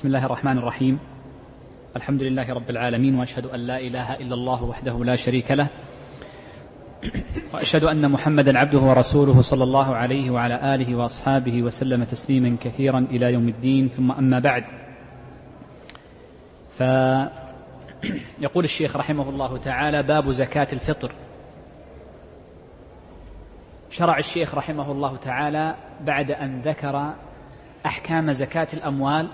بسم الله الرحمن الرحيم. الحمد لله رب العالمين وأشهد أن لا إله إلا الله وحده لا شريك له وأشهد أن محمدا عبده ورسوله صلى الله عليه وعلى آله وأصحابه وسلم تسليما كثيرا إلى يوم الدين. ثم أما بعد فيقول الشيخ رحمه الله تعالى باب زكاة الفطر. شرع الشيخ رحمه الله تعالى بعد أن ذكر أحكام زكاة الأموال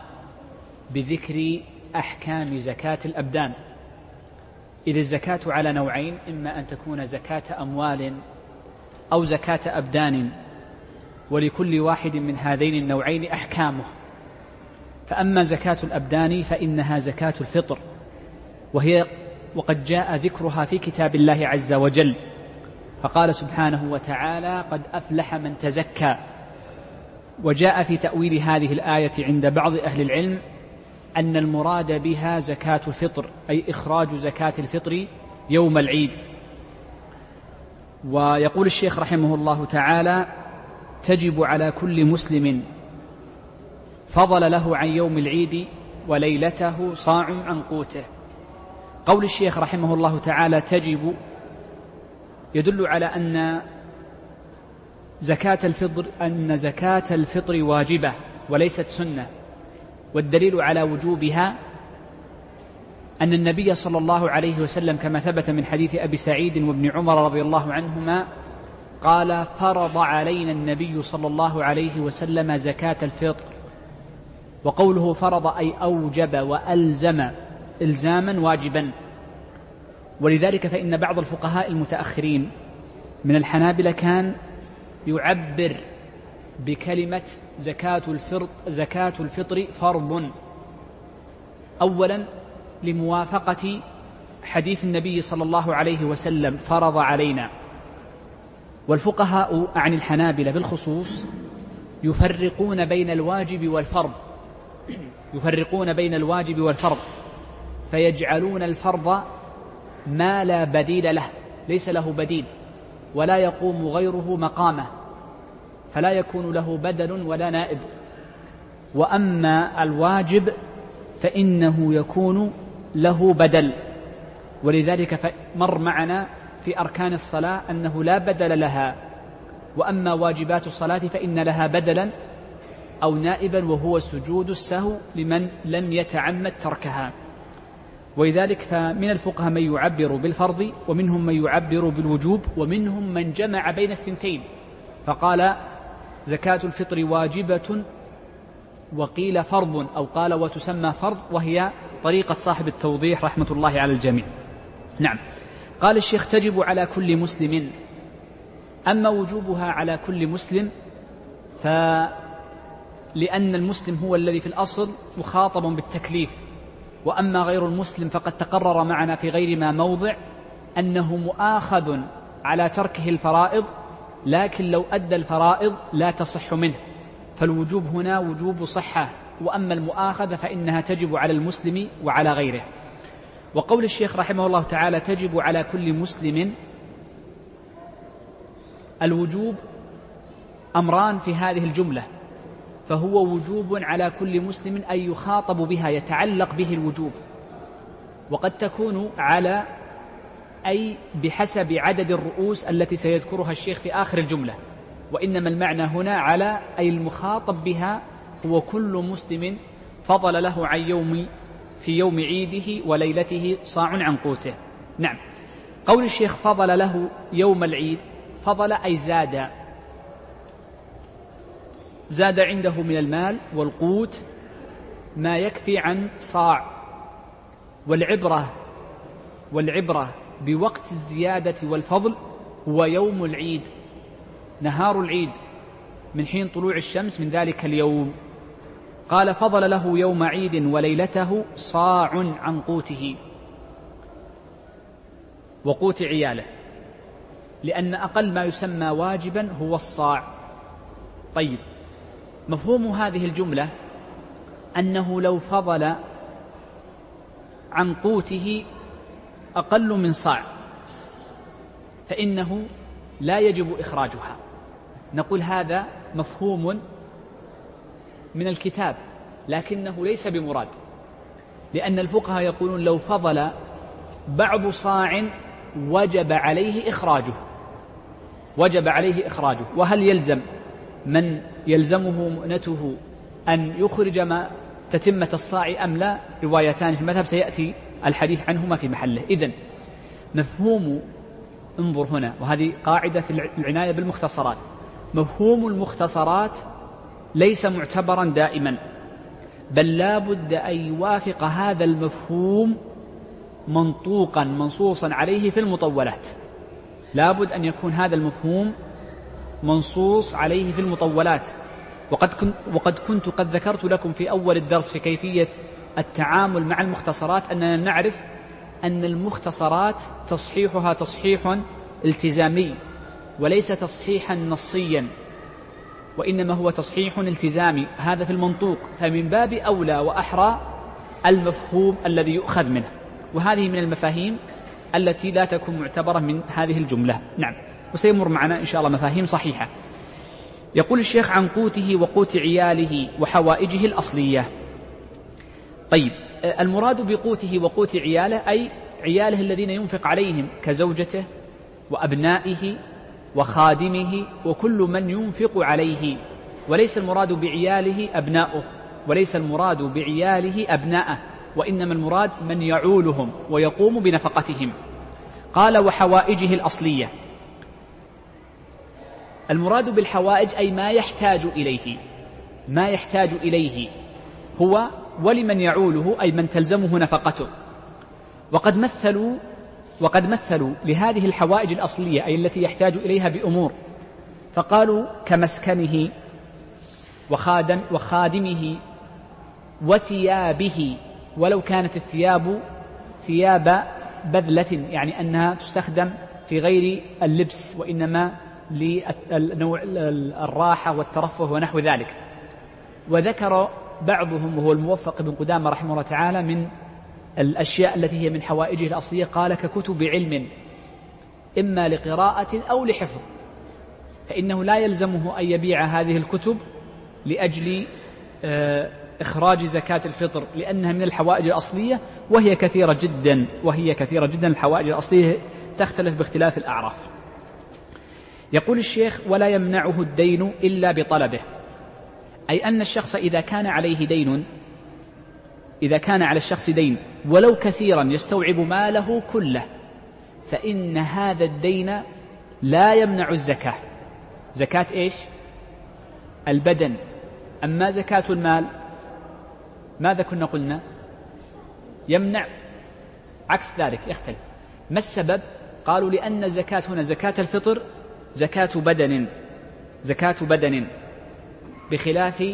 بذكر أحكام زكاة الأبدان. اذ الزكاة على نوعين إما أن تكون زكاة أموال أو زكاة أبدان ولكل واحد من هذين النوعين أحكامه. فأما زكاة الأبدان فإنها زكاة الفطر وهي وقد جاء ذكرها في كتاب الله عز وجل. فقال سبحانه وتعالى قد أفلح من تزكى. وجاء في تأويل هذه الآية عند بعض أهل العلم أن المراد بها زكاة الفطر أي إخراج زكاة الفطر يوم العيد. ويقول الشيخ رحمه الله تعالى تجب على كل مسلم فضل له عن يوم العيد وليلته صاع عن قوته. قول الشيخ رحمه الله تعالى تجب يدل على أن زكاة الفطر أن زكاة الفطر واجبة وليست سنة. والدليل على وجوبها أن النبي صلى الله عليه وسلم كما ثبت من حديث أبي سعيد وابن عمر رضي الله عنهما قال فرض علينا النبي صلى الله عليه وسلم زكاة الفطر. وقوله فرض أي أوجب وألزم إلزاما واجبا. ولذلك فإن بعض الفقهاء المتأخرين من الحنابلة كان يعبر بكلمة زكاة الفطر زكاة الفطر فرض. أولا لموافقة حديث النبي صلى الله عليه وسلم فرض علينا. والفقهاء عن الحنابلة بالخصوص يفرقون بين الواجب والفرض. يفرقون بين الواجب والفرض. فيجعلون الفرض ما لا بديل له ليس له بديل ولا يقوم غيره مقامه. فلا يكون له بدل ولا نائب. وأما الواجب فإنه يكون له بدل. ولذلك مر معنا في أركان الصلاة أنه لا بدل لها. وأما واجبات الصلاة فإن لها بدلا أو نائبا وهو سجود السهو لمن لم يتعمد تركها. ولذلك فمن الفقهاء من يعبر بالفرض ومنهم من يعبر بالوجوب ومنهم من جمع بين الثنتين. فقال زكاة الفطر واجبة وقيل فرض أو قال وتسمى فرض وهي طريقة صاحب التوضيح رحمة الله على الجميع. نعم. قال الشيخ تجب على كل مسلم أما وجوبها على كل مسلم فلأن المسلم هو الذي في الأصل مخاطب بالتكليف وأما غير المسلم فقد تقرر معنا في غير ما موضع أنه مؤاخذ على تركه الفرائض لكن لو أدى الفرائض لا تصح منه. فالوجوب هنا وجوب صحة. وأما المؤاخذة فإنها تجب على المسلم وعلى غيره. وقول الشيخ رحمه الله تعالى تجب على كل مسلم الوجوب أمران في هذه الجملة. فهو وجوب على كل مسلم أن يخاطب بها يتعلق به الوجوب. وقد تكون على أي بحسب عدد الرؤوس التي سيذكرها الشيخ في آخر الجملة. وإنما المعنى هنا على أي المخاطب بها هو كل مسلم فضل له عن يوم في يوم عيده وليلته صاع عن قوته. نعم. قول الشيخ فضل له يوم العيد فضل أي زاد زاد عنده من المال والقوت ما يكفي عن صاع. والعبرة والعبرة بوقت الزيادة والفضل هو يوم العيد نهار العيد من حين طلوع الشمس من ذلك اليوم. قال فضل له يوم عيد وليلته صاع عن قوته. وقوت عياله لأن أقل ما يسمى واجبا هو الصاع. طيب مفهوم هذه الجملة أنه لو فضل عن قوته أقل من صاع. فإنه لا يجب إخراجها. نقول هذا مفهوم من الكتاب لكنه ليس بمراد. لأن الفقهاء يقولون لو فضل بعض صاع وجب عليه إخراجه. وجب عليه إخراجه. وهل يلزم؟ من يلزمه مؤنته أن يخرج ما تتمة الصاع أم لا؟ روايتان في المذهب سيأتي. الحديث عنهما في محله. إذن مفهوم انظر هنا وهذه قاعدة في العناية بالمختصرات. مفهوم المختصرات ليس معتبرا دائما بل لا بد أن يوافق هذا المفهوم منطوقا منصوصا عليه في المطولات. لا بد أن يكون هذا المفهوم منصوص عليه في المطولات. وقد كنت, وقد كنت قد ذكرت لكم في أول الدرس في كيفية التعامل مع المختصرات أننا نعرف أن المختصرات تصحيحها تصحيح التزامي وليس تصحيحا نصيا وإنما هو تصحيح التزامي. هذا في المنطوق. فمن باب أولى وأحرى المفهوم الذي يؤخذ منه. وهذه من المفاهيم التي لا تكون معتبرة من هذه الجملة. نعم. وسيمر معنا إن شاء الله مفاهيم صحيحة. يقول الشيخ عن قوته وقوت عياله وحوائجه الأصلية. طيب. المراد بقوته وقوت عياله أي عياله الذين ينفق عليهم كزوجته وأبنائه وخادمه وكل من ينفق عليه. وليس المراد بعياله أبناؤه وليس المراد بعياله أبناءه وإنما المراد من يعولهم ويقوم بنفقتهم. قال وحوائجه الأصلية. المراد بالحوائج أي ما يحتاج إليه ما يحتاج إليه هو ولمن يعوله أي من تلزمه نفقته. وقد مثلوا وقد مثلوا لهذه الحوائج الأصلية أي التي يحتاج إليها بأمور. فقالوا كمسكنه وخادم وخادمه وثيابه ولو كانت الثياب ثياب بذلة يعني أنها تستخدم في غير اللبس وإنما لنوع الراحة والترفه ونحو ذلك. وذكر بعضهم وهو الموفق بن قدامة رحمه الله تعالى من الأشياء التي هي من حوائجه الأصلية قال ككتب علم إما لقراءة أو لحفظ. فإنه لا يلزمه أن يبيع هذه الكتب لأجل آه، إخراج زكاة الفطر لأنها من الحوائج الأصلية وهي كثيرة جدا وهي كثيرة جدا. الحوائج الأصلية تختلف باختلاف الأعراف. يقول الشيخ ولا يمنعه الدين إلا بطلبه. أي أن الشخص إذا كان عليه دين إذا كان على الشخص دين ولو كثيرا يستوعب ماله كله فإن هذا الدين لا يمنع الزكاة. زكاة إيش؟ البدن. أما زكاة المال ماذا كنا قلنا؟ يمنع. عكس ذلك يختلف. ما السبب؟ قالوا لأن الزكاة هنا زكاة الفطر زكاة بدن زكاة بدن. بخلاف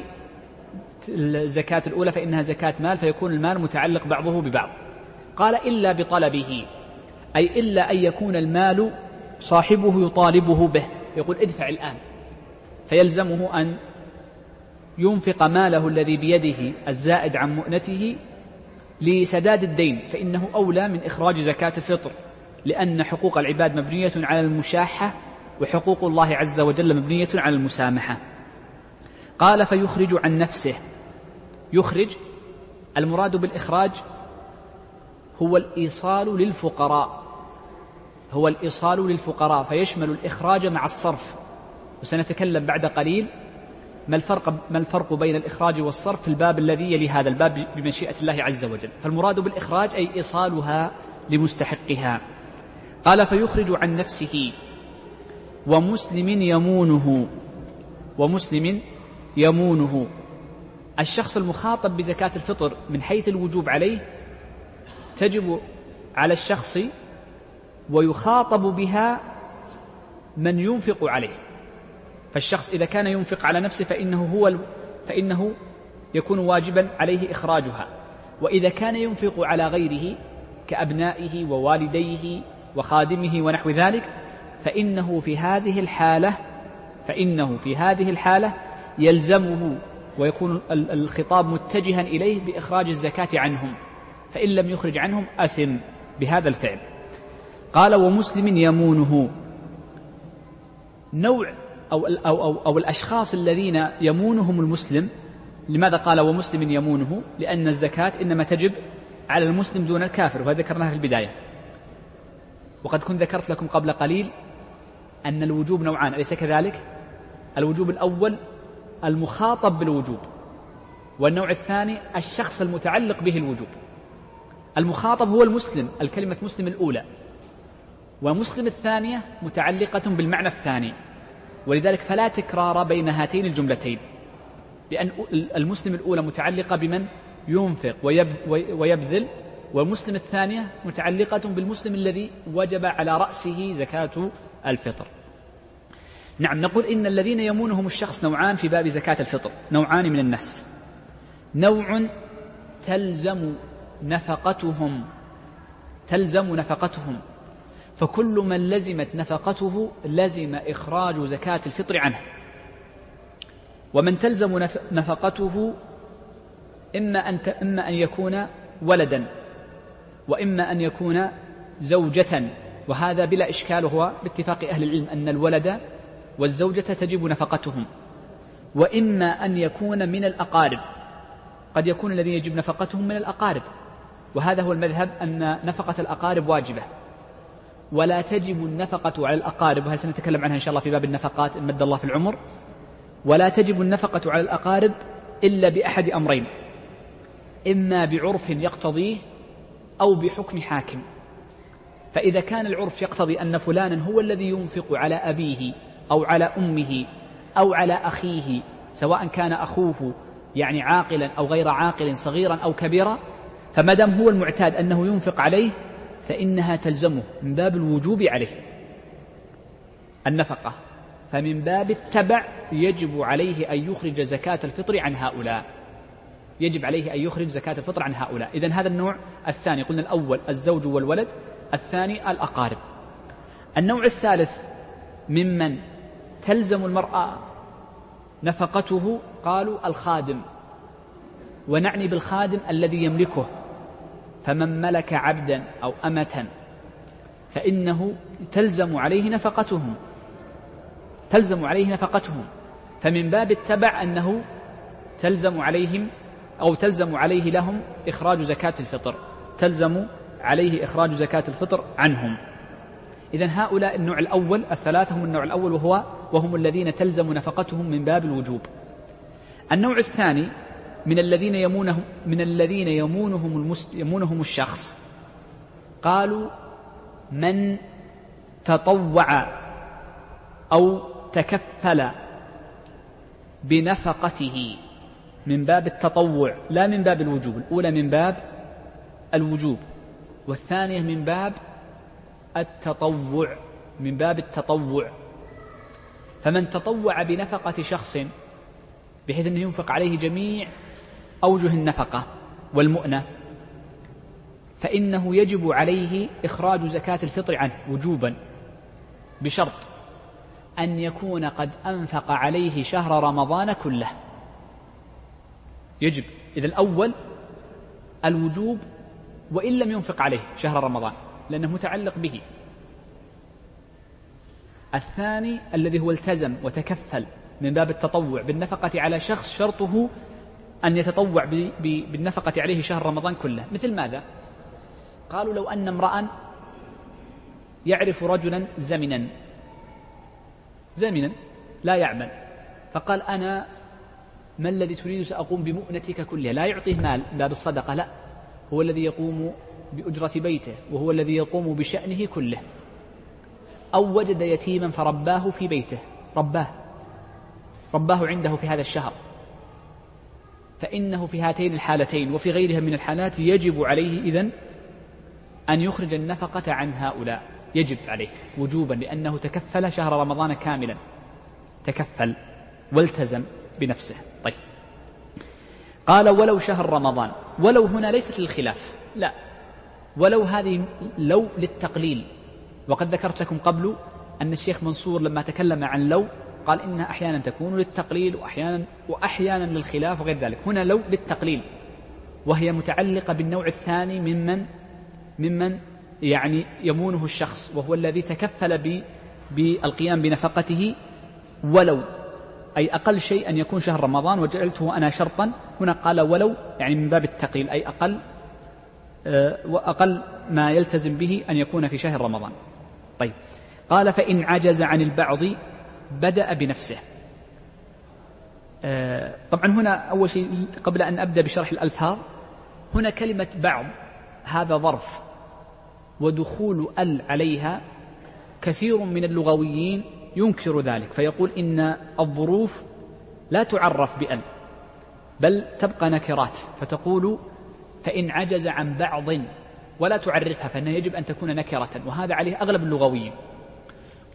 الزكاة الأولى فإنها زكاة مال فيكون المال متعلق بعضه ببعض. قال إلا بطلبه أي إلا أن يكون المال صاحبه يطالبه به. يقول ادفع الآن. فيلزمه أن ينفق ماله الذي بيده الزائد عن مؤنته لسداد الدين فإنه أولى من إخراج زكاة الفطر لأن حقوق العباد مبنية على المشاحة وحقوق الله عز وجل مبنية على المسامحة. قال فيخرج عن نفسه. يخرج المراد بالإخراج هو الإيصال للفقراء. هو الإيصال للفقراء فيشمل الإخراج مع الصرف. وسنتكلم بعد قليل ما الفرق ما الفرق بين الإخراج والصرف في الباب الذي يلي هذا الباب بمشيئة الله عز وجل. فالمراد بالإخراج أي إيصالها لمستحقها. قال فيخرج عن نفسه. ومسلم يمونه ومسلم يمونه. الشخص المخاطب بزكاة الفطر من حيث الوجوب عليه تجب على الشخص ويخاطب بها من ينفق عليه. فالشخص إذا كان ينفق على نفسه فإنه هو فإنه يكون واجبا عليه إخراجها. وإذا كان ينفق على غيره كأبنائه ووالديه وخادمه ونحو ذلك فإنه في هذه الحالة فإنه في هذه الحالة يلزمه ويكون الخطاب متجها إليه بإخراج الزكاة عنهم فإن لم يخرج عنهم أثم بهذا الفعل. قال ومسلم يمونه. نوع أو, أو, أو, أو الأشخاص الذين يمونهم المسلم لماذا قال ومسلم يمونه لأن الزكاة إنما تجب على المسلم دون الكافر وهذا ذكرناها في البداية. وقد كنت ذكرت لكم قبل قليل أن الوجوب نوعان أليس كذلك؟ الوجوب الأول المخاطب بالوجوب والنوع الثاني الشخص المتعلق به الوجوب. المخاطب هو المسلم الكلمة مسلم الأولى. ومسلم الثانية متعلقة بالمعنى الثاني. ولذلك فلا تكرار بين هاتين الجملتين. لأن المسلم الأولى متعلقة بمن؟ ينفق ويبذل. والمسلم الثانية متعلقة بالمسلم الذي وجب على رأسه زكاة الفطر. نعم نقول إن الذين يمونهم الشخص نوعان في باب زكاة الفطر نوعان من الناس نوع تلزم نفقتهم تلزم نفقتهم. فكل من لزمت نفقته لزم إخراج زكاة الفطر عنه. ومن تلزم نفقته إما أن إما أن يكون ولدا وإما أن يكون زوجة. وهذا بلا إشكال وهو باتفاق أهل العلم أن الولد والزوجة تجب نفقتهم. وإما أن يكون من الأقارب. قد يكون الذي يجب نفقتهم من الأقارب. وهذا هو المذهب أن نفقة الأقارب واجبة. ولا تجب النفقة على الأقارب. وهذا سنتكلم عنها إن شاء الله في باب النفقات إن مد الله في العمر. ولا تجب النفقة على الأقارب إلا بأحد أمرين. إما بعرف يقتضيه أو بحكم حاكم. فإذا كان العرف يقتضي أن فلانا هو الذي ينفق على أبيه أو على أمه أو على أخيه سواء كان أخوه يعني عاقلا أو غير عاقل صغيرا أو كبيرا فما دام هو المعتاد أنه ينفق عليه فإنها تلزمه من باب الوجوب عليه النفقة. فمن باب التبع يجب عليه أن يخرج زكاة الفطر عن هؤلاء. يجب عليه أن يخرج زكاة الفطر عن هؤلاء. إذا هذا النوع الثاني قلنا الأول الزوج والولد الثاني الأقارب. النوع الثالث ممن تلزم المرأة نفقته قالوا الخادم. ونعني بالخادم الذي يملكه. فمن ملك عبدا أو أمة فإنه تلزم عليه نفقتهم تلزم عليه نفقتهم فمن باب التبع أنه تلزم عليهم أو تلزم عليه لهم إخراج زكاة الفطر. تلزم عليه إخراج زكاة الفطر عنهم. إذا هؤلاء النوع الأول الثلاثة هم النوع الأول وهو وهم الذين تلزم نفقتهم من باب الوجوب. النوع الثاني من الذين يمونهم من الذين يمونهم المسل يمونهم الشخص. قالوا من تطوع أو تكفل بنفقته من باب التطوع لا من باب الوجوب الأولى من باب الوجوب والثانية من باب التطوع من باب التطوع. فمن تطوع بنفقة شخص بحيث أنه ينفق عليه جميع أوجه النفقة والمؤنة فإنه يجب عليه إخراج زكاة الفطر عنه وجوبا بشرط أن يكون قد أنفق عليه شهر رمضان كله. يجب. إذا الأول الوجوب وإن لم ينفق عليه شهر رمضان. لأنه متعلق به. الثاني الذي هو التزم وتكفل من باب التطوع بالنفقة على شخص شرطه أن يتطوع بالنفقة عليه شهر رمضان كله. مثل ماذا؟ قالوا لو أن امرأ يعرف رجلا زمنا. زمنا لا يعمل. فقال أنا ما الذي تريد سأقوم بمؤنتك كلها؟ لا يعطيه مال باب الصدقة لا. هو الذي يقوم بأجرة بيته وهو الذي يقوم بشأنه كله. أو وجد يتيما فرباه في بيته. رباه. رباه عنده في هذا الشهر. فإنه في هاتين الحالتين وفي غيرها من الحالات يجب عليه إذن أن يخرج النفقة عن هؤلاء. يجب عليه وجوبا لأنه تكفل شهر رمضان كاملا. تكفل والتزم بنفسه. طيب. قال ولو شهر رمضان. ولو هنا ليست للخلاف لا. ولو هذه لو للتقليل. وقد ذكرت لكم قبل أن الشيخ منصور لما تكلم عن لو قال إنها أحيانا تكون للتقليل وأحيانا وأحيانا للخلاف وغير ذلك. هنا لو للتقليل. وهي متعلقة بالنوع الثاني ممن ممن يعني يمونه الشخص وهو الذي تكفل بالقيام بنفقته ولو. أي أقل شيء أن يكون شهر رمضان وجعلته أنا شرطا. هنا قال ولو يعني من باب التقيل أي أقل وأقل ما يلتزم به أن يكون في شهر رمضان. طيب. قال فإن عجز عن البعض بدأ بنفسه. آه، طبعا هنا أول شيء قبل أن أبدأ بشرح الألفاظ هنا كلمة بعض هذا ظرف ودخول ال عليها كثير من اللغويين ينكر ذلك فيقول إن الظروف لا تعرف بأل بل تبقى نكرات فتقول فإن عجز عن بعض ولا تعرفها فإنها يجب أن تكون نكرة وهذا عليه أغلب اللغويين.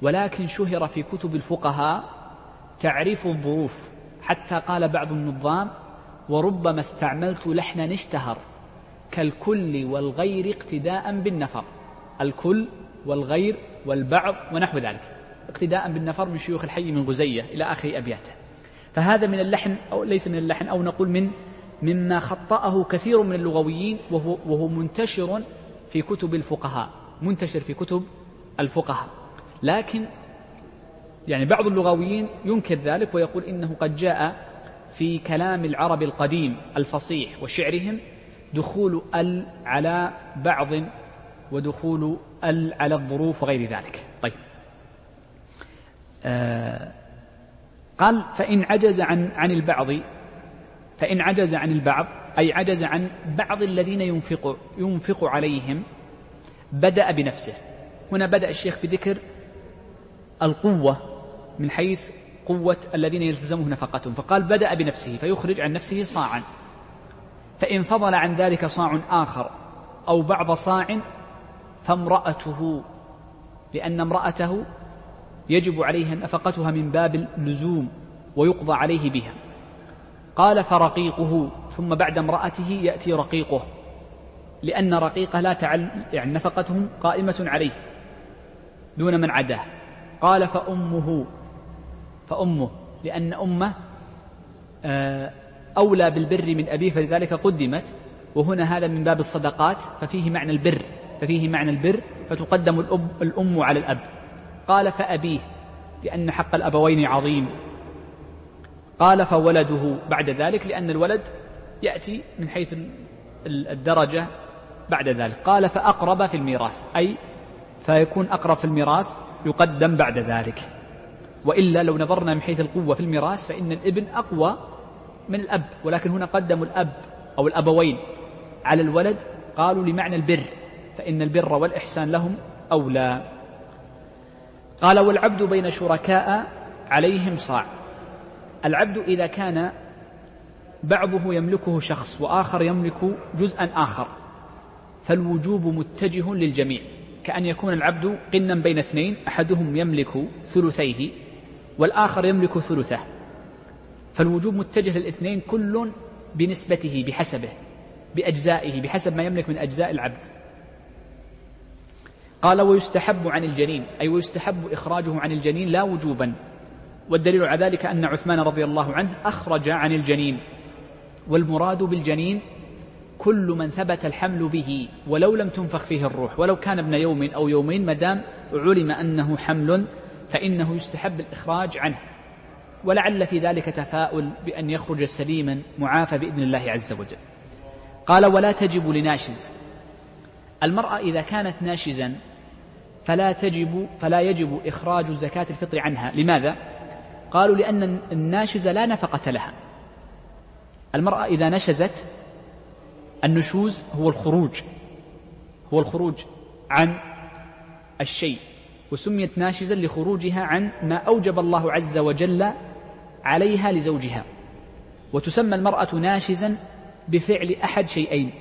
ولكن شهر في كتب الفقهاء تعريف الظروف. حتى قال بعض النظام وربما استعملت لحنا اشتهر كالكل والغير اقتداء بالنفر. الكل والغير والبعض ونحو ذلك. اقتداء بالنفر من شيوخ الحي من غزية إلى آخر أبياته. فهذا من اللحن أو ليس من اللحن أو نقول من مما خطأه كثير من اللغويين وهو, وهو منتشر في كتب الفقهاء منتشر في كتب الفقهاء. لكن يعني بعض اللغويين ينكر ذلك ويقول إنه قد جاء في كلام العرب القديم الفصيح وشعرهم دخول ال على بعض ودخول ال على الظروف وغير ذلك. طيب. آه قال فإن عجز عن عن البعض فإن عجز عن البعض أي عجز عن بعض الذين ينفق ينفق عليهم بدأ بنفسه. هنا بدأ الشيخ بذكر القوة من حيث قوة الذين يلتزمه نفقتهم فقال بدأ بنفسه فيخرج عن نفسه صاعا. فإن فضل عن ذلك صاع آخر أو بعض صاع فامرأته لأن امرأته يجب عليها نفقتها من باب اللزوم ويقضى عليه بها. قال فرقيقه ثم بعد امرأته يأتي رقيقه لأن رقيقه لا تعل يعني نفقتهم قائمة عليه دون من عداه. قال فأمه فأمه لأن أمه آه، أولى بالبر من أبيه فلذلك قدمت وهنا هذا من باب الصدقات ففيه معنى البر ففيه معنى البر فتقدم الأم على الأب. قال فأبيه لأن حق الأبوين عظيم. قال فولده بعد ذلك لأن الولد يأتي من حيث الدرجة بعد ذلك. قال فأقرب في الميراث أي فيكون أقرب في الميراث يقدم بعد ذلك. وإلا لو نظرنا من حيث القوة في الميراث فإن الابن أقوى من الأب ولكن هنا قدموا الأب أو الأبوين على الولد قالوا لمعنى البر فإن البر والإحسان لهم أولى. قال والعبد بين شركاء عليهم صاع. العبد إذا كان بعضه يملكه شخص وآخر يملك جزءا آخر فالوجوب متجه للجميع. كأن يكون العبد قنا بين اثنين أحدهم يملك ثلثيه والآخر يملك ثلثه. فالوجوب متجه للاثنين كل بنسبته بحسبه بأجزائه بحسب ما يملك من أجزاء العبد. قال ويستحب عن الجنين. أي ويستحب إخراجه عن الجنين لا وجوبا. والدليل على ذلك أن عثمان رضي الله عنه أخرج عن الجنين والمراد بالجنين كل من ثبت الحمل به ولو لم تنفخ فيه الروح ولو كان ابن يوم أو يومين ما دام علم أنه حمل فإنه يستحب الإخراج عنه. ولعل في ذلك تفاؤل بأن يخرج سليما معافى بإذن الله عز وجل. قال ولا تجب لناشز. المرأة إذا كانت ناشزا فلا تجب فلا يجب إخراج زكاة الفطر عنها. لماذا؟ قالوا لأن الناشزة لا نفقة لها. المرأة إذا نشزت النشوز هو الخروج هو الخروج عن الشيء وسميت ناشزا لخروجها عن ما أوجب الله عز وجل عليها لزوجها. وتسمى المرأة ناشزا بفعل أحد شيئين.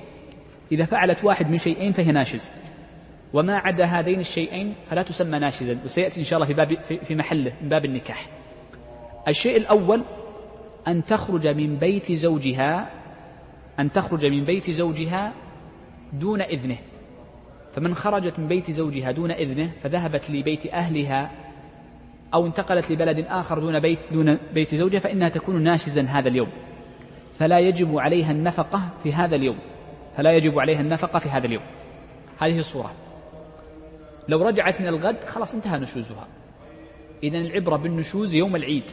إذا فعلت واحد من شيئين فهي ناشز. وما عدا هذين الشيئين فلا تسمى ناشزا وسيأتي إن شاء الله في, باب في محله من باب النكاح. الشيء الأول أن تخرج من بيت زوجها أن تخرج من بيت زوجها دون إذنه. فمن خرجت من بيت زوجها دون إذنه فذهبت لبيت أهلها أو انتقلت لبلد آخر دون بيت دون بيت زوجها فإنها تكون ناشزا هذا اليوم. فلا يجب عليها النفقة في هذا اليوم. فلا يجب عليها النفقة في هذا اليوم. هذه الصورة. لو رجعت من الغد خلاص انتهى نشوزها. إذا العبرة بالنشوز يوم العيد.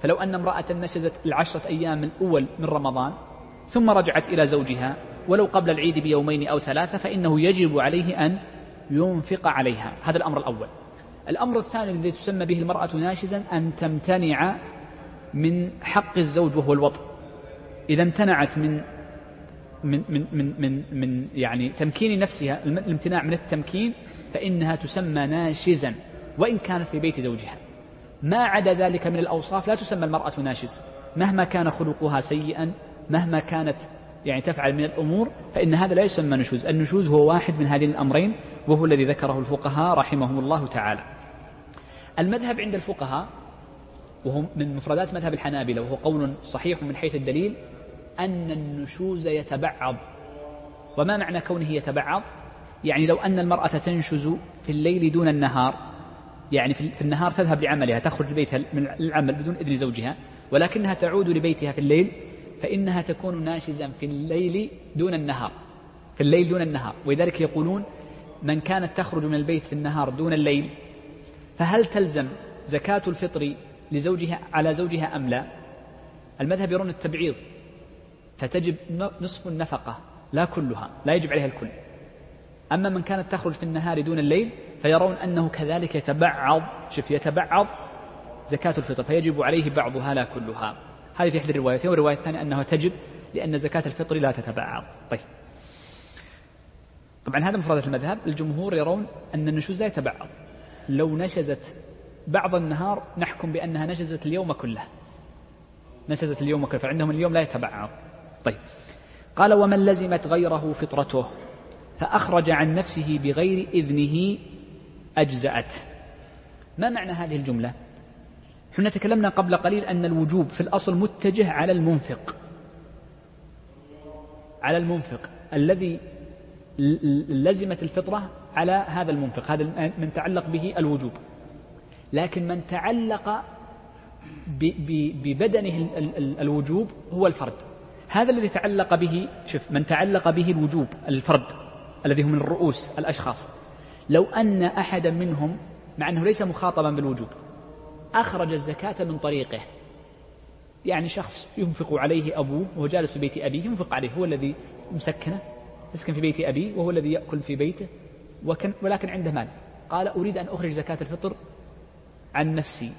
فلو أن امرأة نشزت العشرة أيام الأول من رمضان ثم رجعت إلى زوجها ولو قبل العيد بيومين أو ثلاثة فإنه يجب عليه أن ينفق عليها. هذا الأمر الأول. الأمر الثاني الذي تسمى به المرأة ناشزا أن تمتنع من حق الزوج وهو الوطء إذا امتنعت من من من من من, من يعني تمكين نفسها الامتناع من التمكين فإنها تسمى ناشزا وإن كانت في بيت زوجها. ما عدا ذلك من الأوصاف لا تسمى المرأة ناشز. مهما كان خلقها سيئا مهما كانت يعني تفعل من الأمور فإن هذا لا يسمى نشوز. النشوز هو واحد من هذين الأمرين وهو الذي ذكره الفقهاء رحمهم الله تعالى. المذهب عند الفقهاء وهو من مفردات مذهب الحنابلة وهو قول صحيح من حيث الدليل أن النشوز يتبعض. وما معنى كونه يتبعض؟ يعني لو أن المرأة تنشز في الليل دون النهار يعني في النهار تذهب لعملها تخرج بيتها من العمل بدون إذن زوجها ولكنها تعود لبيتها في الليل فإنها تكون ناشزا في الليل دون النهار في الليل دون النهار. ولذلك يقولون من كانت تخرج من البيت في النهار دون الليل فهل تلزم زكاة الفطر لزوجها على زوجها أم لا؟ المذهب يرون التبعيض فتجب نصف النفقة لا كلها لا يجب عليها الكل. أما من كانت تخرج في النهار دون الليل فيرون أنه كذلك يتبعض شوف يتبعض زكاة الفطر فيجب عليه بعضها لا كلها. هذه في إحدى الروايتين والرواية الثانية أنها تجب لأن زكاة الفطر لا تتبعض. طيب. طبعا هذا مفردة المذهب. الجمهور يرون أن النشوز لا يتبعض. لو نشزت بعض النهار نحكم بأنها نشزت اليوم كله. نشزت اليوم كله فعندهم اليوم لا يتبعض. طيب. قال ومن لزمت غيره فطرته. فأخرج عن نفسه بغير إذنه أجزأت. ما معنى هذه الجملة؟ إحنا تكلمنا قبل قليل أن الوجوب في الأصل متجه على المنفق. على المنفق. الذي لزمت الفطرة على هذا المنفق. هذا من تعلق به الوجوب. لكن من تعلق ببدنه الوجوب هو الفرد. هذا الذي تعلق به شوف من تعلق به الوجوب الفرد. الذي هم من الرؤوس الأشخاص. لو أن أحدا منهم مع أنه ليس مخاطبا بالوجوب أخرج الزكاة من طريقه. يعني شخص ينفق عليه أبوه وهو جالس في بيت أبيه ينفق عليه هو الذي مسكنه يسكن في بيت أبيه وهو الذي يأكل في بيته ولكن عنده مال. قال أريد أن أخرج زكاة الفطر عن نفسي.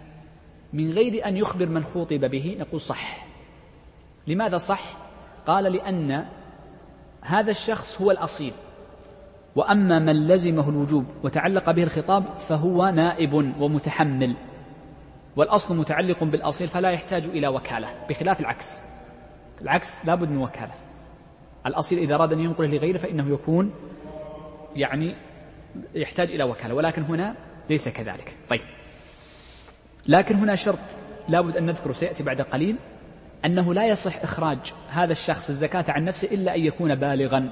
من غير أن يخبر من خوطب به نقول صح. لماذا صح؟ قال لأن هذا الشخص هو الأصيل. وأما من لزمه الوجوب وتعلق به الخطاب فهو نائب ومتحمل. والأصل متعلق بالأصيل فلا يحتاج إلى وكالة بخلاف العكس. العكس لابد من وكالة. الأصيل إذا أراد أن ينقله لغيره فإنه يكون يعني يحتاج إلى وكالة ولكن هنا ليس كذلك. طيب. لكن هنا شرط لابد أن نذكره سيأتي بعد قليل أنه لا يصح إخراج هذا الشخص الزكاة عن نفسه إلا أن يكون بالغا.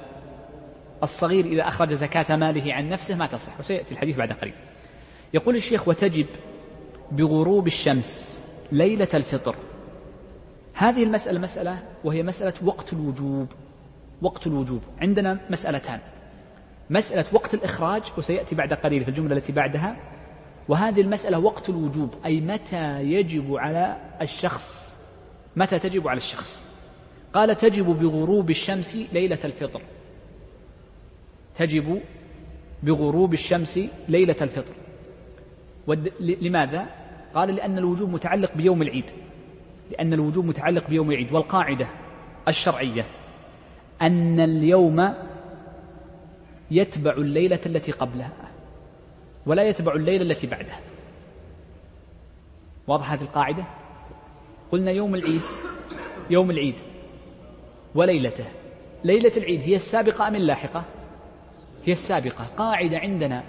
الصغير إذا أخرج زكاة ماله عن نفسه ما تصح. وسيأتي الحديث بعد قليل يقول الشيخ وتجب بغروب الشمس ليلة الفطر. هذه المسألة مسألة وهي مسألة وقت الوجوب. وقت الوجوب. عندنا مسألتان. مسألة وقت الإخراج وسيأتي بعد قليل في الجملة التي بعدها. وهذه المسألة وقت الوجوب أي متى يجب على الشخص متى تجب على الشخص؟ قال تجب بغروب الشمس ليلة الفطر. تجب بغروب الشمس ليلة الفطر. لماذا؟ قال لأن الوجوب متعلق بيوم العيد. لأن الوجوب متعلق بيوم العيد. والقاعدة الشرعية أن اليوم يتبع الليلة التي قبلها ولا يتبع الليلة التي بعدها. واضح هذه القاعدة؟ قلنا يوم العيد يوم العيد وليلته. ليلة العيد هي السابقة أم اللاحقة؟ هي السابقة. قاعدة عندنا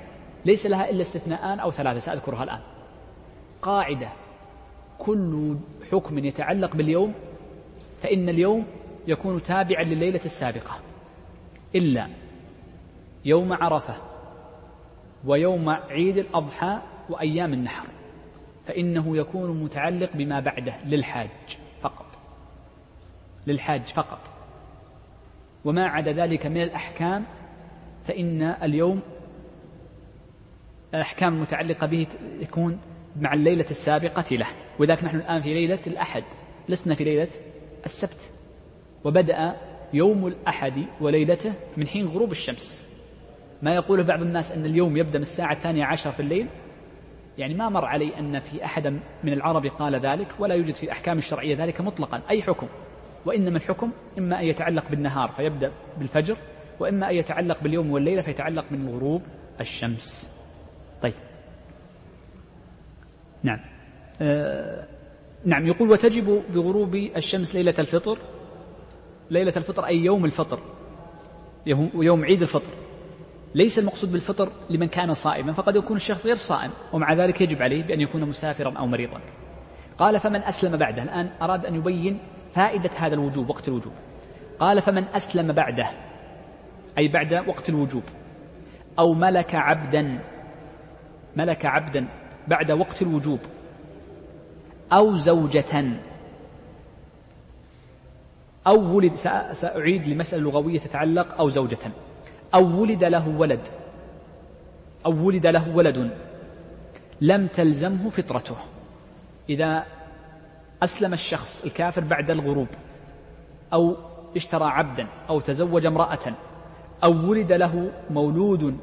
ليس لها إلا استثناءان أو ثلاثة سأذكرها الآن. قاعدة. كل حكم يتعلق باليوم فإن اليوم يكون تابعا لليلة السابقة. إلا يوم عرفة ويوم عيد الأضحى وأيام النحر فإنه يكون متعلق بما بعده للحاج فقط. للحاج فقط. وما عدا ذلك من الأحكام فإن اليوم الأحكام المتعلقة به يكون مع الليلة السابقة له وذاك نحن الآن في ليلة الأحد لسنا في ليلة السبت. وبدأ يوم الأحد وليلته من حين غروب الشمس. ما يقوله بعض الناس أن اليوم يبدأ من الساعة الثانية عشر في الليل؟ يعني ما مر علي أن في أحد من العرب قال ذلك ولا يوجد في الأحكام الشرعية ذلك مطلقا أي حكم؟ وإنما الحكم إما أن يتعلق بالنهار فيبدأ بالفجر وإما أن يتعلق باليوم والليلة فيتعلق من غروب الشمس. طيب. نعم. آه نعم يقول وتجب بغروب الشمس ليلة الفطر. ليلة الفطر أي يوم الفطر. يوم عيد الفطر. ليس المقصود بالفطر لمن كان صائما فقد يكون الشخص غير صائم ومع ذلك يجب عليه بأن يكون مسافرا أو مريضا. قال فمن أسلم بعده الآن أراد أن يبين فائدة هذا الوجوب وقت الوجوب. قال فمن أسلم بعده أي بعد وقت الوجوب. أو ملك عبدا ملك عبدا بعد وقت الوجوب. أو زوجة. أو ولد سأعيد لمسألة لغوية تتعلق. أو زوجة. أو ولد له ولد. أو ولد له ولد. لم تلزمه فطرته. إذا أسلم الشخص الكافر بعد الغروب أو اشترى عبدا أو تزوج امرأة أو ولد له مولود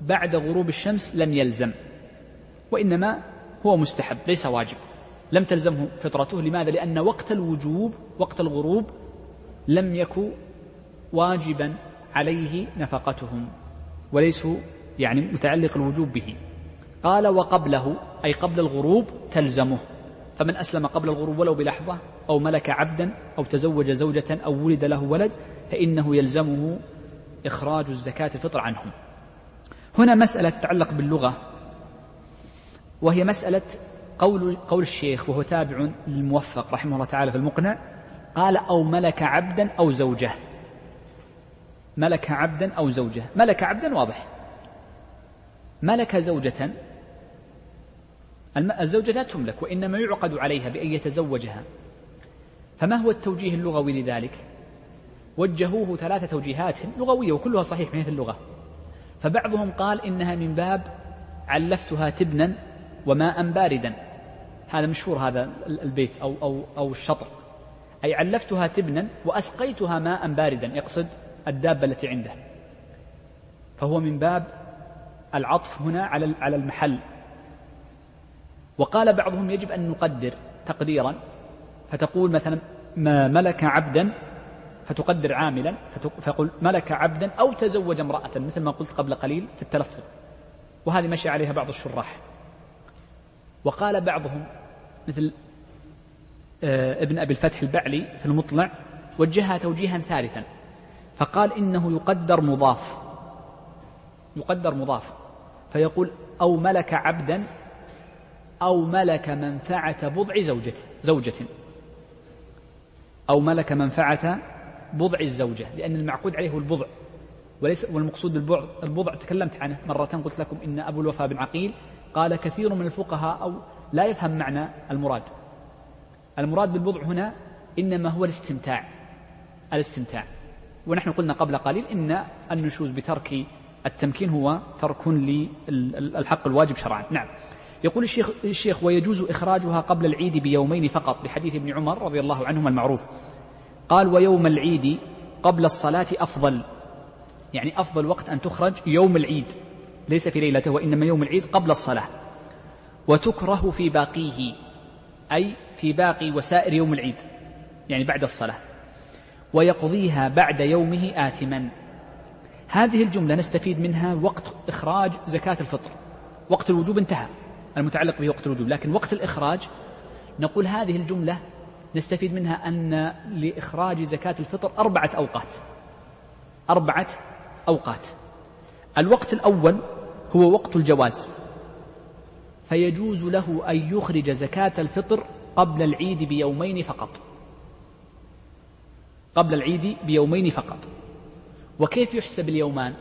بعد غروب الشمس لم يلزم وإنما هو مستحب ليس واجب لم تلزمه فطرته. لماذا؟ لأن وقت الوجوب وقت الغروب لم يكن واجبا عليه نفقتهم وليسوا يعني متعلق الوجوب به. قال وقبله أي قبل الغروب تلزمه. فمن أسلم قبل الغروب ولو بلحظة أو ملك عبدا أو تزوج زوجة أو ولد له ولد فإنه يلزمه إخراج الزكاة الفطر عنهم. هنا مسألة تتعلق باللغة وهي مسألة قول قول الشيخ وهو تابع للموفق رحمه الله تعالى في المقنع قال أو ملك عبدا أو زوجة. ملك عبدا أو زوجة. ملك عبدا واضح. ملك زوجة الزوجة لا تملك وإنما يعقد عليها بأن يتزوجها. فما هو التوجيه اللغوي لذلك؟ وجهوه ثلاث توجيهات لغوية وكلها صحيح من حيث اللغة. فبعضهم قال إنها من باب علفتها تبنا وماء باردا. هذا مشهور هذا البيت أو, أو, أو الشطر. أي علفتها تبنا وأسقيتها ماء باردا يقصد الدابة التي عنده. فهو من باب العطف هنا على على المحل. وقال بعضهم يجب أن نقدر تقديرا. فتقول مثلا ما ملك عبدا فتقدر عاملا فقل ملك عبدا أو تزوج امرأة مثل ما قلت قبل قليل في التلفظ. وهذه مشي عليها بعض الشراح. وقال بعضهم مثل آه، ابن أبي الفتح البعلي في المطلع وجهها توجيها ثالثا. فقال إنه يقدر مضاف يقدر مضاف. فيقول أو ملك عبدا أو ملك منفعة بضع زوجة زوجة. أو ملك منفعة بضع الزوجة لأن المعقود عليه هو البضع. وليس والمقصود بالبضع البضع تكلمت عنه مرة قلت لكم إن أبو الوفاء بن عقيل قال كثير من الفقهاء أو لا يفهم معنى المراد. المراد بالبضع هنا إنما هو الاستمتاع الاستمتاع. ونحن قلنا قبل قليل إن النشوز بترك التمكين هو ترك للحق الواجب شرعا. نعم. يقول الشيخ, الشيخ ويجوز إخراجها قبل العيد بيومين فقط لحديث ابن عمر رضي الله عنهما المعروف. قال ويوم العيد قبل الصلاة أفضل. يعني أفضل وقت أن تخرج يوم العيد ليس في ليلته وإنما يوم العيد قبل الصلاة. وتكره في باقيه أي في باقي وسائر يوم العيد يعني بعد الصلاة. ويقضيها بعد يومه آثما. هذه الجملة نستفيد منها وقت إخراج زكاة الفطر. وقت الوجوب انتهى المتعلق به وقت الوجوب. لكن وقت الإخراج نقول هذه الجملة نستفيد منها أن لإخراج زكاة الفطر أربعة أوقات. أربعة أوقات. الوقت الأول هو وقت الجواز. فيجوز له أن يخرج زكاة الفطر قبل العيد بيومين فقط. قبل العيد بيومين فقط. وكيف يحسب اليومان؟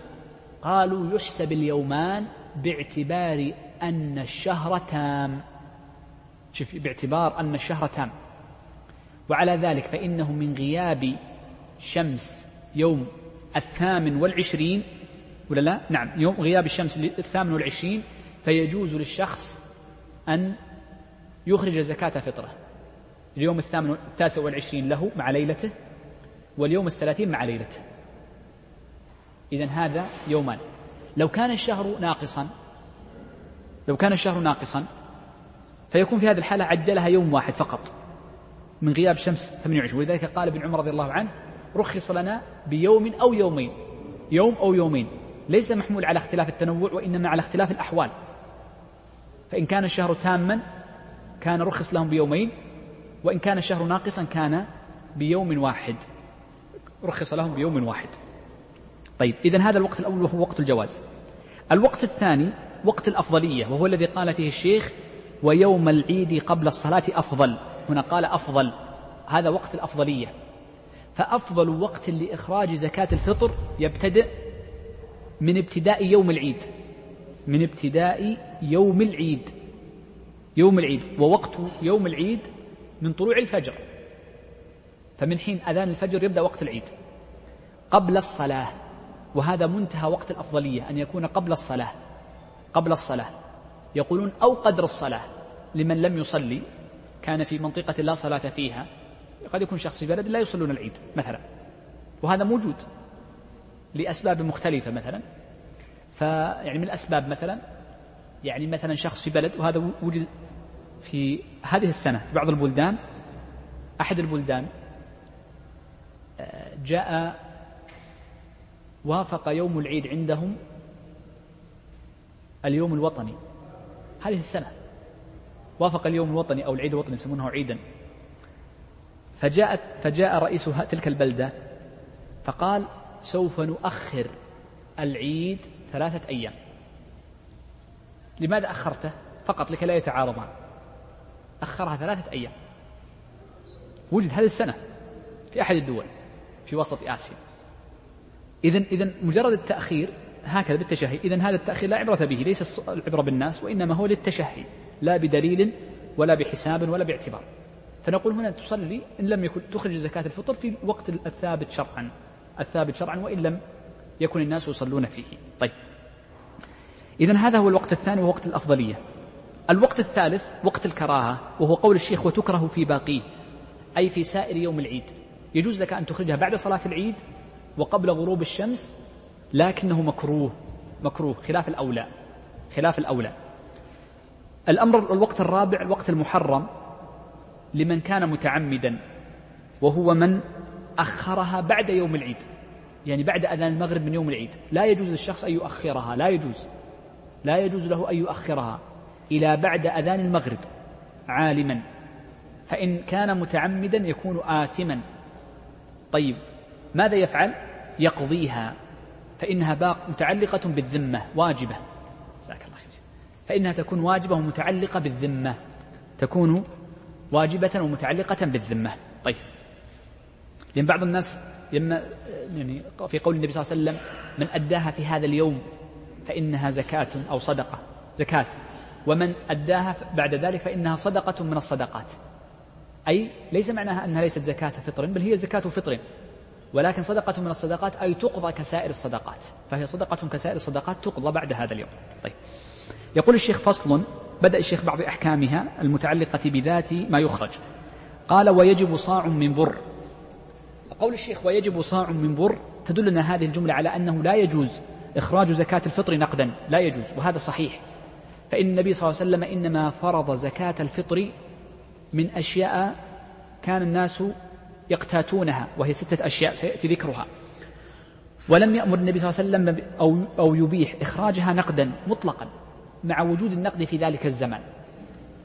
قالوا يحسب اليومان باعتبار أن الشهر تام. شوف باعتبار أن الشهر تام. وعلى ذلك فإنه من غياب شمس يوم الثامن والعشرين ولا لا؟ نعم يوم غياب الشمس الثامن والعشرين فيجوز للشخص أن يخرج زكاة فطرة. اليوم الثامن التاسع والعشرين له مع ليلته واليوم الثلاثين مع ليلته. إذا هذا يومان. لو كان الشهر ناقصا لو كان الشهر ناقصا فيكون في هذه الحالة عجلها يوم واحد فقط. من غياب شمس 28 ولذلك قال ابن عمر رضي الله عنه رخص لنا بيوم أو يومين. يوم أو يومين. ليس محمول على اختلاف التنوع وإنما على اختلاف الأحوال. فإن كان الشهر تاما كان رخص لهم بيومين. وإن كان الشهر ناقصا كان بيوم واحد. رخص لهم بيوم واحد. طيب إذا هذا الوقت الأول وهو وقت الجواز. الوقت الثاني وقت الأفضلية وهو الذي قال فيه الشيخ ويوم العيد قبل الصلاة أفضل. هنا قال أفضل. هذا وقت الأفضلية. فأفضل وقت لإخراج زكاة الفطر يبتدئ من ابتداء يوم العيد. من ابتداء يوم العيد. يوم العيد. ووقت يوم العيد من طلوع الفجر. فمن حين أذان الفجر يبدأ وقت العيد. قبل الصلاة. وهذا منتهى وقت الأفضلية أن يكون قبل الصلاة. قبل الصلاة. يقولون أو قدر الصلاة لمن لم يصلي. كان في منطقة لا صلاة فيها قد يكون شخص في بلد لا يصلون العيد مثلا. وهذا موجود لأسباب مختلفة مثلا. فيعني من الأسباب مثلا يعني مثلا شخص في بلد وهذا وجد في هذه السنة في بعض البلدان أحد البلدان آه، جاء وافق يوم العيد عندهم اليوم الوطني. هذه السنة. وافق اليوم الوطني أو العيد الوطني يسمونه عيدا. فجاءت فجاء رئيس تلك البلدة فقال سوف نؤخر العيد ثلاثة أيام. لماذا أخرته؟ فقط لكي لا يتعارضان أخرها ثلاثة أيام. وجد هذه السنة في أحد الدول في وسط آسيا. إذا إذا مجرد التأخير هكذا بالتشهي. إذا هذا التأخير لا عبرة به ليس العبرة بالناس وإنما هو للتشهي. لا بدليل ولا بحساب ولا باعتبار. فنقول هنا تصلي إن لم يكن تخرج زكاة الفطر في وقت الثابت شرعا. الثابت شرعا وإن لم يكن الناس يصلون فيه. طيب. إذا هذا هو الوقت الثاني وهو وقت الأفضلية. الوقت الثالث وقت الكراهة وهو قول الشيخ وتكره في باقيه أي في سائر يوم العيد. يجوز لك أن تخرجها بعد صلاة العيد وقبل غروب الشمس لكنه مكروه. مكروه. خلاف الأولى. خلاف الأولى. الأمر الوقت الرابع الوقت المحرم لمن كان متعمدا وهو من أخرها بعد يوم العيد. يعني بعد أذان المغرب من يوم العيد. لا يجوز للشخص أن يؤخرها لا يجوز. لا يجوز له أن يؤخرها إلى بعد أذان المغرب عالما. فإن كان متعمدا يكون آثما. طيب ماذا يفعل؟ يقضيها. فإنها باق متعلقة بالذمة واجبة. جزاك الله خير. فإنها تكون واجبة ومتعلقة بالذمة. تكون واجبة ومتعلقة بالذمة. طيب. لأن بعض الناس لما يعني في قول النبي صلى الله عليه وسلم من أداها في هذا اليوم فإنها زكاة أو صدقة. زكاة. ومن أداها بعد ذلك فإنها صدقة من الصدقات. أي ليس معناها أنها ليست زكاة فطر بل هي زكاة فطر. ولكن صدقة من الصدقات أي تقضى كسائر الصدقات. فهي صدقة كسائر الصدقات تقضى بعد هذا اليوم. طيب. يقول الشيخ فصل بدأ الشيخ بعض أحكامها المتعلقة بذات ما يخرج. قال ويجب صاع من بر. قول الشيخ ويجب صاع من بر تدلنا هذه الجملة على أنه لا يجوز إخراج زكاة الفطر نقدا لا يجوز وهذا صحيح. فإن النبي صلى الله عليه وسلم إنما فرض زكاة الفطر من أشياء كان الناس يقتاتونها وهي ستة أشياء سيأتي ذكرها. ولم يأمر النبي صلى الله عليه وسلم أو, أو يبيح إخراجها نقدا مطلقا. مع وجود النقد في ذلك الزمن.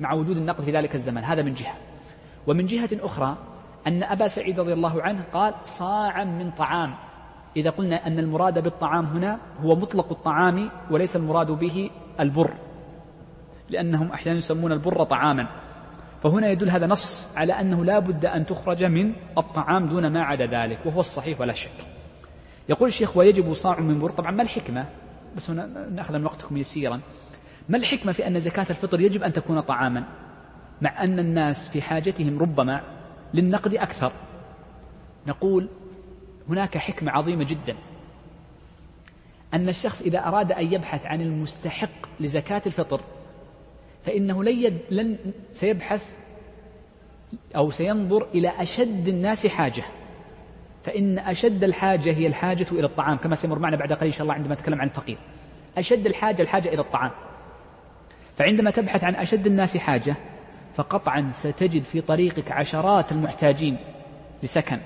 مع وجود النقد في ذلك الزمن. هذا من جهة. ومن جهة أخرى أن أبا سعيد رضي الله عنه قال صاعا من طعام. إذا قلنا أن المراد بالطعام هنا هو مطلق الطعام وليس المراد به البر. لأنهم أحيانا يسمون البر طعاما. فهنا يدل هذا نص على أنه لا بد أن تخرج من الطعام دون ما عدا ذلك وهو الصحيح ولا شك. يقول الشيخ ويجب صاع من بر. طبعا ما الحكمة؟ بس هنا نأخذ من وقتكم يسيرا. ما الحكمة في أن زكاة الفطر يجب أن تكون طعاما؟ مع أن الناس في حاجتهم ربما للنقد أكثر. نقول هناك حكمة عظيمة جدا. أن الشخص إذا أراد أن يبحث عن المستحق لزكاة الفطر فإنه لن, سيبحث أو سينظر إلى أشد الناس حاجة. فإن أشد الحاجة هي الحاجة إلى الطعام كما سيمر معنا بعد قليل إن شاء الله عندما نتكلم عن الفقير. أشد الحاجة الحاجة إلى الطعام. فعندما تبحث عن أشد الناس حاجة فقطعا ستجد في طريقك عشرات المحتاجين لسكن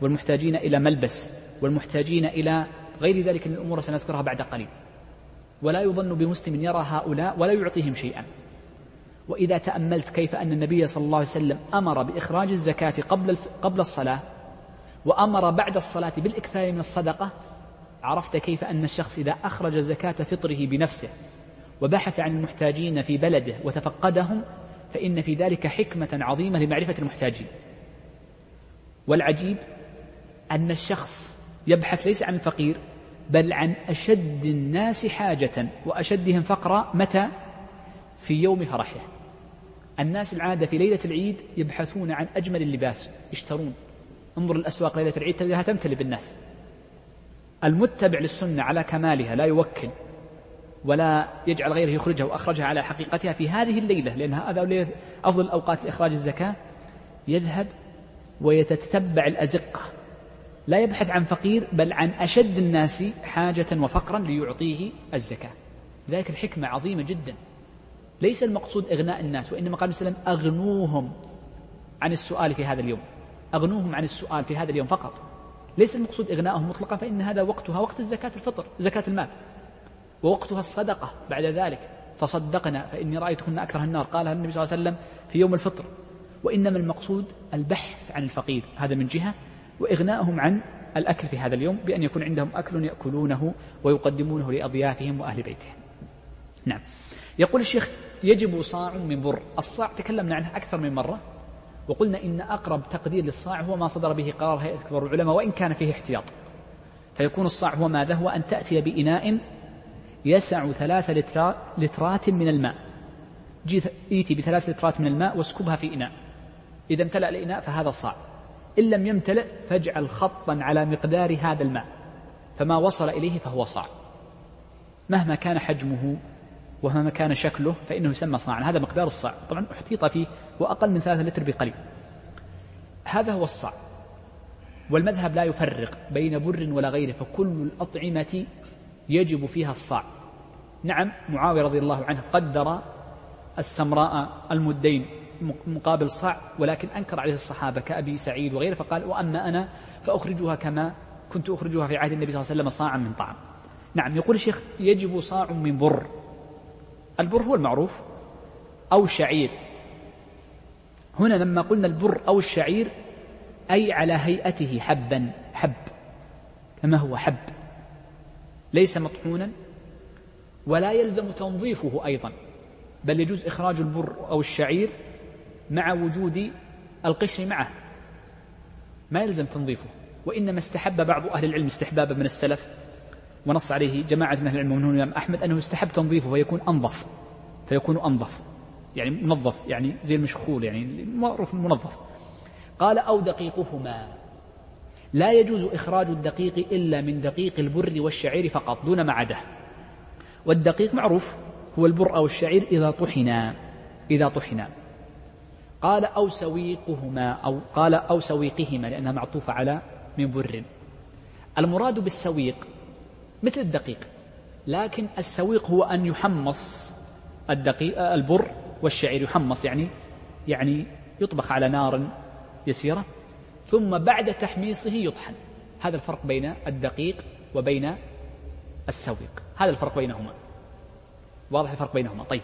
والمحتاجين إلى ملبس والمحتاجين إلى غير ذلك من الأمور سنذكرها بعد قليل. ولا يظن بمسلم يرى هؤلاء ولا يعطيهم شيئا. وإذا تأملت كيف أن النبي صلى الله عليه وسلم أمر بإخراج الزكاة قبل قبل الصلاة وأمر بعد الصلاة بالإكثار من الصدقة عرفت كيف أن الشخص إذا أخرج زكاة فطره بنفسه وبحث عن المحتاجين في بلده وتفقدهم فإن في ذلك حكمة عظيمة لمعرفة المحتاجين. والعجيب أن الشخص يبحث ليس عن الفقير بل عن أشد الناس حاجة وأشدهم فقرا متى؟ في يوم فرحه. الناس العادة في ليلة العيد يبحثون عن أجمل اللباس يشترون. انظر الأسواق ليلة العيد تجدها تمتلئ بالناس. المتبع للسنة على كمالها لا يوكل. ولا يجعل غيره يخرجها وأخرجها على حقيقتها في هذه الليلة لأن هذا أفضل الأوقات لإخراج الزكاة. يذهب ويتتبع الأزقة. لا يبحث عن فقير بل عن أشد الناس حاجة وفقرا ليعطيه الزكاة. ذلك الحكمة عظيمة جدا. ليس المقصود إغناء الناس وإنما قال وسلم أغنوهم عن السؤال في هذا اليوم. أغنوهم عن السؤال في هذا اليوم فقط. ليس المقصود إغناءهم مطلقا فإن هذا وقتها وقت الزكاة الفطر زكاة المال. ووقتها الصدقة. بعد ذلك تصدقنا فإني رأيتكن أكره النار. قالها النبي صلى الله عليه وسلم في يوم الفطر وإنما المقصود البحث عن الفقير. هذا من جهة وإغناءهم عن الأكل في هذا اليوم بأن يكون عندهم أكل يأكلونه ويقدمونه لأضيافهم وأهل بيتهم. نعم. يقول الشيخ يجب صاع من بر. الصاع تكلمنا عنه أكثر من مرة وقلنا إن أقرب تقدير للصاع هو ما صدر به قرار هيئة كبار العلماء وإن كان فيه احتياط. فيكون الصاع هو ماذا؟ هو أن تأتي بإناء يسع ثلاث لترات من الماء. إيتي بثلاث لترات من الماء واسكبها في إناء. إذا امتلأ الإناء فهذا صاع إن لم يمتلئ فاجعل خطا على مقدار هذا الماء. فما وصل إليه فهو صاع مهما كان حجمه ومهما كان شكله فإنه يسمى صاعا هذا مقدار الصاع طبعا احتيط فيه وأقل من ثلاثة لتر بقليل. هذا هو الصاع والمذهب لا يفرق بين بر ولا غيره فكل الأطعمة يجب فيها الصاع. نعم معاوية رضي الله عنه قدر السمراء المدين مقابل صاع ولكن أنكر عليه الصحابة كأبي سعيد وغيره فقال وأما أنا فأخرجها كما كنت أخرجها في عهد النبي صلى الله عليه وسلم صاعا من طعام. نعم يقول الشيخ يجب صاع من بر. البر هو المعروف أو شعير هنا لما قلنا البر أو الشعير أي على هيئته حبا حب. كما هو حب. ليس مطحونا ولا يلزم تنظيفه أيضا بل يجوز إخراج البر أو الشعير مع وجود القشر معه. ما يلزم تنظيفه وإنما استحب بعض أهل العلم استحبابا من السلف ونص عليه جماعة من أهل العلم ومنهم الإمام أحمد أنه يستحب تنظيفه فيكون أنظف فيكون أنظف يعني منظف يعني زي المشخول يعني معروف المنظف قال أو دقيقهما. لا يجوز إخراج الدقيق إلا من دقيق البر والشعير فقط دون ما عداه والدقيق معروف هو البر أو الشعير إذا طحنا إذا طحنا. قال أو سويقهما أو قال أو سويقهما لأنها معطوفة على من بر. المراد بالسويق مثل الدقيق لكن السويق هو أن يحمص الدقيق البر والشعير يحمص يعني يعني يطبخ على نار يسيرة. ثم بعد تحميصه يطحن. هذا الفرق بين الدقيق وبين السويق. هذا الفرق بينهما. واضح الفرق بينهما. طيب.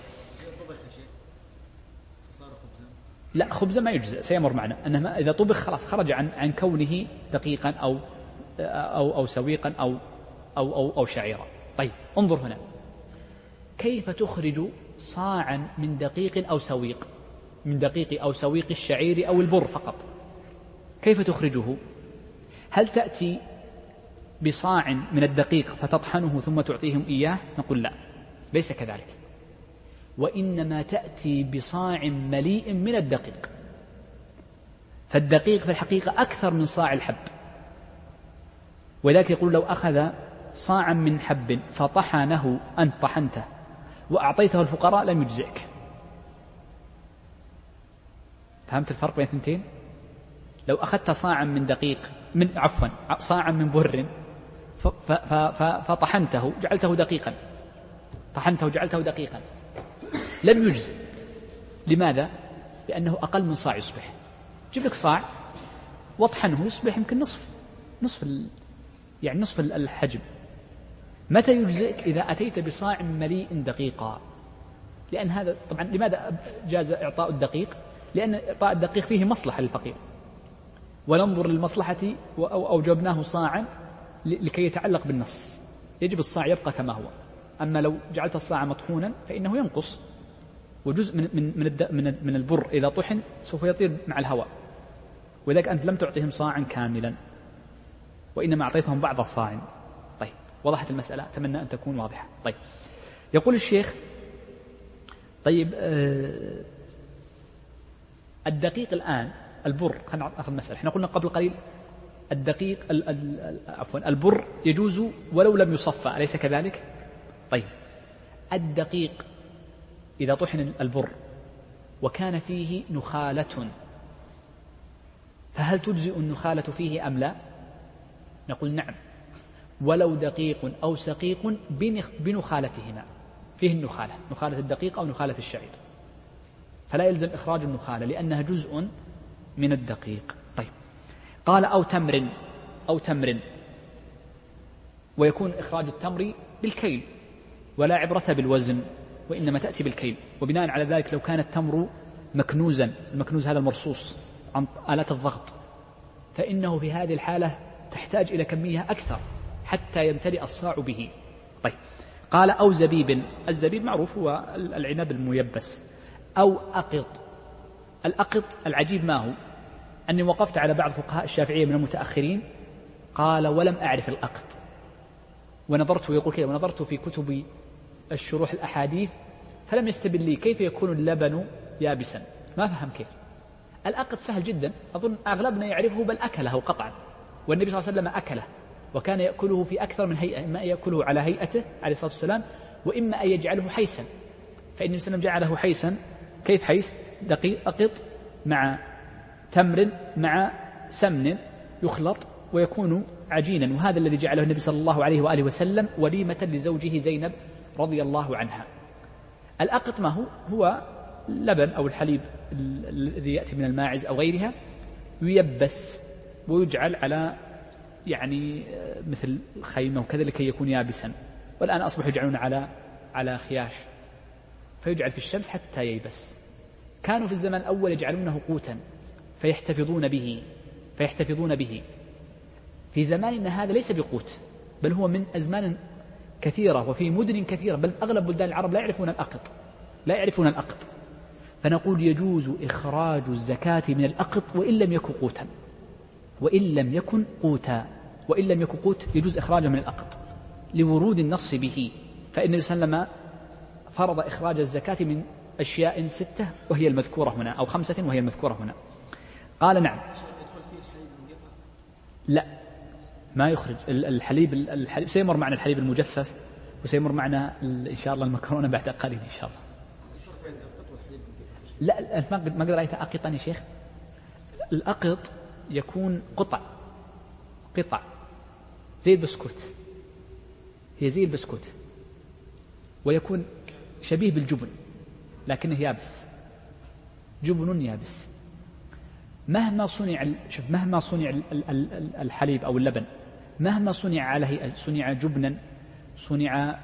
لا خبزا ما يجزئ سيمر معنا. أنه إذا طبخ خلاص خرج عن عن كونه دقيقا أو أو أو سويقا أو أو أو, أو شعيرا. طيب انظر هنا. كيف تخرج صاعا من دقيق أو سويق؟ من دقيق أو سويق الشعير أو البر فقط. كيف تخرجه؟ هل تأتي بصاع من الدقيق فتطحنه ثم تعطيهم إياه؟ نقول لا ليس كذلك. وإنما تأتي بصاع مليء من الدقيق. فالدقيق في الحقيقة أكثر من صاع الحب. ولذلك يقول لو أخذ صاعا من حب فطحنه أنت طحنته وأعطيته الفقراء لم يجزئك. فهمت الفرق بين اثنتين لو أخذت صاعا من دقيق من عفوا صاعا من بر فطحنته جعلته دقيقا. طحنته جعلته دقيقا. لم يجز. لماذا؟ لأنه أقل من صاع يصبح. جيب لك صاع واطحنه يصبح يمكن نصف نصف ال... يعني نصف الحجم. متى يجزئك؟ إذا أتيت بصاع مليء دقيقا. لأن هذا طبعا لماذا جاز إعطاء الدقيق؟ لأن إعطاء الدقيق فيه مصلحة للفقير. وننظر للمصلحة أو أوجبناه صاعا لكي يتعلق بالنص. يجب الصاع يبقى كما هو. أما لو جعلت الصاع مطحونا فإنه ينقص. وجزء من من من من البر إذا طحن سوف يطير مع الهواء. ولذلك أنت لم تعطهم صاعا كاملا. وإنما أعطيتهم بعض الصاع. طيب وضحت المسألة. أتمنى أن تكون واضحة. طيب يقول الشيخ طيب آه الدقيق الآن البر خلينا ناخذ مسألة إحنا قلنا قبل قليل الدقيق عفوا البر يجوز ولو لم يصفى أليس كذلك؟ طيب الدقيق إذا طحن البر وكان فيه نخالة فهل تجزئ النخالة فيه أم لا؟ نقول نعم ولو دقيق أو سقيق بنخالتهما فيه النخالة نخالة الدقيق أو نخالة الشعير فلا يلزم إخراج النخالة لأنها جزء من الدقيق. طيب. قال أو تمر أو تمر. ويكون إخراج التمر بالكيل ولا عبرة بالوزن وإنما تأتي بالكيل. وبناء على ذلك لو كان التمر مكنوزا المكنوز هذا المرصوص عن آلات الضغط فإنه في هذه الحالة تحتاج إلى كمية أكثر حتى يمتلئ الصاع به. طيب. قال أو زبيب. الزبيب معروف هو العنب الميبس. أو أقط. الأقط العجيب ما هو؟ أني وقفت على بعض فقهاء الشافعية من المتأخرين قال ولم أعرف الأقط. ونظرت يقول كذا ونظرت في كتب الشروح الأحاديث فلم يستبن لي كيف يكون اللبن يابسا. ما فهم كيف. الأقط سهل جدا. أظن أغلبنا يعرفه بل أكله قطعا. والنبي صلى الله عليه وسلم أكله وكان يأكله في أكثر من هيئة إما يأكله على هيئته عليه الصلاة والسلام وإما أن يجعله حيسا. فإن النبي صلى الله عليه وسلم جعله حيسا كيف حيس؟ دقيق أقط مع تمر مع سمن يخلط ويكون عجينا. وهذا الذي جعله النبي صلى الله عليه وآله وسلم وليمة لزوجه زينب رضي الله عنها. الأقط ما هو هو لبن أو الحليب الذي يأتي من الماعز أو غيرها ييبس ويجعل على يعني مثل خيمة وكذا لكي يكون يابسا. والآن أصبحوا يجعلون على على خياش. فيجعل في الشمس حتى ييبس. كانوا في الزمن الأول يجعلونه قوتا. فيحتفظون به فيحتفظون به. في زماننا هذا ليس بقوت بل هو من أزمان كثيرة وفي مدن كثيرة بل أغلب بلدان العرب لا يعرفون الأقط لا يعرفون الأقط. فنقول يجوز إخراج الزكاة من الأقط وإن لم يكن قوتا. وإن لم يكن قوتا. وإن لم يكن قوت يجوز إخراجه من الأقط. لورود النص به. فإن النبي صلى الله عليه وسلم فرض إخراج الزكاة من أشياء ستة وهي المذكورة هنا أو خمسة وهي المذكورة هنا. قال نعم. لا. ما يخرج. الحليب الحليب سيمر معنا الحليب المجفف وسيمر معنا إن شاء الله المكرونة بعد قليل إن شاء الله. لا ما قد رأيت أقطا يا شيخ؟ الأقط يكون قطع. قطع. زي البسكوت. هي زي البسكوت. ويكون شبيه بالجبن لكنه يابس. جبن يابس. مهما صنع شوف مهما صنع الحليب أو اللبن مهما صنع على هيئة صنع جبنا صنع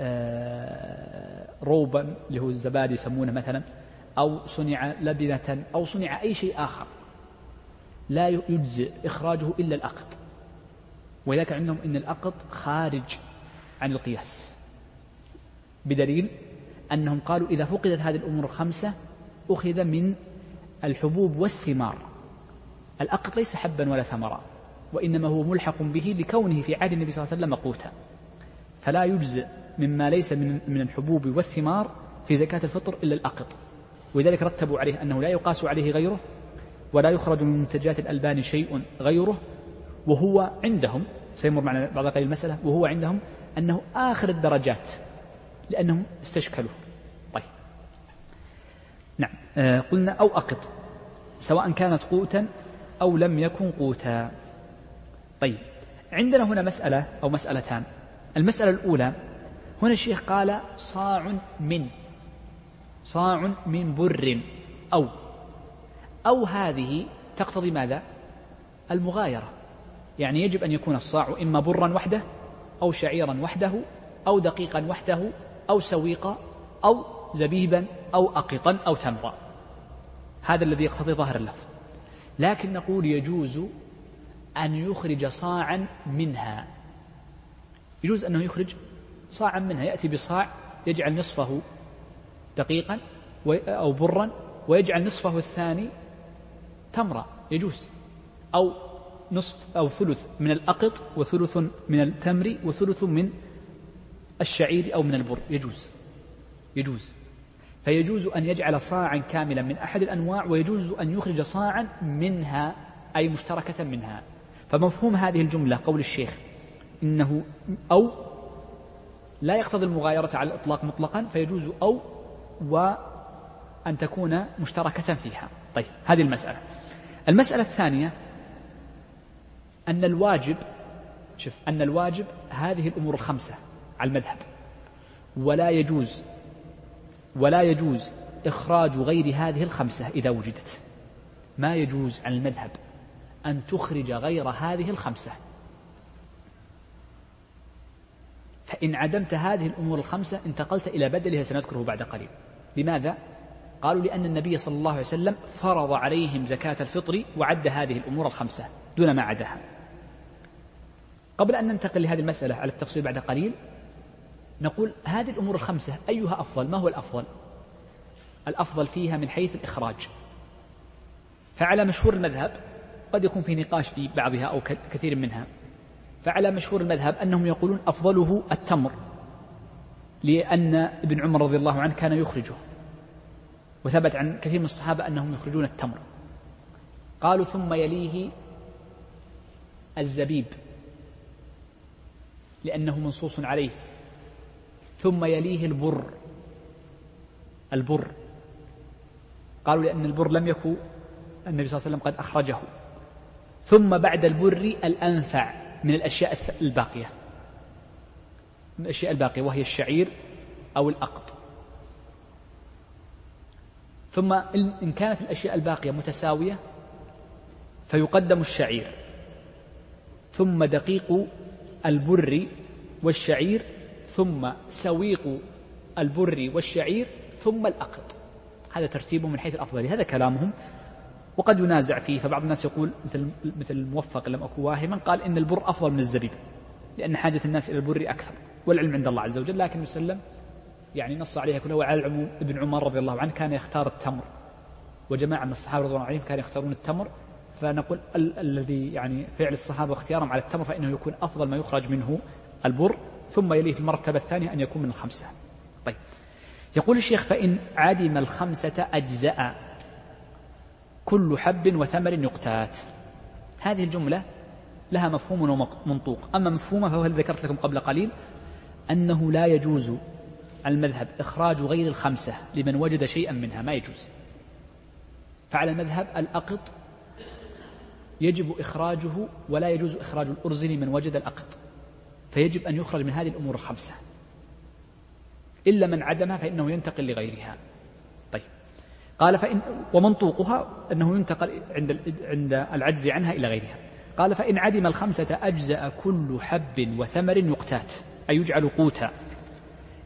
آه، روبا اللي هو الزبادي يسمونه مثلا أو صنع لبنة أو صنع أي شيء آخر لا يجزئ إخراجه إلا الأقط. ولذلك عندهم أن الأقط خارج عن القياس. بدليل أنهم قالوا إذا فقدت هذه الأمور الخمسة أخذ من الحبوب والثمار. الأقط ليس حبا ولا ثمرا وإنما هو ملحق به لكونه في عهد النبي صلى الله عليه وسلم قوتا. فلا يجزئ مما ليس من من الحبوب والثمار في زكاة الفطر إلا الأقط. ولذلك رتبوا عليه أنه لا يقاس عليه غيره ولا يخرج من منتجات الألبان شيء غيره. وهو عندهم سيمر معنا بعض قليل المسألة وهو عندهم أنه آخر الدرجات لأنهم استشكلوا قلنا أو أقط سواء كانت قوتا أو لم يكن قوتا. طيب عندنا هنا مسألة أو مسألتان. المسألة الأولى هنا الشيخ قال صاع من صاع من بر أو أو هذه تقتضي ماذا؟ المغايرة. يعني يجب أن يكون الصاع إما برا وحده أو شعيرا وحده أو دقيقا وحده أو سويقا أو زبيبا أو أقطا أو تمرا. هذا الذي يقتضي ظاهر اللفظ. لكن نقول يجوز أن يخرج صاعا منها. يجوز أنه يخرج صاعا منها. يأتي بصاع يجعل نصفه دقيقا أو برا ويجعل نصفه الثاني تمرة. يجوز. أو نصف أو ثلث من الأقط وثلث من التمر وثلث من الشعير أو من البر. يجوز. يجوز. فيجوز أن يجعل صاعا كاملا من أحد الأنواع ويجوز أن يخرج صاعا منها أي مشتركة منها. فمفهوم هذه الجملة قول الشيخ إنه أو لا يقتضي المغايرة على الإطلاق مطلقا فيجوز أو وأن تكون مشتركة فيها. طيب هذه المسألة. المسألة الثانية أن الواجب شوف أن الواجب هذه الأمور الخمسة على المذهب ولا يجوز ولا يجوز إخراج غير هذه الخمسة إذا وجدت. ما يجوز على المذهب أن تخرج غير هذه الخمسة. فإن عدمت هذه الأمور الخمسة انتقلت إلى بدلها سنذكره بعد قليل. لماذا؟ قالوا لأن النبي صلى الله عليه وسلم فرض عليهم زكاة الفطر وعد هذه الأمور الخمسة دون ما عداها. قبل أن ننتقل لهذه المسألة على التفصيل بعد قليل نقول هذه الأمور الخمسة أيها أفضل؟ ما هو الأفضل؟ الأفضل فيها من حيث الإخراج. فعلى مشهور المذهب قد يكون في نقاش في بعضها أو كثير منها. فعلى مشهور المذهب أنهم يقولون أفضله التمر لأن ابن عمر رضي الله عنه كان يخرجه. وثبت عن كثير من الصحابة أنهم يخرجون التمر. قالوا ثم يليه الزبيب لأنه منصوص عليه. ثم يليه البر. البر. قالوا لأن البر لم يكن النبي صلى الله عليه وسلم قد أخرجه. ثم بعد البر الأنفع من الأشياء الباقية. من الأشياء الباقية وهي الشعير أو الأقط. ثم إن كانت الأشياء الباقية متساوية فيقدم الشعير. ثم دقيق البر والشعير ثم سويق البر والشعير ثم الأقط. هذا ترتيبهم من حيث الأفضل. هذا كلامهم. وقد ينازع فيه فبعض الناس يقول مثل مثل الموفق لم أكن واهما قال إن البر أفضل من الزبيب لأن حاجة الناس إلى البر أكثر والعلم عند الله عز وجل. لكن وسلم يعني نص عليها كلها وعلى العموم ابن عمر رضي الله عنه كان يختار التمر. وجماعة من الصحابة رضي الله عنهم كانوا يختارون التمر. فنقول ال- الذي يعني فعل الصحابة واختيارهم على التمر فإنه يكون أفضل ما يخرج منه البر. ثم يليه في المرتبة الثانية أن يكون من الخمسة. طيب. يقول الشيخ فإن عدم الخمسة أجزاء كل حب وثمر يقتات. هذه الجملة لها مفهوم ومنطوق. أما مفهومه فهو الذي ذكرت لكم قبل قليل أنه لا يجوز المذهب إخراج غير الخمسة لمن وجد شيئا منها. ما يجوز. فعلى المذهب الأقط يجب إخراجه ولا يجوز إخراج الأرز لمن وجد الأقط. فيجب أن يخرج من هذه الأمور الخمسة إلا من عدمها فإنه ينتقل لغيرها. طيب. قال فإن ومنطوقها أنه ينتقل عند عند العجز عنها إلى غيرها. قال فإن عدم الخمسة أجزأ كل حب وثمر يقتات أي يجعل قوتا.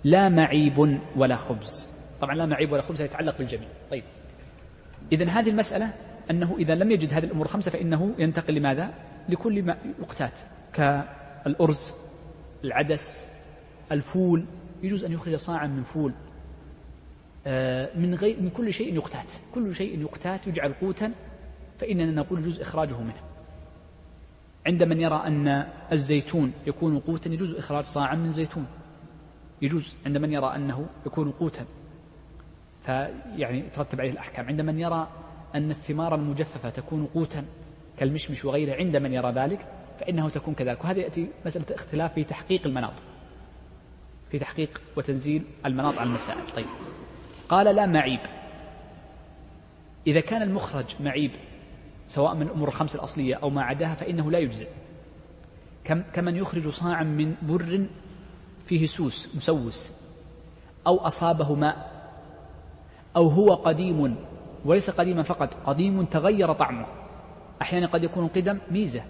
لا معيب ولا خبز. طبعا لا معيب ولا خبز يتعلق بالجميع. طيب. إذا هذه المسألة أنه إذا لم يجد هذه الأمور الخمسة فإنه ينتقل لماذا؟ لكل ما يقتات كالأرز. العدس الفول يجوز أن يخرج صاعا من فول. آه، من غير من كل شيء يقتات. كل شيء يقتات يجعل قوتا فإننا نقول يجوز إخراجه منه. عند من يرى أن الزيتون يكون قوتا يجوز إخراج صاعا من زيتون. يجوز عند من يرى أنه يكون قوتا. فيعني ترتب عليه الأحكام. عند من يرى أن الثمار المجففة تكون قوتا كالمشمش وغيره عند من يرى ذلك؟ فإنه تكون كذلك. وهذا يأتي مسألة اختلاف في تحقيق المناط. في تحقيق وتنزيل المناط على المسائل. طيب. قال لا معيب. إذا كان المخرج معيب سواء من الأمور الخمس الأصلية أو ما عداها فإنه لا يجزئ. كم كمن يخرج صاعا من بر فيه سوس مسوس أو أصابه ماء أو هو قديم وليس قديما فقط قديم تغير طعمه. أحيانا قد يكون القدم ميزة.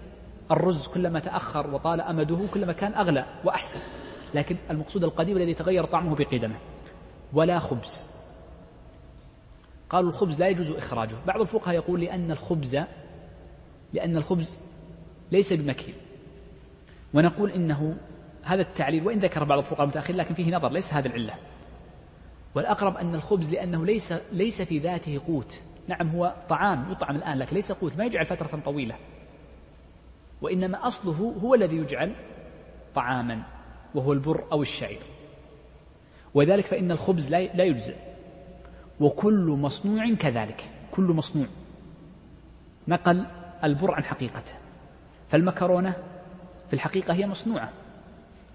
الرز كلما تأخر وطال أمده كلما كان أغلى وأحسن. لكن المقصود القديم الذي تغير طعمه بقدمه. ولا خبز. قالوا الخبز لا يجوز إخراجه. بعض الفقهاء يقول لأن الخبز لأن الخبز ليس بمكيل ونقول إنه هذا التعليل وإن ذكر بعض الفقهاء المتأخرين لكن فيه نظر ليس هذا العلة. والأقرب أن الخبز لأنه ليس ليس في ذاته قوت. نعم هو طعام يطعم الآن لكن ليس قوت ما يجعل فترة طويلة. وإنما أصله هو الذي يجعل طعاما وهو البر أو الشعير. وذلك فإن الخبز لا يجزئ. وكل مصنوع كذلك كل مصنوع. نقل البر عن حقيقته. فالمكرونة في الحقيقة هي مصنوعة.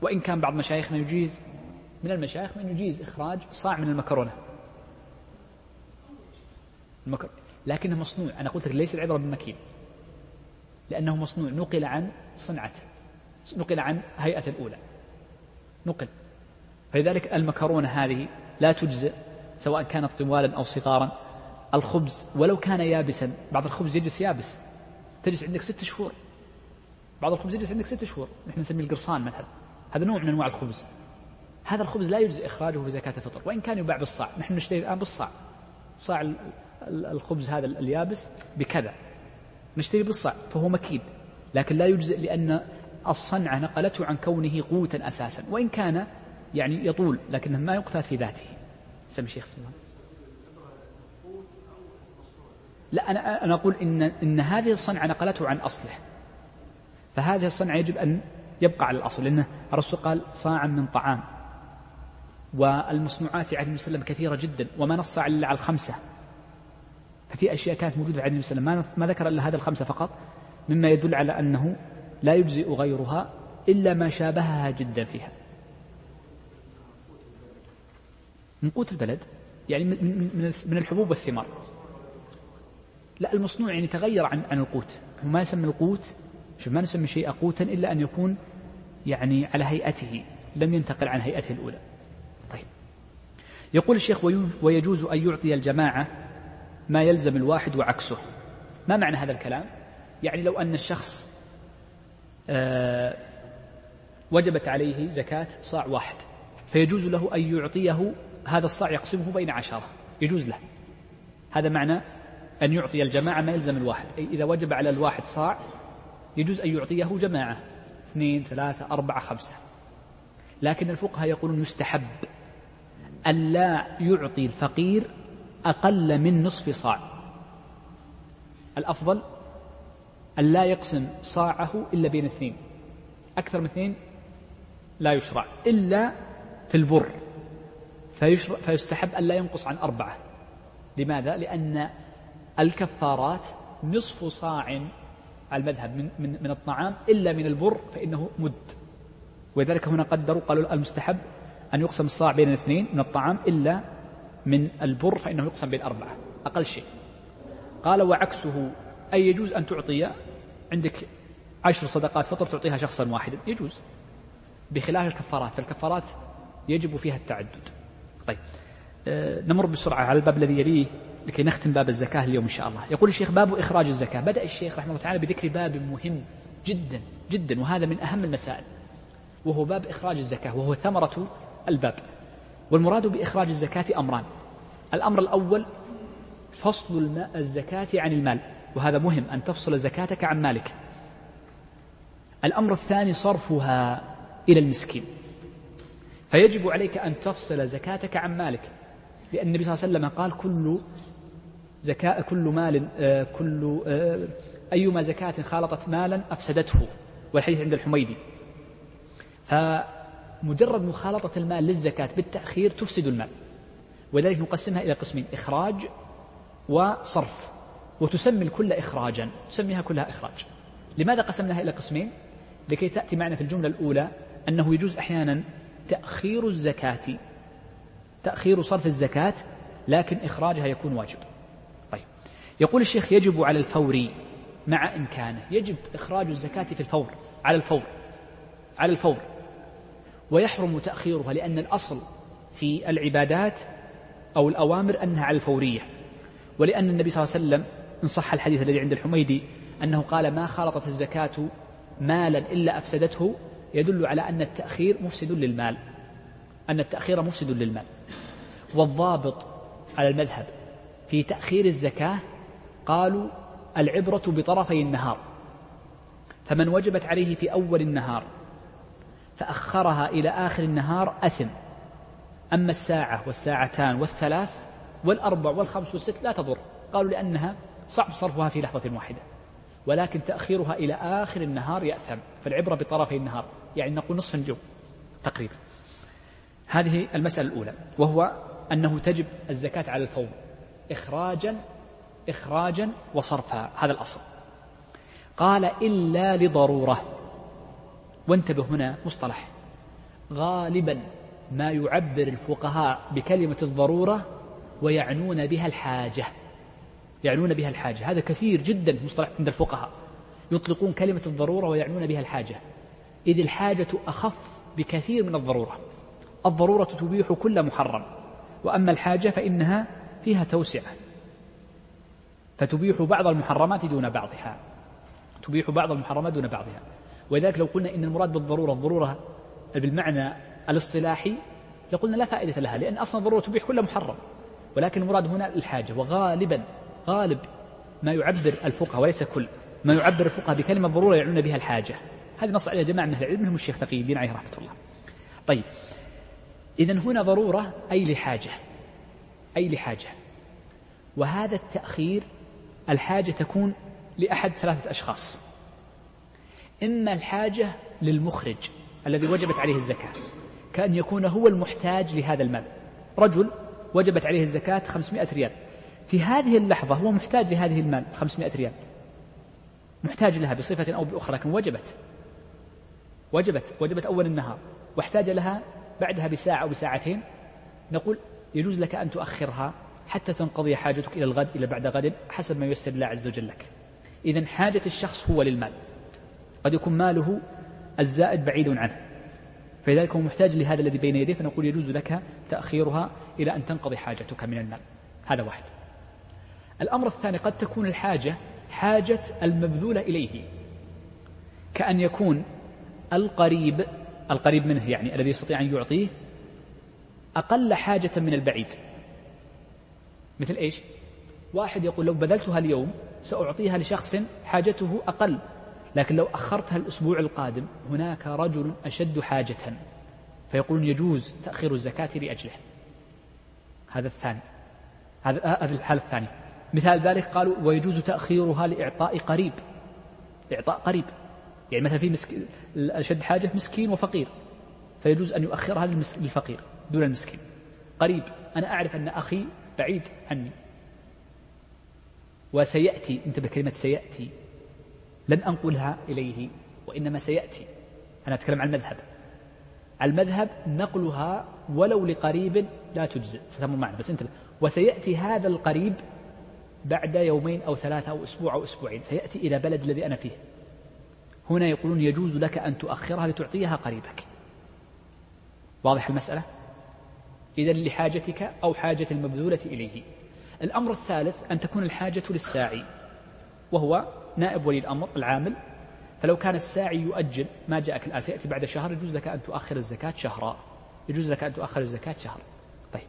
وإن كان بعض مشايخنا يجيز من المشايخ من يجيز إخراج صاع من المكرونة. المكر... لكنه مصنوع. أنا قلت لك ليس العبرة بالمكين. لأنه مصنوع. نقل عن صنعته. نقل عن هيئة الأولى. نقل. فلذلك المكرونة هذه لا تجزئ سواء كانت طوالا أو صغارا. الخبز ولو كان يابسا بعض الخبز يجلس يابس. تجلس عندك ست شهور. بعض الخبز يجلس عندك ست شهور. نحن نسميه القرصان مثلا. هذا نوع من أنواع الخبز. هذا الخبز لا يجزي إخراجه في زكاة الفطر. وإن كان يباع بالصاع. نحن نشتري الآن بالصاع. صاع الخبز هذا اليابس بكذا. نشتري بالصاع فهو مكيل لكن لا يجزئ لأن الصنعة نقلته عن كونه قوتا أساسا وإن كان يعني يطول لكنه ما يقتات في ذاته. سمي شيخ سلمان. لا أنا أنا أقول إن إن هذه الصنعة نقلته عن أصله. فهذه الصنعة يجب أن يبقى على الأصل لأنه الرسول قال صاعا من طعام. والمصنوعات في عهد وسلم كثيرة جدا وما نص إلا على الخمسة. ففي أشياء كانت موجودة عهد النبي صلى الله عليه وسلم. ما ذكر إلا هذه الخمسة فقط مما يدل على أنه لا يجزئ غيرها إلا ما شابهها جدا فيها. من قوت البلد يعني من من الحبوب والثمار. لا المصنوع يعني تغير عن عن القوت. ما يسمى القوت شوف ما نسمي شيء قوتا إلا أن يكون يعني على هيئته لم ينتقل عن هيئته الأولى. طيب. يقول الشيخ ويجوز أن يعطي الجماعة ما يلزم الواحد وعكسه. ما معنى هذا الكلام؟ يعني لو أن الشخص آه وجبت عليه زكاة صاع واحد فيجوز له أن يعطيه هذا الصاع يقسمه بين عشرة. يجوز له. هذا معنى أن يعطي الجماعة ما يلزم الواحد. أي إذا وجب على الواحد صاع يجوز أن يعطيه جماعة. اثنين ثلاثة أربعة خمسة. لكن الفقهاء يقولون يستحب ألا يعطي الفقير أقل من نصف صاع. الأفضل ألا يقسم صاعه إلا بين اثنين. أكثر من اثنين لا يشرع إلا في البر. فيشرع فيستحب ألا ينقص عن أربعة. لماذا؟ لأن الكفارات نصف صاع على المذهب من, من, من الطعام إلا من البر فإنه مد. ولذلك هنا قدروا قالوا المستحب أن يقسم الصاع بين الاثنين من الطعام إلا من البر فإنه يقسم بين أربعة أقل شيء. قال وعكسه أي يجوز أن تعطي عندك عشر صدقات فطر تعطيها شخصا واحدا؟ يجوز. بخلاف الكفارات فالكفارات يجب فيها التعدد. طيب. آه نمر بسرعة على الباب الذي يليه لكي نختم باب الزكاة اليوم إن شاء الله. يقول الشيخ باب إخراج الزكاة. بدأ الشيخ رحمه الله تعالى بذكر باب مهم جدا جدا وهذا من أهم المسائل وهو باب إخراج الزكاة وهو ثمرة الباب. والمراد بإخراج الزكاة أمران. الأمر الأول فصل الماء الزكاة عن المال. وهذا مهم أن تفصل زكاتك عن مالك. الأمر الثاني صرفها إلى المسكين. فيجب عليك أن تفصل زكاتك عن مالك. لأن النبي صلى الله عليه وسلم قال كل زكاة كل مال آه، كل آه، أيما زكاة خالطت مالا أفسدته. والحديث عند الحميدي. فمجرد مخالطة المال للزكاة بالتأخير تفسد المال. ولذلك نقسمها إلى قسمين إخراج وصرف. وتسمي الكل إخراجا تسميها كلها إخراج. لماذا قسمناها إلى قسمين؟ لكي تأتي معنا في الجملة الأولى أنه يجوز أحيانا تأخير الزكاة. تأخير صرف الزكاة لكن إخراجها يكون واجب. طيب. يقول الشيخ يجب على الفور مع إمكانه. يجب إخراج الزكاة في الفور على الفور على الفور. ويحرم تأخيرها لأن الأصل في العبادات أو الأوامر أنها على الفورية. ولأن النبي صلى الله عليه وسلم إن صح الحديث الذي عند الحميدي أنه قال ما خالطت الزكاة مالا إلا أفسدته يدل على أن التأخير مفسد للمال. أن التأخير مفسد للمال. والضابط على المذهب في تأخير الزكاة قالوا العبرة بطرفي النهار فمن وجبت عليه في أول النهار فأخرها إلى آخر النهار أثم. أما الساعة والساعتان والثلاث والأربع والخمس والست لا تضر. قالوا لأنها صعب صرفها في لحظة واحدة. ولكن تأخيرها إلى آخر النهار يأثم. فالعبرة بطرفي النهار. يعني نقول نصف اليوم تقريبا. هذه المسألة الأولى. وهو أنه تجب الزكاة على الفور إخراجا إخراجا وصرفا هذا الأصل. قال إلا لضرورة. وانتبه هنا مصطلح. غالبا ما يعبر الفقهاء بكلمة الضرورة ويعنون بها الحاجة. يعنون بها الحاجة. هذا كثير جدا مصطلح عند الفقهاء. يطلقون كلمة الضرورة ويعنون بها الحاجة. إذ الحاجة أخف بكثير من الضرورة. الضرورة تبيح كل محرم. وأما الحاجة فإنها فيها توسعة. فتبيح بعض المحرمات دون بعضها. تبيح بعض المحرمات دون بعضها. ولذلك لو قلنا إن المراد بالضرورة الضرورة بالمعنى الاصطلاحي لقلنا لا فائدة لها لأن أصلا الضرورة تبيح كل محرم. ولكن المراد هنا الحاجة وغالبا غالب ما يعبر الفقهاء وليس كل ما يعبر الفقهاء بكلمة ضرورة يعنون بها الحاجة. هذه نص عليها جماعة من أهل العلم منهم الشيخ تقي الدين عليه رحمة الله. طيب إذا هنا ضرورة أي لحاجة؟ أي لحاجة؟ وهذا التأخير الحاجة تكون لأحد ثلاثة أشخاص. إما الحاجة للمخرج الذي وجبت عليه الزكاة كأن يكون هو المحتاج لهذا المال. رجل وجبت عليه الزكاة 500 ريال. في هذه اللحظة هو محتاج لهذه المال 500 ريال. محتاج لها بصفة أو بأخرى لكن وجبت. وجبت وجبت أول النهار. واحتاج لها بعدها بساعة أو بساعتين. نقول يجوز لك أن تؤخرها حتى تنقضي حاجتك إلى الغد إلى بعد غد حسب ما ييسر الله عز وجل لك. إذا حاجة الشخص هو للمال. قد يكون ماله الزائد بعيد عنه. فلذلك هو محتاج لهذا الذي بين يديه فنقول يجوز لك تأخيرها إلى أن تنقضي حاجتك من المال هذا واحد. الأمر الثاني قد تكون الحاجة حاجة المبذول إليه. كأن يكون القريب القريب منه يعني الذي يستطيع أن يعطيه أقل حاجة من البعيد. مثل إيش؟ واحد يقول لو بذلتها اليوم سأعطيها لشخص حاجته أقل. لكن لو أخرتها الأسبوع القادم هناك رجل أشد حاجة فيقولون يجوز تأخير الزكاة لأجله. هذا الثاني. هذا هذه الحالة الثانية. مثال ذلك قالوا ويجوز تأخيرها لإعطاء قريب. إعطاء قريب. يعني مثلا في مسكين أشد حاجة مسكين وفقير فيجوز أن يؤخرها للفقير دون المسكين. قريب. أنا أعرف أن أخي بعيد عني. وسيأتي انتبه كلمة سيأتي. لن أنقلها إليه وإنما سيأتي. أنا أتكلم عن المذهب. المذهب نقلها ولو لقريب لا تجزئ. ستمر معنا بس انتبه. وسيأتي هذا القريب بعد يومين أو ثلاثة أو أسبوع أو أسبوعين. سيأتي إلى بلد الذي أنا فيه. هنا يقولون يجوز لك أن تؤخرها لتعطيها قريبك. واضح المسألة؟ إذا لحاجتك أو حاجة المبذولة إليه. الأمر الثالث أن تكون الحاجة للساعي وهو نائب ولي الأمر العامل فلو كان الساعي يؤجل ما جاءك الآن سيأتي بعد شهر يجوز لك أن تؤخر الزكاة شهرا. يجوز لك أن تؤخر الزكاة شهر طيب.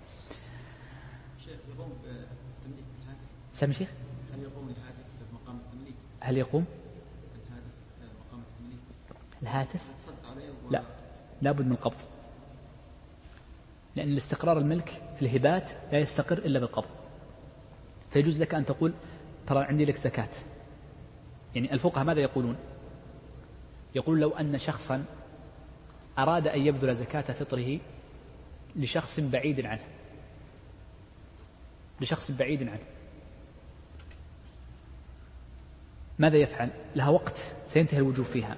سامي شيخ؟ هل يقوم الهاتف مقام التمليك هل يقوم الهاتف الهاتف؟ لا. لابد من القبض. لأن الاستقرار الملك في الهبات لا يستقر إلا بالقبض. فيجوز لك أن تقول ترى عندي لك زكاة. يعني الفقهاء ماذا يقولون؟ يقول لو أن شخصا أراد أن يبذل زكاة فطره لشخص بعيد عنه. لشخص بعيد عنه. ماذا يفعل؟ لها وقت سينتهي الوجوب فيها.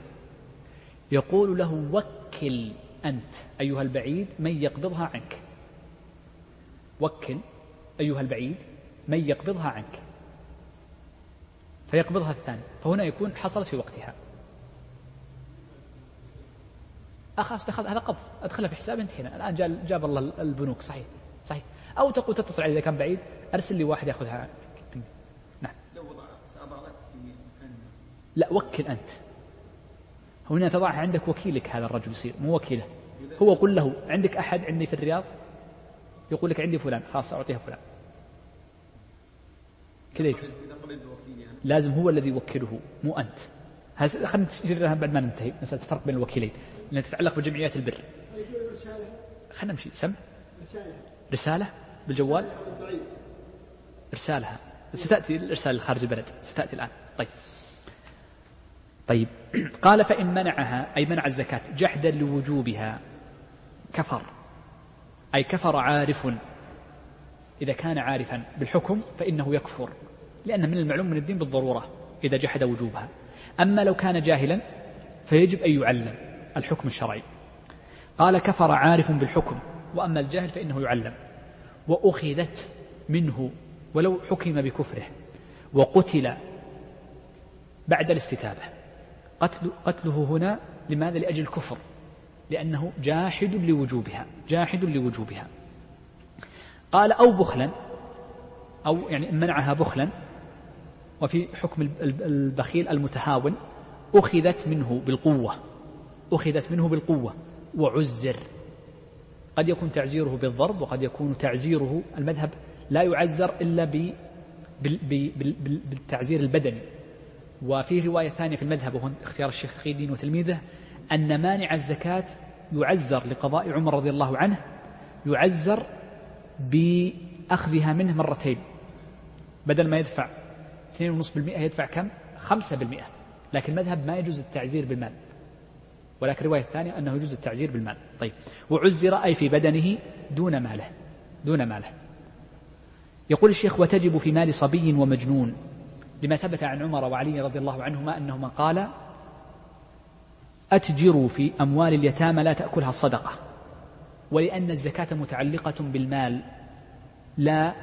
يقول له وكل أنت أيها البعيد من يقبضها عنك. وكل أيها البعيد من يقبضها عنك. فيقبضها الثاني فهنا يكون حصلت في وقتها. خلاص دخل هذا قبض. أدخله في حساب انتهينا الآن جاب, جاب الله البنوك صحيح. صحيح. أو تقول تتصل عليه إذا كان بعيد. أرسل لي واحد يأخذها. نعم. لو وضع في لا وكل أنت. هنا تضعها عندك وكيلك هذا الرجل يصير. مو وكيلة. هو قل له عندك أحد عندي في الرياض؟ يقول لك عندي فلان. خلاص أعطيها فلان. كذا يجوز. لازم هو الذي يوكله مو أنت. خلينا نجرها بعد ما ننتهي مسألة الفرق بين الوكيلين لأنها تتعلق بجمعيات البر. خلينا نمشي. سم؟ رسالة بالجوال؟ إرسالها ستأتي الإرسال خارج البلد. ستأتي الآن. طيب. طيب. قال فإن منعها أي منع الزكاة جحدا لوجوبها. كفر. أي كفر عارف. إذا كان عارفا بالحكم فإنه يكفر. لأن من المعلوم من الدين بالضرورة إذا جحد وجوبها. أما لو كان جاهلا فيجب أن يعلم الحكم الشرعي. قال كفر عارف بالحكم وأما الجاهل فإنه يعلم. وأخذت منه ولو حكم بكفره وقتل بعد الاستتابة. قتل قتله هنا لماذا؟ لأجل الكفر لأنه جاحد لوجوبها جاحد لوجوبها. قال أو بخلا أو يعني منعها بخلا وفي حكم البخيل المتهاون أخذت منه بالقوة. أخذت منه بالقوة. وعزر. قد يكون تعزيره بالضرب وقد يكون تعزيره المذهب لا يعزر إلا بالتعزير البدني. وفي رواية ثانية في المذهب وهو اختيار الشيخ تقي الدين وتلميذه أن مانع الزكاة يعزر لقضاء عمر رضي الله عنه يعزر بأخذها منه مرتين. بدل ما يدفع 2.5% يدفع كم؟ 5% لكن المذهب ما يجوز التعزير بالمال. ولكن الرواية الثانية أنه يجوز التعزير بالمال. طيب. وعزر أي في بدنه دون ماله. دون ماله. يقول الشيخ وتجب في مال صبي ومجنون. لما ثبت عن عمر وعلي رضي الله عنهما أنهما قال أتجروا في أموال اليتامى لا تأكلها الصدقة. ولأن الزكاة متعلقة بالمال لا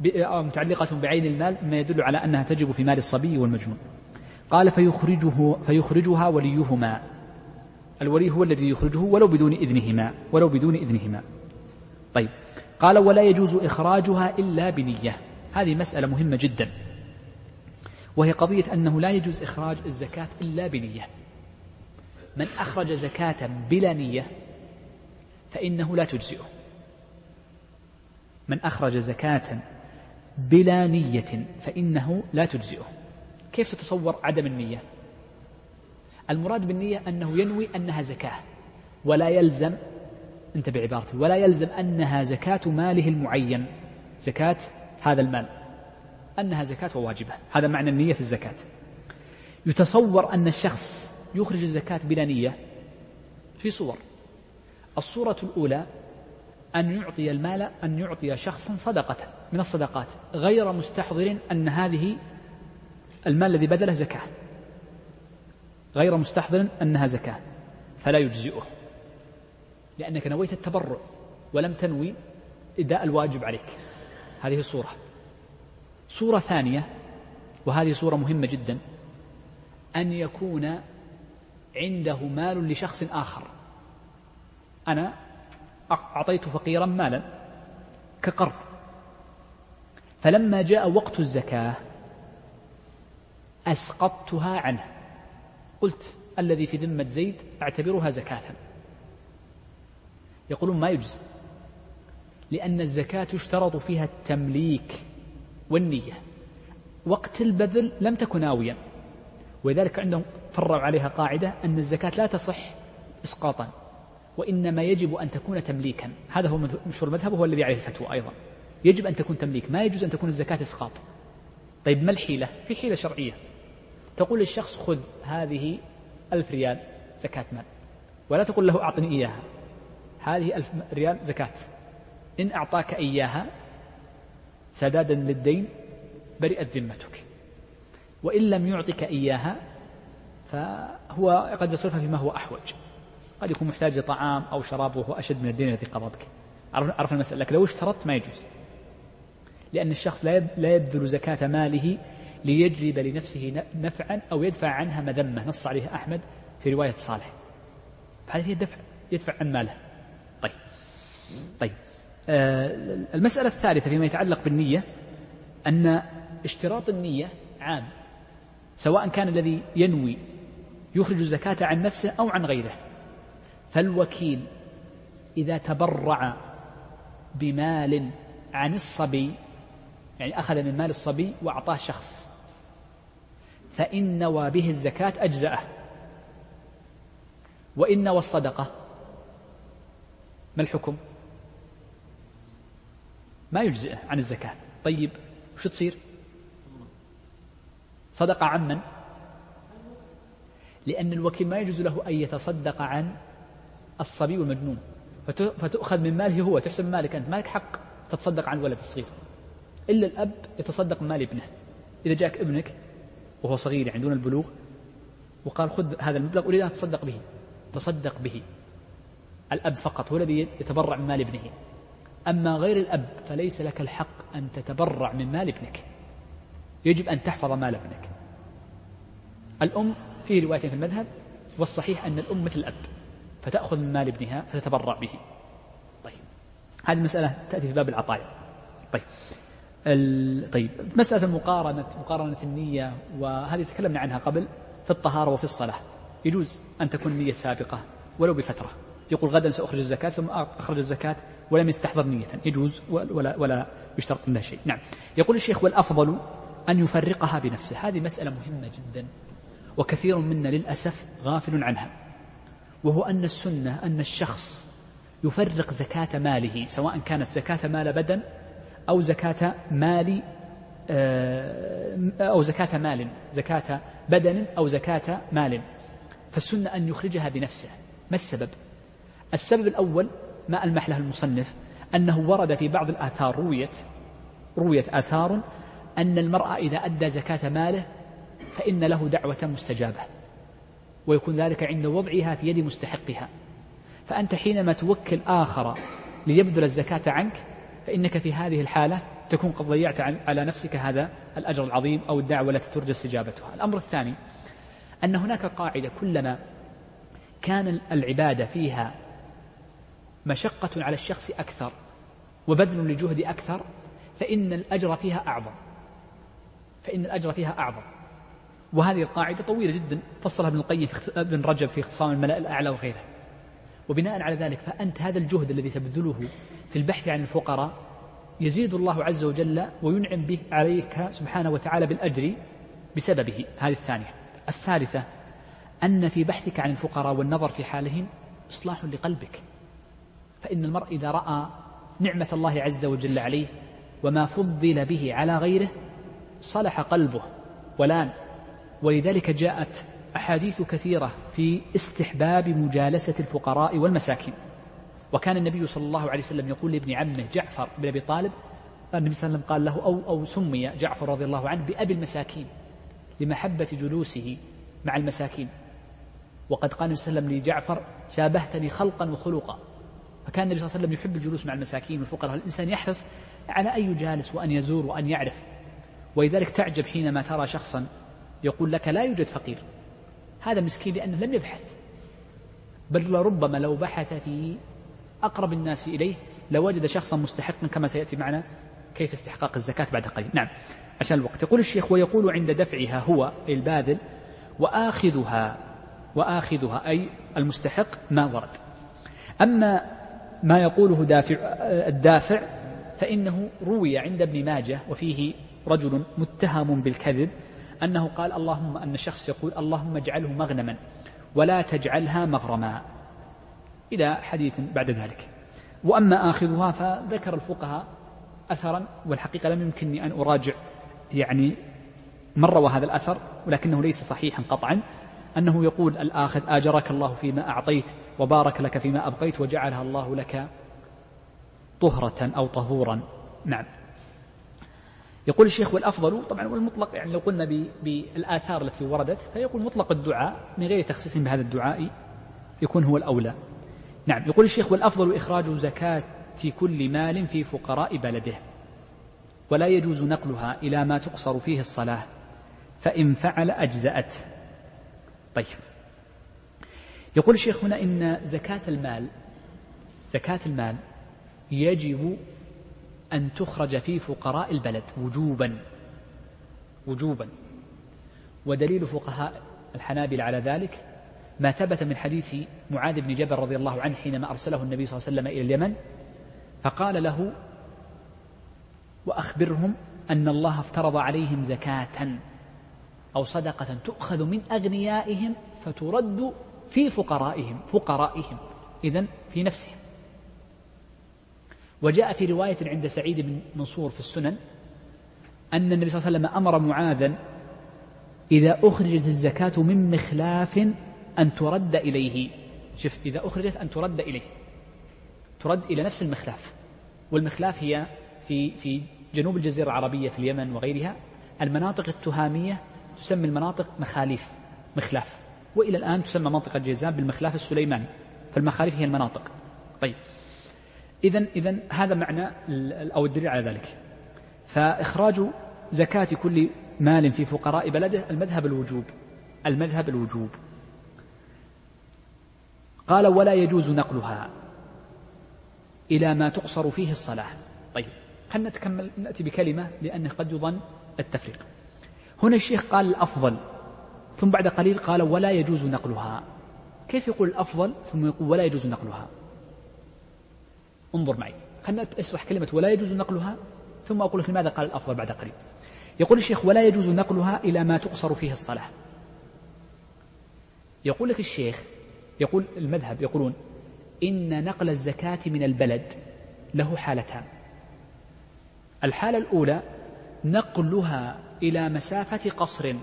متعلقة بعين المال ما يدل على أنها تجب في مال الصبي والمجنون. قال فيخرجه فيخرجها وليهما. الولي هو الذي يخرجه ولو بدون إذنهما ولو بدون إذنهما. طيب. قال ولا يجوز إخراجها إلا بنية. هذه مسألة مهمة جدا. وهي قضية أنه لا يجوز إخراج الزكاة إلا بنية. من أخرج زكاة بلا نية فإنه لا تجزئه. من أخرج زكاة بلا نية فإنه لا تجزئه. كيف تتصور عدم النية؟ المراد بالنية أنه ينوي أنها زكاة ولا يلزم انتبه بعبارتي ولا يلزم أنها زكاة ماله المعين. زكاة هذا المال. أنها زكاة وواجبة. هذا معنى النية في الزكاة. يتصور أن الشخص يخرج الزكاة بلا نية في صور. الصورة الأولى أن يعطي المال أن يعطي شخصا صدقة. من الصدقات غير مستحضر أن هذه المال الذي بذله زكاة. غير مستحضر أنها زكاة فلا يجزئه لأنك نويت التبرع ولم تنوي إداء الواجب عليك. هذه صورة. صورة ثانية وهذه صورة مهمة جدا أن يكون عنده مال لشخص آخر. أنا أعطيت فقيرا مالا كقرض. فلما جاء وقت الزكاة أسقطتها عنه. قلت الذي في ذمة زيد أعتبرها زكاة. يقولون ما يجزي لأن الزكاة يشترط فيها التمليك والنية. وقت البذل لم تكن ناويا ولذلك عندهم فرعوا عليها قاعدة أن الزكاة لا تصح إسقاطا وإنما يجب أن تكون تمليكا. هذا هو مشهور المذهب وهو الذي عليه الفتوى أيضا. يجب أن تكون تمليك ما يجوز أن تكون الزكاة إسقاط. طيب ما الحيلة؟ في حيلة شرعية. تقول للشخص خذ هذه ألف ريال زكاة مال ولا تقول له أعطني إياها. هذه ألف ريال زكاة. إن أعطاك إياها سدادا للدين برئت ذمتك. وإن لم يعطك إياها فهو قد يصرفها فيما هو أحوج. قد يكون محتاج لطعام أو شراب وهو أشد من الدين الذي قضى بك. عرف المسألة؟ لكن لو اشترطت ما يجوز. لأن الشخص لا يبذل زكاة ماله ليجلب لنفسه نفعا أو يدفع عنها مذمة. نص عليها أحمد في رواية صالح. هذه هي الدفع يدفع عن ماله. طيب. طيب. آه المسألة الثالثة فيما يتعلق بالنية أن اشتراط النية عام سواء كان الذي ينوي يخرج الزكاة عن نفسه أو عن غيره. فالوكيل إذا تبرع بمال عن الصبي يعني أخذ من مال الصبي وأعطاه شخص. فإن نوى به الزكاة أجزأه. وإن نوى الصدقة ما الحكم؟ ما يجزئه عن الزكاة. طيب وش تصير؟ صدقة عن من؟ لأن الوكيل ما يجوز له أن يتصدق عن الصبي والمجنون. فتؤخذ من ماله هو تحسب مالك أنت. مالك حق تتصدق عن الولد الصغير. إلا الأب يتصدق مال ابنه. إذا جاءك ابنك وهو صغير يعني دون البلوغ وقال خذ هذا المبلغ أريد أن أتصدق به. تصدق به. الأب فقط هو الذي يتبرع من مال ابنه. أما غير الأب فليس لك الحق أن تتبرع من مال ابنك. يجب أن تحفظ مال ابنك. الأم في رواية في المذهب والصحيح أن الأم مثل الأب فتأخذ من مال ابنها فتتبرع به. طيب. هذه المسألة تأتي في باب العطايا. طيب. طيب مسألة المقارنة مقارنة النية وهذه تكلمنا عنها قبل في الطهارة وفي الصلاة. يجوز أن تكون النية سابقة ولو بفترة. يقول غدا سأخرج الزكاة ثم أخرج الزكاة ولم يستحضر نية. يجوز ولا, ولا يشترط منها شيء. نعم. يقول الشيخ والأفضل أن يفرقها بنفسه. هذه مسألة مهمة جدا وكثير منا للأسف غافل عنها. وهو أن السنة أن الشخص يفرق زكاة ماله سواء كانت زكاة مال بدن أو زكاة مال آه، أو زكاة مال زكاة بدن أو زكاة مال. فالسنة أن يخرجها بنفسه. ما السبب؟ السبب الأول ما ألمح له المصنف أنه ورد في بعض الآثار رويت رويت آثار أن المرأة إذا أدى زكاة ماله فإن له دعوة مستجابة ويكون ذلك عند وضعها في يد مستحقها. فأنت حينما توكل آخر ليبذل الزكاة عنك فإنك في هذه الحالة تكون قد ضيعت على نفسك هذا الأجر العظيم أو الدعوة التي ترجى استجابتها. الأمر الثاني أن هناك قاعدة كلما كان العبادة فيها مشقة على الشخص أكثر وبذل لجهد أكثر فإن الأجر فيها أعظم. فإن الأجر فيها أعظم. وهذه القاعدة طويلة جدا فصلها ابن القيم ابن رجب في اختصام الملأ الأعلى وغيره وبناء على ذلك فأنت هذا الجهد الذي تبذله في البحث عن الفقراء يزيد الله عز وجل وينعم به عليك سبحانه وتعالى بالأجر بسببه. هذه الثانية. الثالثة أن في بحثك عن الفقراء والنظر في حالهم إصلاح لقلبك. فإن المرء إذا رأى نعمة الله عز وجل عليه وما فضل به على غيره صلح قلبه. ولان ولذلك جاءت أحاديث كثيرة في استحباب مجالسة الفقراء والمساكين. وكان النبي صلى الله عليه وسلم يقول لابن عمه جعفر بن أبي طالب النبي صلى الله عليه وسلم قال له أو, أو سمي جعفر رضي الله عنه بأبي المساكين لمحبة جلوسه مع المساكين. وقد قال النبي صلى الله عليه وسلم لجعفر شابهتني خلقا وخلقا. فكان النبي صلى الله عليه وسلم يحب الجلوس مع المساكين والفقراء. الإنسان يحرص على أن يجالس وأن يزور وأن يعرف؟ ولذلك تعجب حينما ترى شخصا يقول لك لا يوجد فقير. هذا مسكين لأنه لم يبحث. بل ربما لو بحث في أقرب الناس إليه لوجد شخصا مستحقا كما سيأتي معنا كيف استحقاق الزكاة بعد قليل. نعم عشان الوقت. يقول الشيخ ويقول عند دفعها هو الباذل وآخذها وآخذها أي المستحق ما ورد. أما ما يقوله دافع الدافع فإنه روي عند ابن ماجه وفيه رجل متهم بالكذب أنه قال اللهم أن الشخص يقول اللهم اجعله مغنما ولا تجعلها مغرما. إلى حديث بعد ذلك. وأما آخذها فذكر الفقهاء أثرا والحقيقة لم يمكنني أن أراجع يعني من روى هذا الأثر ولكنه ليس صحيحا قطعا. أنه يقول الآخذ آجرك الله فيما أعطيت وبارك لك فيما أبقيت وجعلها الله لك طهرة أو طهورا. نعم. يقول الشيخ والأفضل طبعا والمطلق يعني لو قلنا بالآثار التي وردت فيقول مطلق الدعاء من غير تخصيص بهذا الدعاء يكون هو الأولى. نعم يقول الشيخ والأفضل إخراج زكاة كل مال في فقراء بلده ولا يجوز نقلها إلى ما تقصر فيه الصلاة فإن فعل أجزأت. طيب. يقول الشيخ هنا إن زكاة المال زكاة المال يجب أن تخرج في فقراء البلد وجوبا. وجوبا. ودليل فقهاء الحنابل على ذلك ما ثبت من حديث معاذ بن جبل رضي الله عنه حينما أرسله النبي صلى الله عليه وسلم إلى اليمن فقال له وأخبرهم أن الله افترض عليهم زكاة أو صدقة تؤخذ من أغنيائهم فترد في فقرائهم فقرائهم. إذن في نفسهم. وجاء في رواية عند سعيد بن منصور في السنن أن النبي صلى الله عليه وسلم أمر معاذا إذا أخرجت الزكاة من مخلاف أن ترد إليه. شوف إذا أخرجت أن ترد إليه. ترد إلى نفس المخلاف. والمخلاف هي في في جنوب الجزيرة العربية في اليمن وغيرها المناطق التهامية تسمى المناطق مخاليف مخلاف. وإلى الآن تسمى منطقة جيزان بالمخلاف السليماني فالمخاليف هي المناطق. طيب. إذا إذا هذا معنى أو الدليل على ذلك. فإخراج زكاة كل مال في فقراء بلده المذهب الوجوب. المذهب الوجوب. قال ولا يجوز نقلها إلى ما تقصر فيه الصلاة. طيب خلنا نتكمل نأتي بكلمة لأنه قد يظن التفريق. هنا الشيخ قال الأفضل ثم بعد قليل قال ولا يجوز نقلها. كيف يقول الأفضل؟ ثم يقول ولا يجوز نقلها. انظر معي. خلنا أشرح كلمة ولا يجوز نقلها ثم أقول لك لماذا قال الأفضل بعد قليل. يقول الشيخ ولا يجوز نقلها إلى ما تقصر فيه الصلاة. يقول لك الشيخ يقول المذهب يقولون إن نقل الزكاة من البلد له حالتان. الحالة الأولى نقلها إلى مسافة قصر.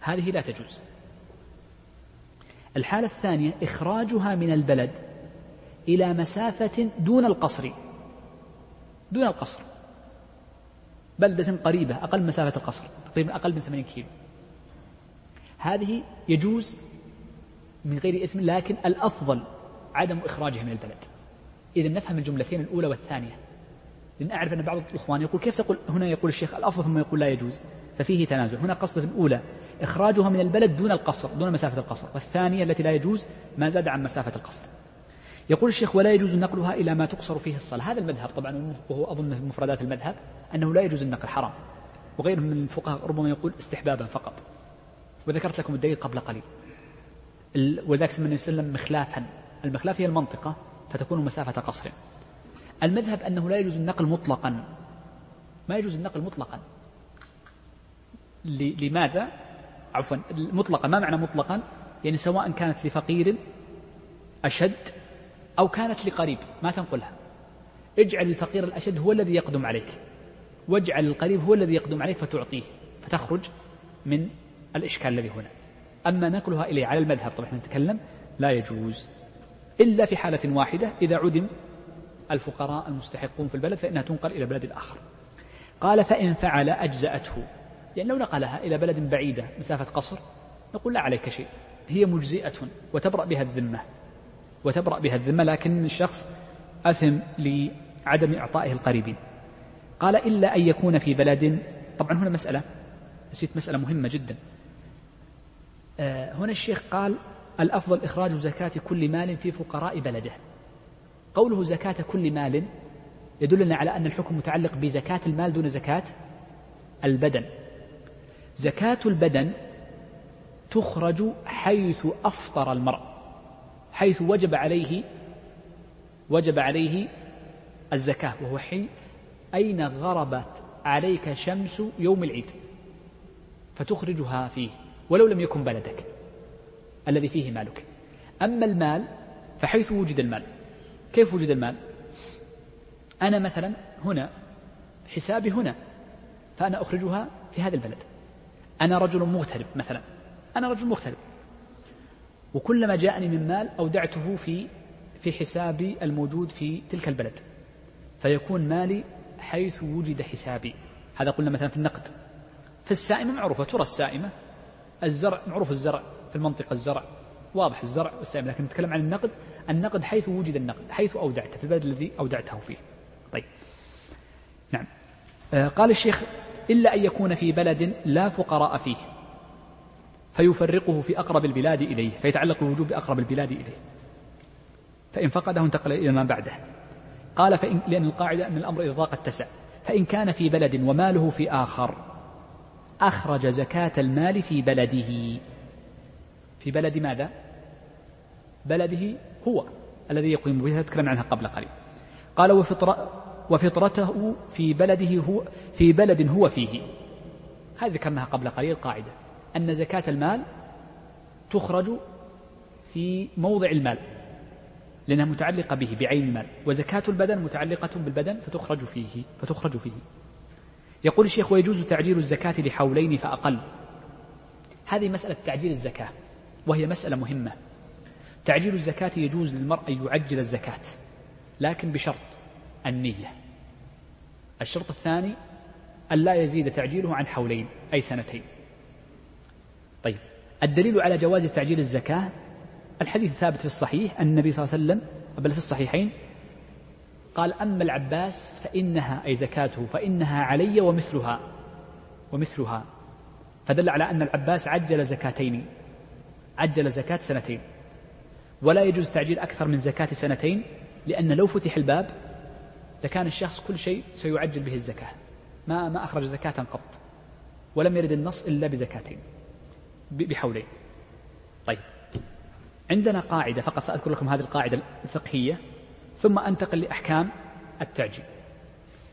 هذه لا تجوز. الحالة الثانية إخراجها من البلد إلى مسافة دون القصر. دون القصر. بلدة قريبة أقل مسافة القصر تقريبا أقل من 80 كيلو. هذه يجوز من غير إثم لكن الأفضل عدم إخراجها من البلد. إذا نفهم الجملتين الأولى والثانية. لأن أعرف أن بعض الإخوان يقول كيف تقول؟ هنا يقول الشيخ الأفضل ثم يقول لا يجوز. ففيه تنازع. هنا قصدة الأولى إخراجها من البلد دون القصر دون مسافة القصر. والثانية التي لا يجوز ما زاد عن مسافة القصر. يقول الشيخ ولا يجوز نقلها إلى ما تقصر فيه الصلاة. هذا المذهب طبعا وهو أظن من مفردات المذهب أنه لا يجوز النقل حرام. وغيرهم من الفقهاء ربما يقول استحبابا فقط. وذكرت لكم الدليل قبل قليل. ولذلك سمى النبي صلى الله عليه وسلم مخلافا. المخلاف هي المنطقة فتكون مسافة قصر. المذهب أنه لا يجوز النقل مطلقا. ما يجوز النقل مطلقا. لماذا؟ عفوا مطلقا. ما معنى مطلقا؟ يعني سواء كانت لفقير أشد أو كانت لقريب ما تنقلها. اجعل الفقير الأشد هو الذي يقدم عليك. واجعل القريب هو الذي يقدم عليك فتعطيه فتخرج من الإشكال الذي هنا. أما نقلها إليه على المذهب طبعا نتكلم لا يجوز. إلا في حالة واحدة إذا عدم الفقراء المستحقون في البلد فإنها تنقل إلى بلد آخر. قال فإن فعل أجزأته. يعني لو نقلها إلى بلد بعيدة مسافة قصر نقول لا عليك شيء هي مجزئة وتبرأ بها الذمة. وتبرأ بها الذمة لكن الشخص أثم لعدم إعطائه القريبين. قال إلا أن يكون في بلد طبعا هنا مسألة نسيت مسألة مهمة جدا. آه، هنا الشيخ قال الأفضل إخراج زكاة كل مال في فقراء بلده. قوله زكاة كل مال يدلنا على أن الحكم متعلق بزكاة المال دون زكاة البدن. زكاة البدن تخرج حيث أفطر المرء. حيث وجب عليه وجب عليه الزكاة وهو حين أين غربت عليك شمس يوم العيد؟ فتخرجها فيه ولو لم يكن بلدك الذي فيه مالك. أما المال فحيث وجد المال. كيف وجد المال؟ أنا مثلا هنا حسابي هنا فأنا أخرجها في هذا البلد. أنا رجل مغترب مثلا. أنا رجل مغترب. وكلما جاءني من مال أودعته في في حسابي الموجود في تلك البلد. فيكون مالي حيث وجد حسابي. هذا قلنا مثلا في النقد. في السائمة معروفة. ترى السائمة الزرع معروف الزرع في المنطقة الزرع واضح الزرع والسائمة. لكن نتكلم عن النقد النقد حيث وجد النقد حيث أودعته في البلد الذي أودعته فيه. طيب. نعم. آه قال الشيخ إلا أن يكون في بلد لا فقراء فيه. فيفرقه في أقرب البلاد إليه فيتعلق الوجوب بأقرب البلاد إليه. فإن فقده انتقل إلى ما بعده. قال فإن لأن القاعدة أن الأمر إذا ضاق اتسع. فإن كان في بلد وماله في آخر أخرج زكاة المال في بلده. في بلد ماذا؟ بلده هو الذي يقيم به. تكلمنا عنها قبل قليل. قال وفطر وفطرته في بلده هو في بلد هو فيه. هذه ذكرناها قبل قليل قاعدة. أن زكاة المال تخرج في موضع المال لأنها متعلقة به بعين المال. وزكاة البدن متعلقة بالبدن فتخرج فيه فتخرج فيه. يقول الشيخ ويجوز تعجيل الزكاة لحولين فأقل. هذه مسألة تعجيل الزكاة وهي مسألة مهمة. تعجيل الزكاة يجوز للمرء أن يعجل الزكاة لكن بشرط النية. الشرط الثاني أن لا يزيد تعجيله عن حولين أي سنتين. طيب. الدليل على جواز تعجيل الزكاة الحديث ثابت في الصحيح النبي صلى الله عليه وسلم بل في الصحيحين قال أما العباس فإنها أي زكاته فإنها علي ومثلها ومثلها. فدل على أن العباس عجل زكاتين عجل زكاة سنتين. ولا يجوز تعجيل أكثر من زكاة سنتين لأن لو فتح الباب لكان الشخص كل شيء سيعجل به الزكاة ما ما أخرج زكاة قط ولم يرد النص إلا بزكاتين. بحولين. طيب. عندنا قاعدة فقط سأذكر لكم هذه القاعدة الفقهية ثم أنتقل لأحكام التعجيل.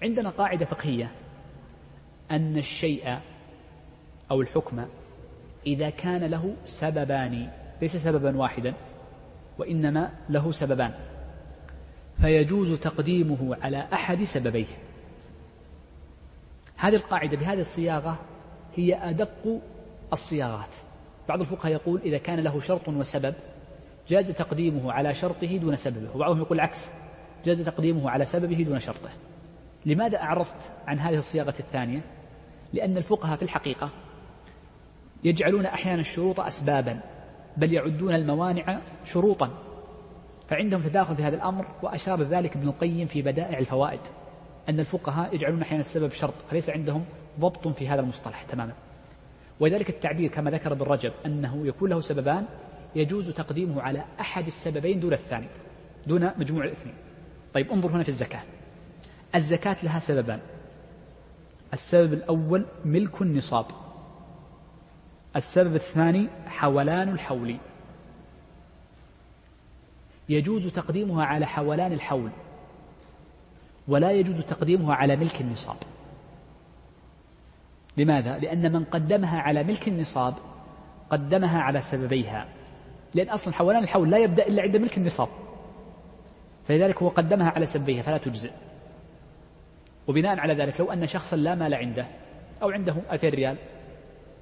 عندنا قاعدة فقهية أن الشيء أو الحكم إذا كان له سببان ليس سببا واحدا وإنما له سببان. فيجوز تقديمه على أحد سببيه. هذه القاعدة بهذه الصياغة هي أدق الصياغات. بعض الفقهاء يقول إذا كان له شرط وسبب جاز تقديمه على شرطه دون سببه وبعضهم يقول العكس جاز تقديمه على سببه دون شرطه. لماذا أعرضت عن هذه الصياغة الثانية؟ لأن الفقهاء في الحقيقة يجعلون أحيانا الشروط أسبابا بل يعدون الموانع شروطا. فعندهم تداخل في هذا الأمر وأشار ذلك ابن القيم في بدائع الفوائد أن الفقهاء يجعلون أحيانا السبب شرط فليس عندهم ضبط في هذا المصطلح تماما. وذلك التعبير كما ذكر ابن رجب أنه يكون له سببان يجوز تقديمه على أحد السببين دون الثاني دون مجموع الاثنين. طيب انظر هنا في الزكاة. الزكاة لها سببان. السبب الأول ملك النصاب. السبب الثاني حولان الحول. يجوز تقديمها على حولان الحول ولا يجوز تقديمها على ملك النصاب. لماذا؟ لأن من قدمها على ملك النصاب قدمها على سببيها. لأن أصلا حولان الحول لا يبدأ إلا عند ملك النصاب. فلذلك هو قدمها على سببيها فلا تجزئ. وبناء على ذلك لو أن شخصا لا مال عنده أو عنده ألفين ريال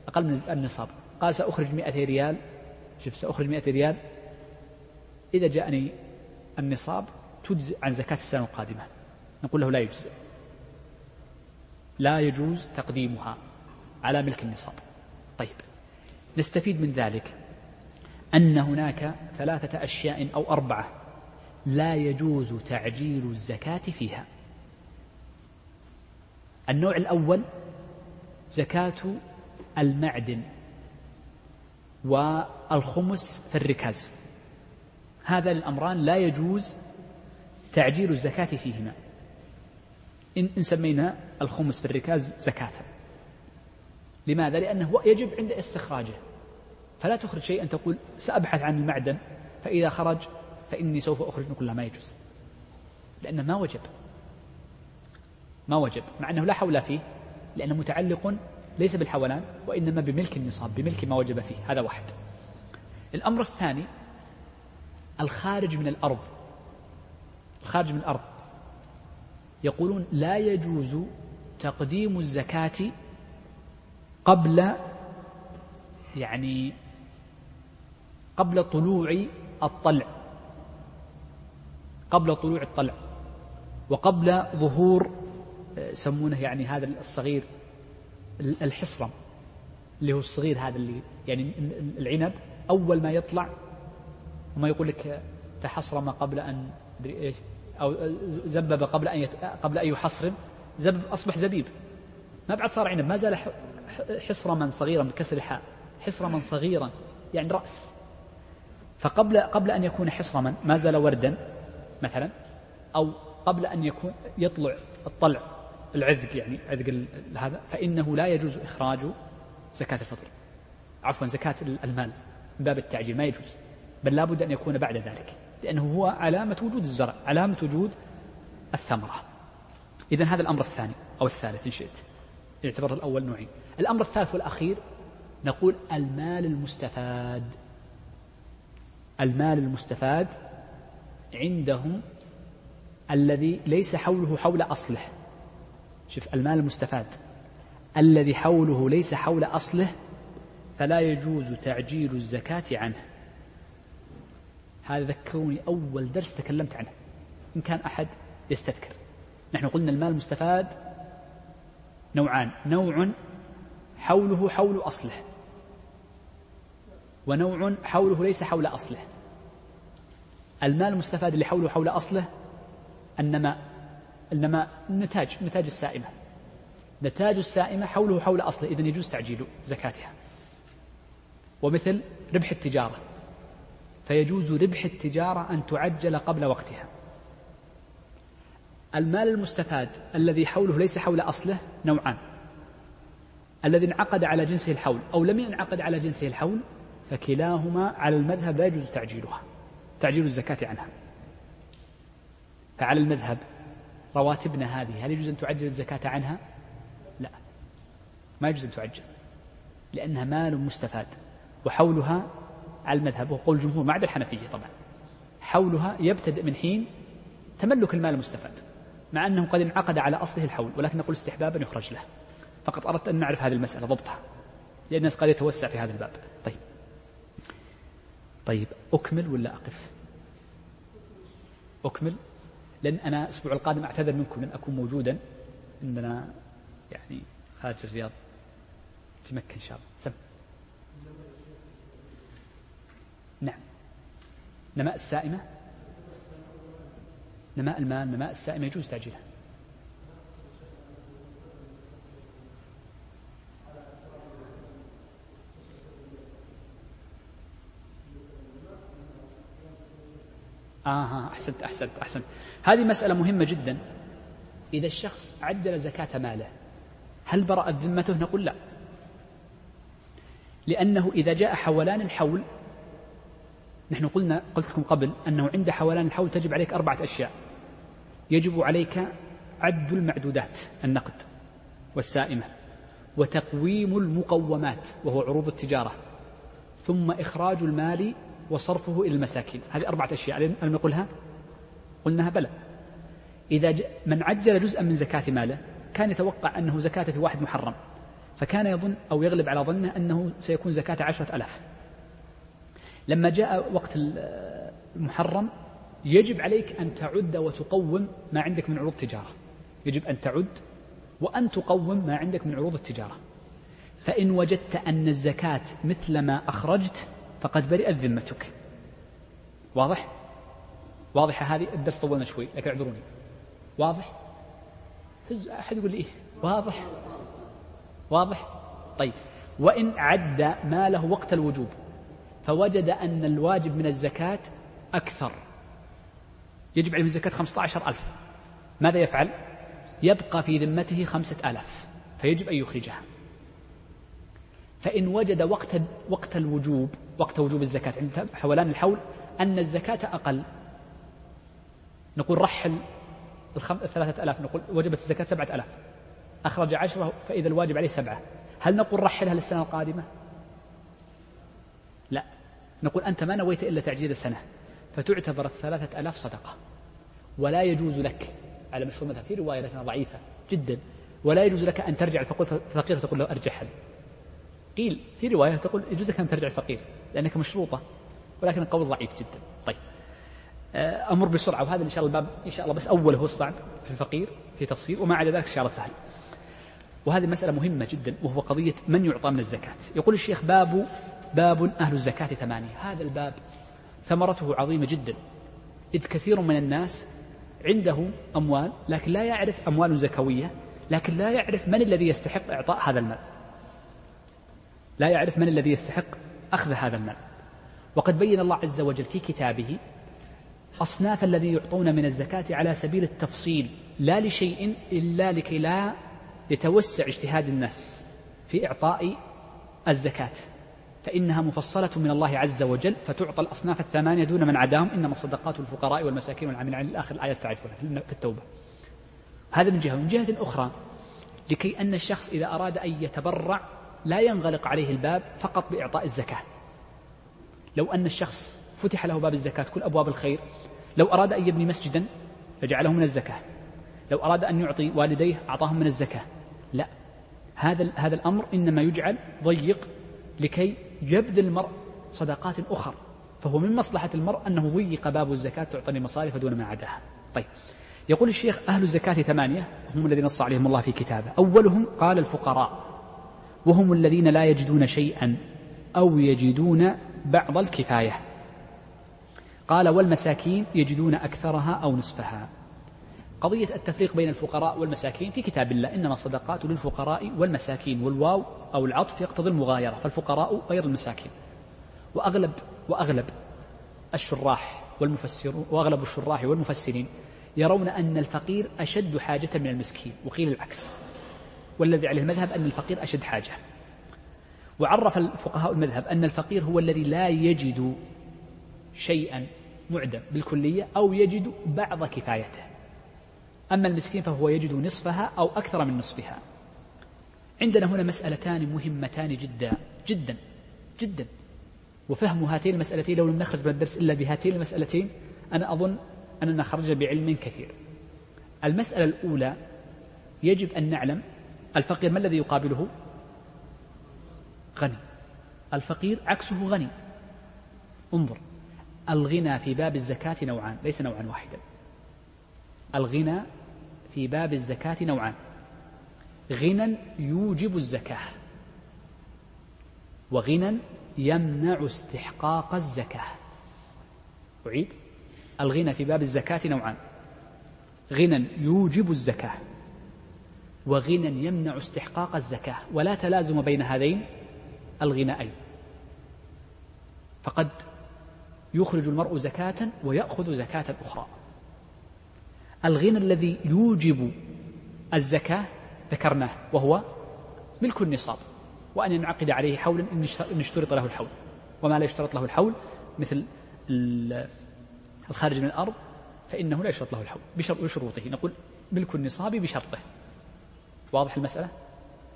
أقل من النصاب قال سأخرج مئتي ريال شوف سأخرج مئتي ريال. إذا جاءني النصاب تجزئ عن زكاة السنة القادمة. نقول له لا يجزئ. لا يجوز تقديمها على ملك النصاب. طيب نستفيد من ذلك أن هناك ثلاثة أشياء أو أربعة لا يجوز تعجيل الزكاة فيها. النوع الأول زكاة المعدن والخمس في الركاز. هذا الأمران لا يجوز تعجيل الزكاة فيهما. إن, سمينا الخمس في الركاز زكاة. لماذا؟ لأنه يجب عند استخراجه. فلا تخرج شيئا تقول سأبحث عن المعدن فإذا خرج فإني سوف أخرج نقول لا ما يجوز. لأنه ما وجب. ما وجب. مع أنه لا حول فيه لأنه متعلق ليس بالحولان وإنما بملك النصاب بملك ما وجب فيه. هذا واحد. الأمر الثاني الخارج من الأرض. الخارج من الأرض. يقولون لا يجوز تقديم الزكاة قبل يعني قبل طلوع الطلع قبل طلوع الطلع وقبل ظهور يسمونه يعني هذا الصغير الحصرم اللي هو الصغير هذا اللي يعني العنب أول ما يطلع وما يقول لك تحصرم قبل أن أدري إيش. أو زبب قبل أن يت... قبل أن يحصرم زبب أصبح زبيب. ما بعد صار عنب ما زال حصرما صغيرا بكسر الحاء. حصرما صغيرا يعني رأس. فقبل قبل أن يكون حصرما ما زال وردا مثلا أو قبل أن يكون يطلع الطلع العذق يعني عذق هذا فإنه لا يجوز إخراج زكاة الفطر. عفوا زكاة المال من باب التعجيل ما يجوز. بل لابد أن يكون بعد ذلك. لأنه هو علامة وجود الزرع علامة وجود الثمرة. إذا هذا الأمر الثاني أو الثالث إن شئت. يعتبر الأول نوعين. الأمر الثالث والأخير نقول المال المستفاد. المال المستفاد عندهم الذي ليس حوله حول أصله. شوف المال المستفاد الذي حوله ليس حول أصله فلا يجوز تعجيل الزكاة عنه. هذا ذكروني أول درس تكلمت عنه. إن كان أحد يستذكر. نحن قلنا المال المستفاد نوعان. نوع حوله حول أصله. ونوع حوله ليس حول أصله. المال المستفاد اللي حوله حول أصله النماء النماء النتاج نتاج السائمة. نتاج السائمة حوله حول أصله. إذن يجوز تعجيل زكاتها. ومثل ربح التجارة. فيجوز ربح التجارة أن تعجل قبل وقتها. المال المستفاد الذي حوله ليس حول أصله نوعان. الذي انعقد على جنسه الحول أو لم ينعقد على جنسه الحول فكلاهما على المذهب لا يجوز تعجيلها تعجيل الزكاة عنها. فعلى المذهب رواتبنا هذه هل يجوز أن تعجل الزكاة عنها؟ لا ما يجوز أن تعجل لأنها مال مستفاد وحولها على المذهب وقول الجمهور ما عدا الحنفية طبعا. حولها يبتدئ من حين تملك المال المستفاد مع أنه قد انعقد على أصله الحول ولكن نقول استحبابا يخرج له. فقط أردت أن نعرف هذه المسألة ضبطها لأن الناس قد يتوسع في هذا الباب. طيب. طيب أكمل ولا أقف؟ أكمل لأن أنا الأسبوع القادم أعتذر منكم لن أكون موجودا عندنا يعني خارج الرياض في مكة إن شاء الله. سم. نعم. نماء السائمة. نماء المال نماء السائمة يجوز تعجيلها. آه أحسنت أحسنت أحسنت. هذه مسألة مهمة جدا. إذا الشخص عدل زكاة ماله هل برأت ذمته؟ نقول لا. لأنه إذا جاء حولان الحول نحن قلنا قلت لكم قبل أنه عند حولان الحول تجب عليك أربعة أشياء. يجب عليك عد المعدودات النقد والسائمة وتقويم المقومات وهو عروض التجارة ثم إخراج المال وصرفه إلى المساكين. هذه أربعة أشياء. ألم نقولها قلناها بلى. إذا من عجل جزءا من زكاة ماله كان يتوقع أنه زكاة في واحد محرم فكان يظن أو يغلب على ظنه أنه سيكون زكاة عشرة ألاف. لما جاء وقت المحرم يجب عليك أن تعد وتقوم ما عندك من عروض تجارة يجب أن تعد وأن تقوم ما عندك من عروض التجارة فإن وجدت أن الزكاة مثل ما أخرجت فقد برئت ذمتك واضح؟ واضحة هذه الدرس طولنا شوي لكن اعذروني واضح؟ أحد يقول لي إيه؟ واضح؟ واضح؟ طيب وإن عد ماله وقت الوجوب فوجد أن الواجب من الزكاة أكثر. يجب عليه الزكاة خمسة عشر ألف. ماذا يفعل؟ يبقى في ذمته خمسة آلاف. فيجب أن يخرجها. فإن وجد وقت وقت الوجوب وقت وجوب الزكاة عند حولان الحول أن الزكاة أقل. نقول رحل الثلاثة ألاف نقول وجبت الزكاة سبعة ألاف. أخرج عشرة فإذا الواجب عليه سبعة. هل نقول رحلها للسنة القادمة؟ نقول أنت ما نويت إلا تعجيل السنة فتعتبر الثلاثة ألاف صدقة. ولا يجوز لك على مشهور مذهب في رواية لكنها ضعيفة جدا ولا يجوز لك أن ترجع الفقير فقير فتقول له أرجحها قيل في رواية تقول يجوز لك أن ترجع الفقير لأنك مشروطة ولكن القول ضعيف جدا. طيب. آه، أمر بسرعة وهذا إن شاء الله الباب إن شاء الله بس أوله هو الصعب في الفقير في تفصيل وما عدا ذلك إن شاء الله سهل. وهذه مسألة مهمة جدا وهو قضية من يعطى من الزكاة. يقول الشيخ باب باب أهل الزكاة ثمانية. هذا الباب ثمرته عظيمة جدا. إذ كثير من الناس عنده أموال لكن لا يعرف أموال زكوية لكن لا يعرف من الذي يستحق إعطاء هذا المال. لا يعرف من الذي يستحق أخذ هذا المال. وقد بين الله عز وجل في كتابه أصناف الذي يعطون من الزكاة على سبيل التفصيل لا لشيء إلا لكي لا يتوسع اجتهاد الناس في إعطاء الزكاة. فإنها مفصلة من الله عز وجل فتعطى الأصناف الثمانية دون من عداهم. إنما الصدقات الفقراء والمساكين والعاملين على الآخر الآية تعرفونها في التوبة. هذا من جهة. من جهة أخرى لكي أن الشخص إذا أراد أن يتبرع لا ينغلق عليه الباب فقط بإعطاء الزكاة. لو أن الشخص فتح له باب الزكاة كل أبواب الخير لو أراد أن يبني مسجدا فجعله من الزكاة. لو أراد أن يعطي والديه أعطاهم من الزكاة. لا. هذا هذا الأمر إنما يجعل ضيق لكي يبذل المرء صدقات أخرى فهو من مصلحة المرء أنه ضيق باب الزكاة تعطي مصارف دون ما عداها. طيب يقول الشيخ أهل الزكاة ثمانية هم الذين نص عليهم الله في كتابه. أولهم قال الفقراء وهم الذين لا يجدون شيئا أو يجدون بعض الكفاية. قال والمساكين يجدون أكثرها أو نصفها. قضية التفريق بين الفقراء والمساكين في كتاب الله. إنما الصدقات للفقراء والمساكين والواو أو العطف يقتضي المغايرة فالفقراء غير المساكين. وأغلب وأغلب الشراح والمفسرون وأغلب الشراح والمفسرين يرون أن الفقير أشد حاجة من المسكين وقيل العكس. والذي عليه المذهب أن الفقير أشد حاجة. وعرف الفقهاء المذهب أن الفقير هو الذي لا يجد شيئا معدم بالكلية أو يجد بعض كفايته. أما المسكين فهو يجد نصفها أو أكثر من نصفها. عندنا هنا مسألتان مهمتان جدا جدا جدا. وفهم هاتين المسألتين لو لم نخرج من الدرس إلا بهاتين المسألتين أنا أظن أننا خرجنا بعلم كثير. المسألة الأولى يجب أن نعلم الفقير ما الذي يقابله؟ غني. الفقير عكسه غني. انظر الغنى في باب الزكاة نوعان ليس نوعا واحدا. الغنى في باب الزكاة نوعان. غنى يوجب الزكاة وغنى يمنع استحقاق الزكاة. أعيد. الغنى في باب الزكاة نوعان. غنى يوجب الزكاة وغنى يمنع استحقاق الزكاة. ولا تلازم بين هذين الغنائين. فقد يخرج المرء زكاة ويأخذ زكاة أخرى. الغنى الذي يوجب الزكاة ذكرناه وهو ملك النصاب. وأن ينعقد عليه حول إن اشترط له الحول. وما لا يشترط له الحول مثل الخارج من الأرض فإنه لا يشترط له الحول بشروطه. نقول ملك النصاب بشرطه. واضح المسألة؟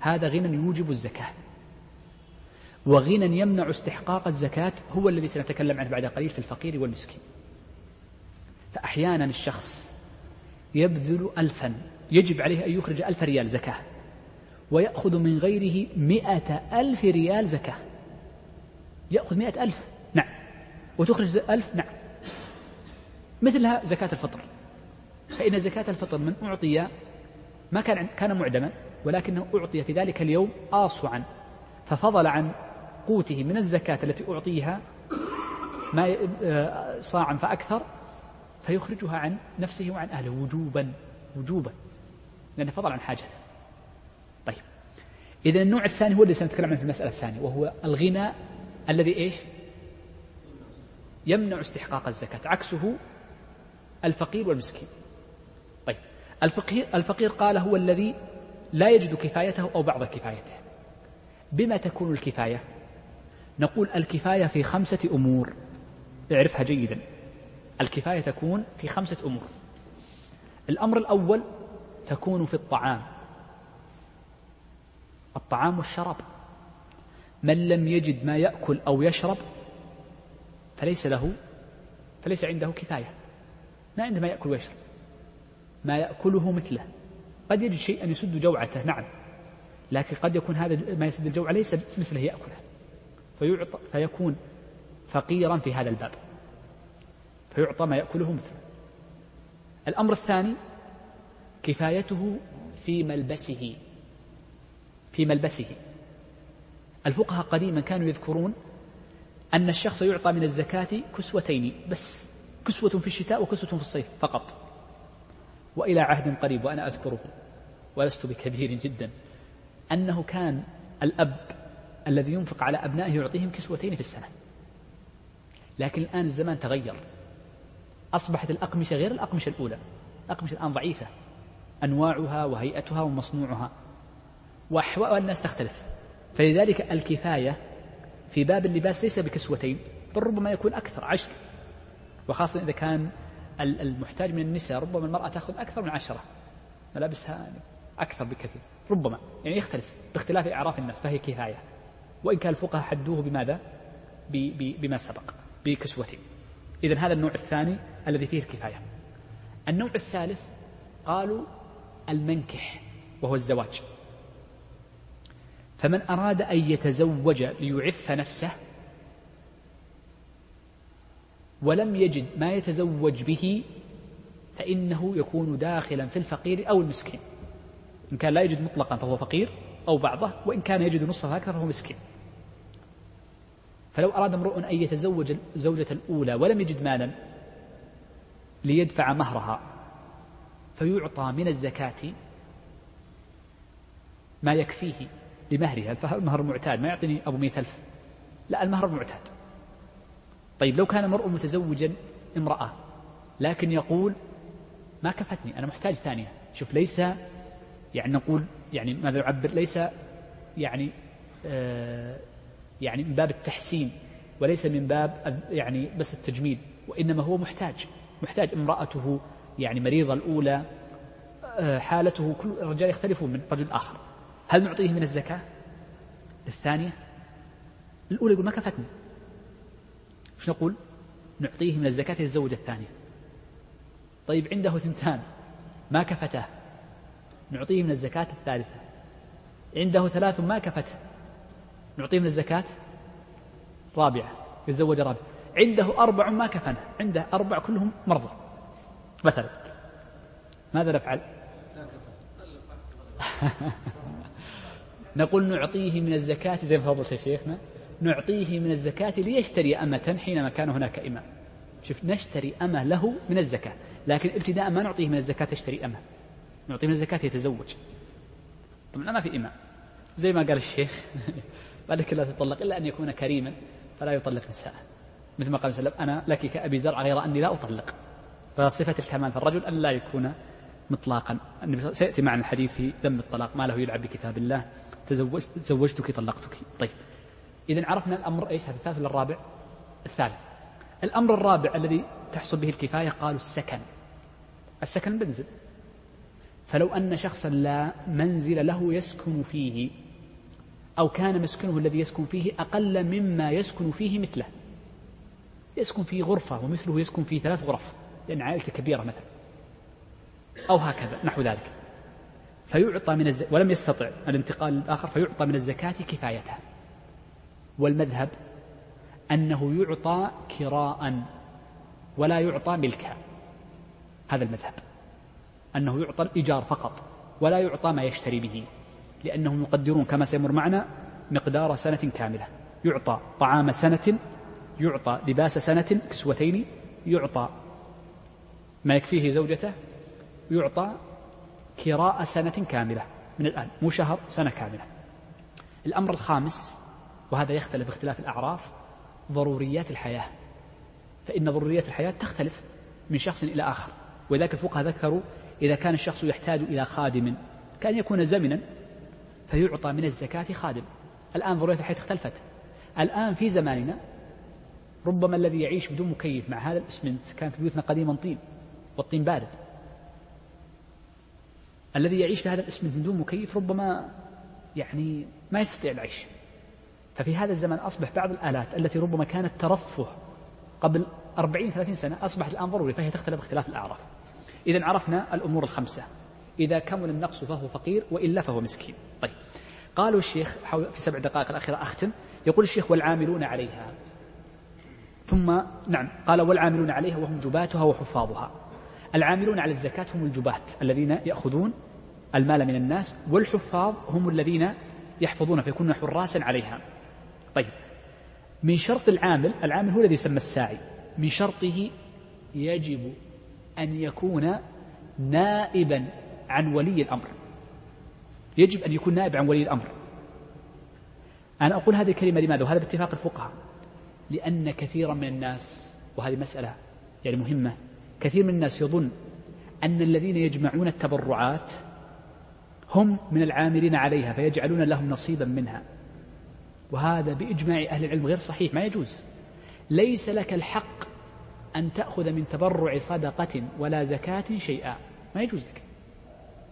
هذا غنى يوجب الزكاة. وغنى يمنع استحقاق الزكاة هو الذي سنتكلم عنه بعد قليل في الفقير والمسكين. فأحيانا الشخص يبذل ألفا يجب عليه أن يخرج ألف ريال زكاة ويأخذ من غيره مئة ألف ريال زكاة. يأخذ مئة ألف نعم. وتخرج ألف نعم. مثلها زكاة الفطر. فإن زكاة الفطر من أعطي ما كان كان معدما ولكنه أعطي في ذلك اليوم آصعا ففضل عن قوته من الزكاة التي أعطيها ما آه، صاعا فأكثر فيخرجها عن نفسه وعن أهله وجوبا وجوبا لأنه فضل عن حاجته. طيب. إذا النوع الثاني هو الذي سنتكلم عنه في المسألة الثانية وهو الغنى الذي إيش؟ يمنع استحقاق الزكاة عكسه الفقير والمسكين. طيب. الفقير, الفقير قال هو الذي لا يجد كفايته أو بعض كفايته. بما تكون الكفاية؟ نقول الكفاية في خمسة أمور. اعرفها جيدا. الكفاية تكون في خمسة أمور. الأمر الأول تكون في الطعام. الطعام والشراب. من لم يجد ما يأكل أو يشرب فليس له فليس عنده كفاية. ما عنده ما يأكل ويشرب. ما يأكله مثله. قد يجد شيئا يسد جوعته نعم. لكن قد يكون هذا ما يسد الجوع ليس مثله يأكله. فيعطى فيكون فقيرا في هذا الباب. فيعطى ما يأكله مثله. الأمر الثاني كفايته في ملبسه في ملبسه. الفقهاء قديما كانوا يذكرون أن الشخص يعطى من الزكاة كسوتين بس كسوة في الشتاء وكسوة في الصيف فقط. وإلى عهد قريب وأنا أذكره ولست بكبير جدا أنه كان الأب الذي ينفق على أبنائه يعطيهم كسوتين في السنة. لكن الآن الزمان تغير. أصبحت الأقمشة غير الأقمشة الأولى. الأقمشة الآن ضعيفة. أنواعها وهيئتها ومصنوعها. وأحوال الناس تختلف. فلذلك الكفاية في باب اللباس ليس بكسوتين بل ربما يكون أكثر عشر. وخاصة إذا كان المحتاج من النساء ربما المرأة تأخذ أكثر من عشرة. ملابسها أكثر بكثير. ربما. يعني يختلف باختلاف أعراف الناس فهي كفاية. وإن كان الفقهاء حدوه بماذا؟ بما سبق بكسوتين. إذا هذا النوع الثاني الذي فيه الكفاية. النوع الثالث قالوا المنكح وهو الزواج. فمن أراد أن يتزوج ليعف نفسه ولم يجد ما يتزوج به فإنه يكون داخلا في الفقير أو المسكين. إن كان لا يجد مطلقا فهو فقير أو بعضه وإن كان يجد نصفه هكذا فهو مسكين. فلو أراد امرؤ أن يتزوج الزوجة الأولى ولم يجد مالا ليدفع مهرها فيعطى من الزكاة ما يكفيه لمهرها. المهر معتاد؟ ما يعطيني أبو مئة ألف. لا المهر معتاد. طيب لو كان المرء متزوجا امرأة لكن يقول ما كفتني أنا محتاج ثانية. شوف ليس يعني نقول يعني ماذا يعبر؟ ليس يعني آه يعني من باب التحسين وليس من باب يعني بس التجميل وإنما هو محتاج محتاج امرأته يعني مريضة الأولى آه حالته كل الرجال يختلفون من رجل آخر. هل نعطيه من الزكاة؟ الثانية الأولى يقول ما كفتني وش نقول؟ نعطيه من الزكاة للزوجة الثانية. طيب عنده ثنتان ما كفته. نعطيه من الزكاة الثالثة. عنده ثلاث ما كفته. نعطيه من الزكاة؟ رابعة يتزوج رابعة عنده أربع ما كفنه عنده أربع كلهم مرضى. مثلا ماذا نفعل؟ نقول نعطيه من الزكاة زي ما فضلت يا شيخنا. نعطيه من الزكاة ليشتري أمة حينما كان هناك إمام. شوف نشتري أمة له من الزكاة لكن ابتداء ما نعطيه من الزكاة يشتري أمة. نعطيه من الزكاة يتزوج. طبعا ما في إمام. زي ما قال الشيخ ذلك لا تطلق إلا أن يكون كريما فلا يطلق نساءه مثل ما قال وسلم أنا لك كأبي زرع غير أني لا أطلق. فصفة الكمال في الرجل أن لا يكون مطلاقا. سيأتي معنا الحديث في ذم الطلاق ما له يلعب بكتاب الله تزوجت تزوجتك طلقتك. طيب. إذا عرفنا الأمر إيش؟ هذا الثالث ولا الرابع؟ الثالث. الأمر الرابع الذي تحصل به الكفاية قالوا السكن. السكن المنزل فلو أن شخصا لا منزل له يسكن فيه أو كان مسكنه الذي يسكن فيه أقل مما يسكن فيه مثله. يسكن في غرفة ومثله يسكن في ثلاث غرف لأن عائلته كبيرة مثلا. أو هكذا نحو ذلك. فيعطى من الز... ولم يستطع الانتقال للآخر فيعطى من الزكاة كفايتها. والمذهب أنه يعطى كراء ولا يعطى ملكا هذا المذهب. أنه يعطى الإيجار فقط ولا يعطى ما يشتري به. لأنهم يقدرون كما سيمر معنا مقدار سنة كاملة. يعطى طعام سنة يعطى لباس سنة كسوتين يعطى ما يكفيه زوجته يعطى كراء سنة كاملة. من الآن مو شهر سنة كاملة. الأمر الخامس وهذا يختلف باختلاف الأعراف ضروريات الحياة. فإن ضروريات الحياة تختلف من شخص إلى آخر. ولذلك الفقهاء ذكروا إذا كان الشخص يحتاج إلى خادم كأن يكون زمنا فيعطى من الزكاة خادم. الآن ضروريات الحياة اختلفت. الآن في زماننا ربما الذي يعيش بدون مكيف مع هذا الاسمنت كانت بيوتنا قديما طين والطين بارد. الذي يعيش في هذا الاسمنت بدون مكيف ربما يعني ما يستطيع العيش. ففي هذا الزمن أصبح بعض الآلات التي ربما كانت ترفه قبل أربعين ثلاثين سنة أصبحت الآن ضروري فهي تختلف اختلاف الأعراف. إذا عرفنا الأمور الخمسة. إذا كمل النقص فهو فقير وإلا فهو مسكين. طيب. قالوا الشيخ في سبع دقائق الأخيرة أختم. يقول الشيخ والعاملون عليها. ثم نعم قال والعاملون عليها وهم جباتها وحفاظها. العاملون على الزكاة هم الجبات الذين يأخذون المال من الناس والحفاظ هم الذين يحفظون فيكونون حراسا عليها. طيب. من شرط العامل العامل هو الذي يسمى الساعي. من شرطه يجب أن يكون نائبا عن ولي الأمر. يجب أن يكون نائب عن ولي الأمر. أنا أقول هذه الكلمة لماذا؟ وهذا باتفاق الفقهاء. لأن كثيرا من الناس وهذه مسألة يعني مهمة كثير من الناس يظن أن الذين يجمعون التبرعات هم من العاملين عليها فيجعلون لهم نصيبا منها. وهذا بإجماع أهل العلم غير صحيح ما يجوز. ليس لك الحق أن تأخذ من تبرع صدقة ولا زكاة شيئا ما يجوز لك.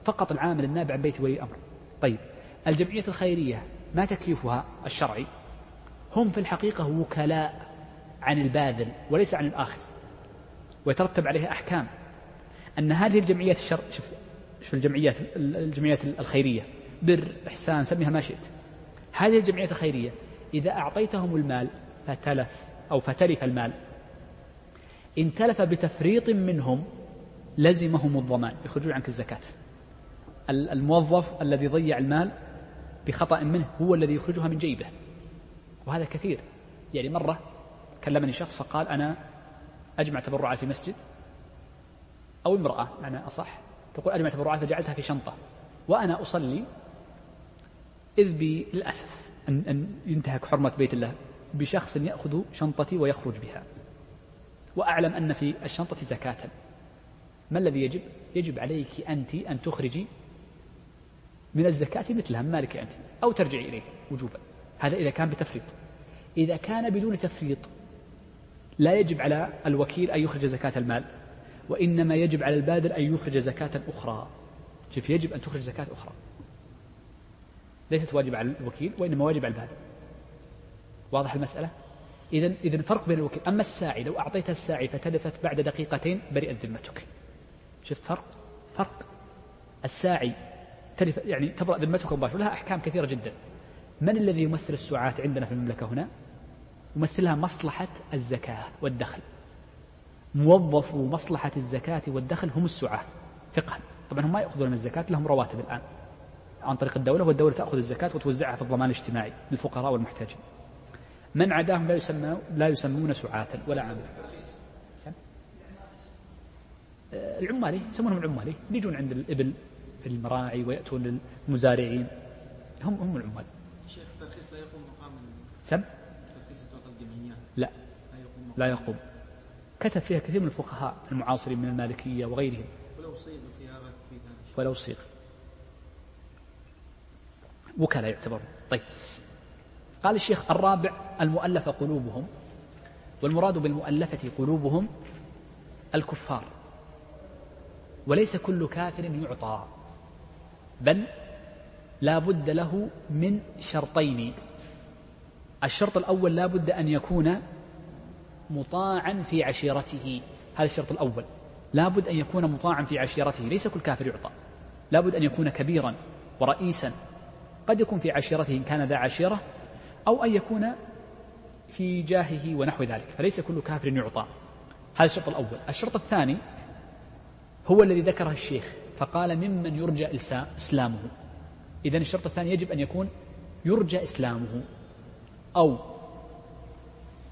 فقط العامل النابع عن بيت ولي الأمر. طيب الجمعية الخيرية ما تكليفها الشرعي؟ هم في الحقيقة وكلاء عن الباذل وليس عن الآخذ ويترتب عليها أحكام. أن هذه الجمعيات الشر شوف شوف الجمعيات الجمعيات الخيرية بر إحسان سميها ما شئت. هذه الجمعيات الخيرية إذا أعطيتهم المال فتلف أو فتلف المال. إن تلف بتفريط منهم لزمهم الضمان يخرجون عنك الزكاة. الموظف الذي ضيع المال بخطأ منه هو الذي يخرجها من جيبه. وهذا كثير. يعني مرة كلمني شخص فقال أنا أجمع تبرعات في مسجد أو امرأة معنى أصح تقول أجمع تبرعات فجعلتها في شنطة وأنا أصلي إذ بي للأسف أن, أن ينتهك حرمة بيت الله بشخص يأخذ شنطتي ويخرج بها. وأعلم أن في الشنطة زكاة. ما الذي يجب؟ يجب عليك أنت أن تخرجي من الزكاة مثلها مالك أنت أو ترجعي إليه وجوبا. هذا إذا كان بتفريط. إذا كان بدون تفريط لا يجب على الوكيل أن يخرج زكاة المال وإنما يجب على البادر أن يخرج زكاة أخرى. شوف يجب أن تخرج زكاة أخرى. ليست واجب على الوكيل وإنما واجب على البادر. واضح المسألة؟ إذا إذا فرق بين الوكيل. أما الساعي لو أعطيتها الساعي فتلفت بعد دقيقتين برئت ذمتك. شفت فرق فرق. الساعي تلف يعني تبرأ ذمتك مباشرة لها أحكام كثيرة جدا. من الذي يمثل السعاة عندنا في المملكة هنا؟ يمثلها مصلحة الزكاة والدخل. موظف مصلحة الزكاة والدخل هم السعاة. فقها. طبعا هم ما يأخذون من الزكاة لهم رواتب الآن. عن طريق الدولة والدولة تأخذ الزكاة وتوزعها في الضمان الاجتماعي للفقراء والمحتاجين. من عداهم لا يسمى لا يسمون سعاة ولا عامل العمالي يسمونهم العمالي. يجون عند الإبل. المراعي ويأتون للمزارعين. هم هم العمال. شيخ الترخيص لا يقوم مقام سب لا. لا يقوم كتب فيها كثير من الفقهاء المعاصرين من المالكية وغيرهم. ولو صيغ صياغة في ذلك. ولو صيغ. وكلاء يعتبرون طيب. قال الشيخ الرابع المؤلفة قلوبهم. والمراد بالمؤلفة قلوبهم الكفار. وليس كل كافر يعطى. بل لا بد له من شرطين. الشرط الأول لا بد أن يكون مطاعا في عشيرته. هذا الشرط الأول. لا بد أن يكون مطاعا في عشيرته. ليس كل كافر يعطى. لا بد أن يكون كبيرا ورئيسا. قد يكون في عشيرته إن كان ذا عشيرة أو أن يكون في جاهه ونحو ذلك. فليس كل كافر يعطى. هذا الشرط الأول. الشرط الثاني هو الذي ذكره الشيخ. فقال ممن يرجى إسلامه. إذا الشرط الثاني يجب أن يكون يرجى إسلامه. أو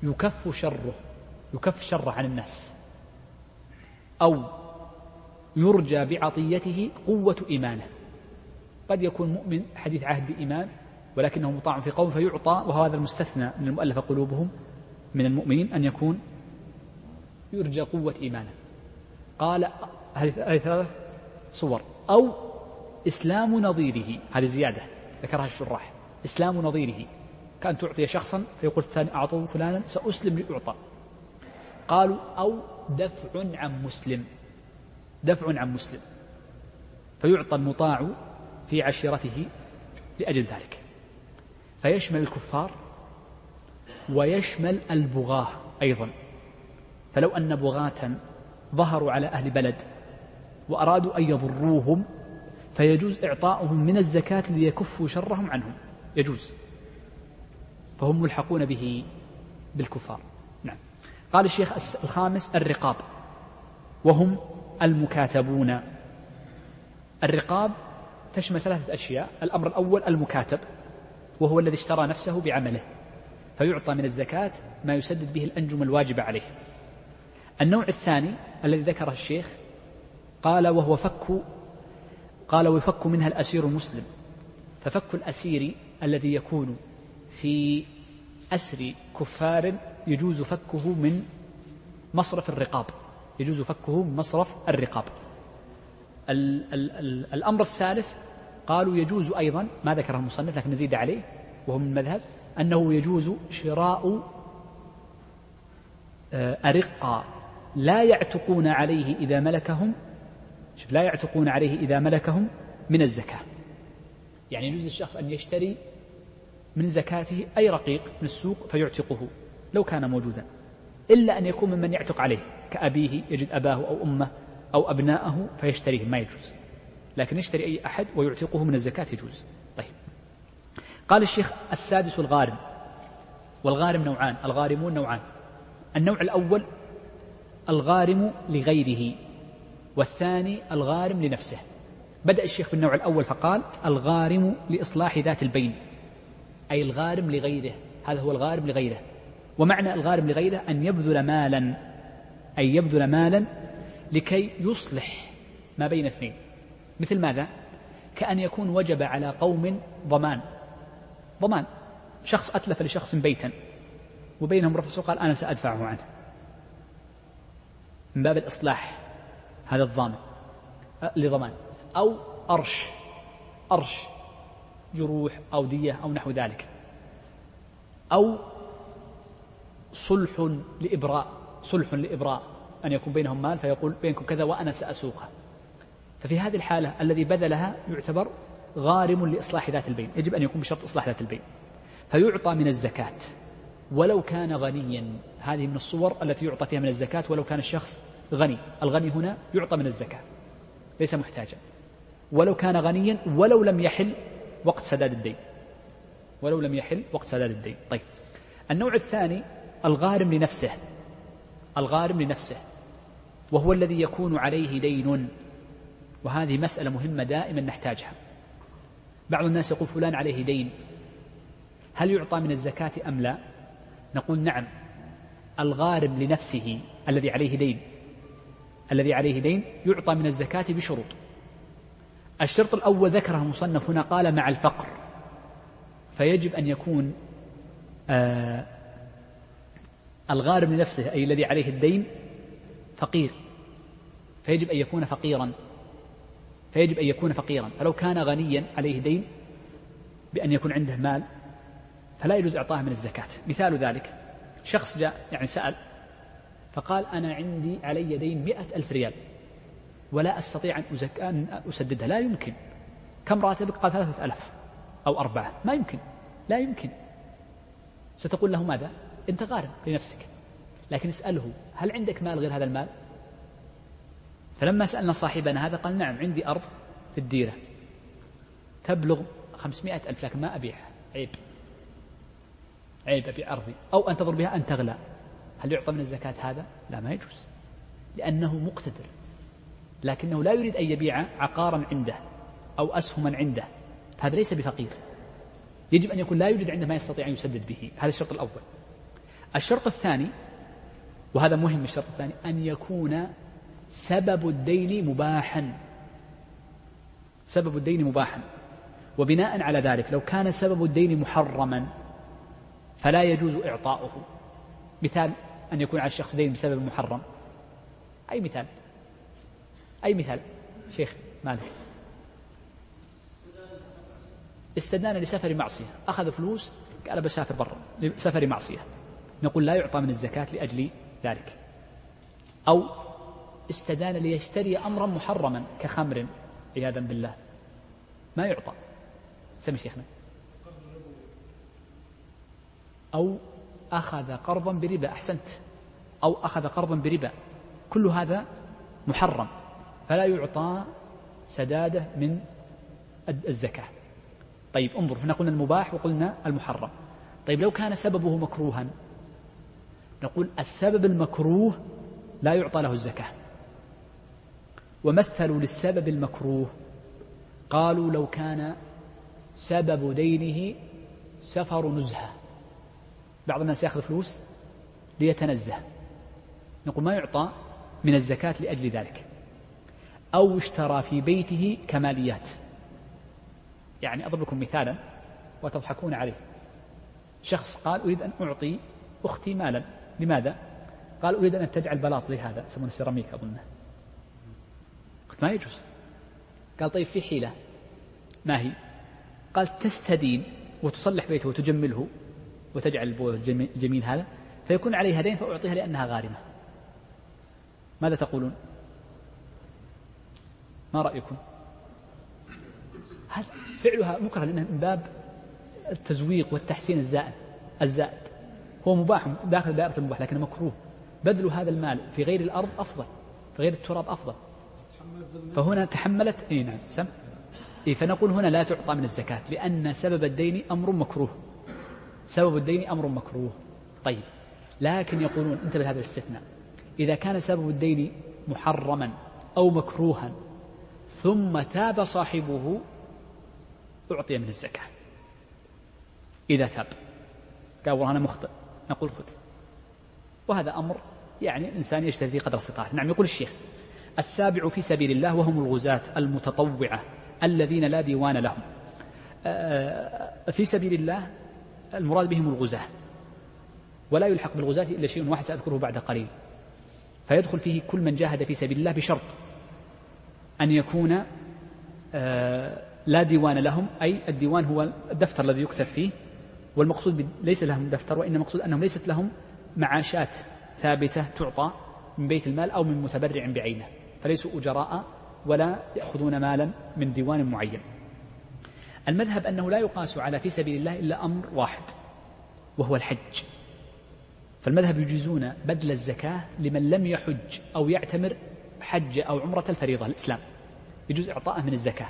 يكف شره يكف شره عن الناس. أو يرجى بعطيته قوة إيمانه. قد يكون مؤمن حديث عهد بإيمان ولكنه مطاع في قوم فيعطى وهذا المستثنى من المؤلفة قلوبهم من المؤمنين أن يكون يرجى قوة إيمانه. قال هذه ثلاث صور أو إسلام نظيره. هذه زيادة ذكرها الشراح. إسلام نظيره. كأن تعطي شخصا فيقول الثاني أعطوا فلانا سأسلم لأعطى قالوا أو دفع عن مسلم. دفع عن مسلم. فيعطى المطاع في عشيرته لأجل ذلك. فيشمل الكفار ويشمل البغاة أيضا. فلو أن بغاة ظهروا على أهل بلد وأرادوا أن يضروهم فيجوز إعطاؤهم من الزكاة ليكفوا شرهم عنهم. يجوز. فهم ملحقون به بالكفار. نعم. قال الشيخ الخامس الرقاب. وهم المكاتبون. الرقاب تشمل ثلاثة أشياء. الأمر الأول المكاتب. وهو الذي اشترى نفسه بعمله. فيعطى من الزكاة ما يسدد به الأنجم الواجبة عليه. النوع الثاني الذي ذكره الشيخ قال وهو فك قال ويفك منها الأسير المسلم. ففك الأسير الذي يكون في أسر كفار يجوز فكه من مصرف الرقاب. يجوز فكه من مصرف الرقاب. ال ال ال الأمر الثالث قالوا يجوز أيضا ما ذكره المصنف لكن نزيد عليه وهو من المذهب أنه يجوز شراء آه، أرقة لا يعتقون عليه إذا ملكهم شوف لا يعتقون عليه إذا ملكهم من الزكاة. يعني يجوز للشخص أن يشتري من زكاته أي رقيق من السوق فيعتقه لو كان موجودا إلا أن يكون ممن يعتق عليه كأبيه يجد أباه أو أمه أو أبناءه فيشتريه ما يجوز. لكن يشتري أي أحد ويعتقه من الزكاة يجوز. طيب. قال الشيخ السادس الغارم والغارم نوعان الغارمون نوعان. النوع الأول الغارم لغيره. والثاني الغارم لنفسه. بدأ الشيخ بالنوع الأول فقال الغارم لإصلاح ذات البين أي الغارم لغيره هذا هو الغارم لغيره. ومعنى الغارم لغيره أن يبذل مالا أي يبذل مالا لكي يصلح ما بين اثنين. مثل ماذا؟ كأن يكون وجب على قوم ضمان. ضمان. شخص أتلف لشخص بيتا وبينهم رفع قال أنا سأدفعه عنه. من باب الإصلاح. هذا الضامن لضمان أو أرش أرش جروح أو دية أو نحو ذلك أو صلح لإبراء صلح لإبراء أن يكون بينهم مال فيقول بينكم كذا وأنا سأسوقها. ففي هذه الحالة الذي بذلها يعتبر غارم لإصلاح ذات البين يجب أن يكون بشرط إصلاح ذات البين. فيعطى من الزكاة ولو كان غنيا هذه من الصور التي يعطى فيها من الزكاة ولو كان الشخص غني. الغني هنا يعطى من الزكاة ليس محتاجا. ولو كان غنيا ولو لم يحل وقت سداد الدين. ولو لم يحل وقت سداد الدين. طيب. النوع الثاني الغارم لنفسه. الغارم لنفسه. وهو الذي يكون عليه دين. وهذه مسألة مهمة دائما نحتاجها. بعض الناس يقول فلان عليه دين. هل يعطى من الزكاة أم لا؟ نقول نعم. الغارم لنفسه الذي عليه دين. الذي عليه دين يعطى من الزكاة بشروط. الشرط الأول ذكره المصنف هنا قال مع الفقر. فيجب أن يكون آه الغارم لنفسه أي الذي عليه الدين فقير. فيجب أن يكون فقيرا. فيجب أن يكون فقيرا. فلو كان غنيا عليه دين بأن يكون عنده مال فلا يجوز إعطاه من الزكاة. مثال ذلك شخص جاء يعني سأل فقال أنا عندي علي دين مئة ألف ريال ولا أستطيع أن, أزك... أن أسددها. لا يمكن. كم راتبك؟ قال ثلاثة ألف أو أربعة. ما يمكن. لا يمكن. ستقول له ماذا؟ أنت غارم لنفسك. لكن اسأله هل عندك مال غير هذا المال؟ فلما سألنا صاحبنا هذا قال نعم عندي أرض في الديرة. تبلغ خمسمائة ألف لكن ما أبيعها. عيب. عيب أبيع أرضي. أو أنتظر بها أن تغلى. هل يعطى من الزكاة هذا؟ لا ما يجوز. لأنه مقتدر. لكنه لا يريد أن يبيع عقارا عنده أو أسهما عنده. هذا ليس بفقير. يجب أن يكون لا يوجد عنده ما يستطيع أن يسدد به. هذا الشرط الأول. الشرط الثاني وهذا مهم الشرط الثاني أن يكون سبب الدين مباحا. سبب الدين مباحا. وبناء على ذلك لو كان سبب الدين محرما فلا يجوز إعطاؤه. مثال أن يكون على الشخص دين بسبب محرم. أي مثال؟ أي مثال؟ شيخ مالك. استدان لسفر معصية. أخذ فلوس قال بسافر برا لسفر معصية. نقول لا يعطى من الزكاة لأجل ذلك. أو استدان ليشتري أمرا محرما كخمر عياذا بالله. ما يعطى. سمي شيخنا. أو أخذ قرضا بربا. أحسنت. أو أخذ قرضا بربا. كل هذا محرم. فلا يعطى سدادة من الزكاة. طيب انظر هنا قلنا المباح وقلنا المحرم. طيب لو كان سببه مكروها نقول السبب المكروه لا يعطى له الزكاة. ومثلوا للسبب المكروه قالوا لو كان سبب دينه سفر نزهة. بعض الناس ياخذ فلوس ليتنزه. نقول ما يعطى من الزكاة لأجل ذلك. أو اشترى في بيته كماليات. يعني أضرب لكم مثالا وتضحكون عليه. شخص قال أريد أن أعطي أختي مالا. لماذا؟ قال أريد أن تجعل بلاط زي هذا يسمونه سيراميك أظنه. قلت ما يجوز. قال طيب في حيلة. ما هي؟ قال تستدين وتصلح بيته وتجمله وتجعل البوء الجميل هذا فيكون عليها دين فأعطيها لأنها غارمة. ماذا تقولون؟ ما رأيكم؟ هذا فعلها مكره لأنه من باب التزويق والتحسين الزائد الزائد. هو مباح داخل دائرة المباح لكنه مكروه. بذل هذا المال في غير الأرض أفضل في غير التراب أفضل. فهنا تحملت اي نعم سم. إيه فنقول هنا لا تعطى من الزكاة لأن سبب الدين أمر مكروه. سبب الدين أمر مكروه. طيب لكن يقولون انتبه هذا الاستثناء. إذا كان سبب الدين محرما أو مكروها ثم تاب صاحبه أعطي من الزكاة. إذا تاب. قال والله أنا مخطئ. نقول خذ. وهذا أمر يعني الإنسان يجتهد في قدر استطاعته. نعم يقول الشيخ السابع في سبيل الله وهم الغزاة المتطوعة الذين لا ديوان لهم. آه، في سبيل الله المراد بهم الغزاة. ولا يلحق بالغزاة إلا شيء واحد سأذكره بعد قليل. فيدخل فيه كل من جاهد في سبيل الله بشرط أن يكون آه، لا ديوان لهم أي الديوان هو الدفتر الذي يكتب فيه والمقصود ليس لهم دفتر وإنما المقصود أنهم ليست لهم معاشات ثابتة تعطى من بيت المال أو من متبرع بعينه فليسوا أجراء ولا يأخذون مالا من ديوان معين. المذهب أنه لا يقاس على في سبيل الله إلا أمر واحد وهو الحج. فالمذهب يجيزون بدل الزكاة لمن لم يحج أو يعتمر حج أو عمرة الفريضة الإسلام. يجوز إعطاءه من الزكاة.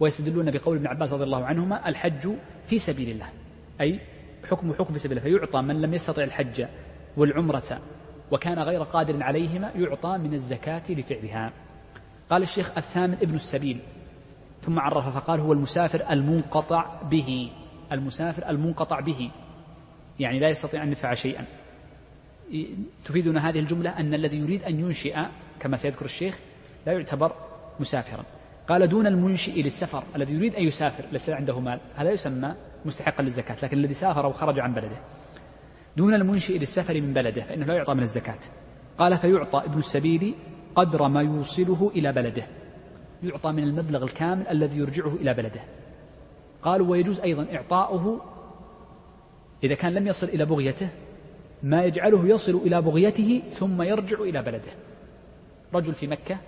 ويستدلون بقول ابن عباس رضي الله عنهما الحج في سبيل الله أي حكم حكم في سبيل الله فيعطى من لم يستطع الحج والعمرة وكان غير قادر عليهما يعطى من الزكاة لفعلها. قال الشيخ الثامن ابن السبيل ثم عرف فقال هو المسافر المنقطع به المسافر المنقطع به. يعني لا يستطيع أن يدفع شيئا. تفيدنا هذه الجملة أن الذي يريد أن ينشئ كما سيذكر الشيخ لا يعتبر مسافرا. قال دون المنشئ للسفر الذي يريد أن يسافر ليس عنده مال. هذا يسمى مستحقا للزكاة لكن الذي سافر وخرج عن بلده. دون المنشئ للسفر من بلده فإنه لا يعطى من الزكاة. قال فيعطى ابن السبيل قدر ما يوصله إلى بلده. يعطى من المبلغ الكامل الذي يرجعه إلى بلده. قالوا ويجوز أيضا إعطاؤه إذا كان لم يصل إلى بغيته ما يجعله يصل إلى بغيته ثم يرجع إلى بلده. رجل في مكة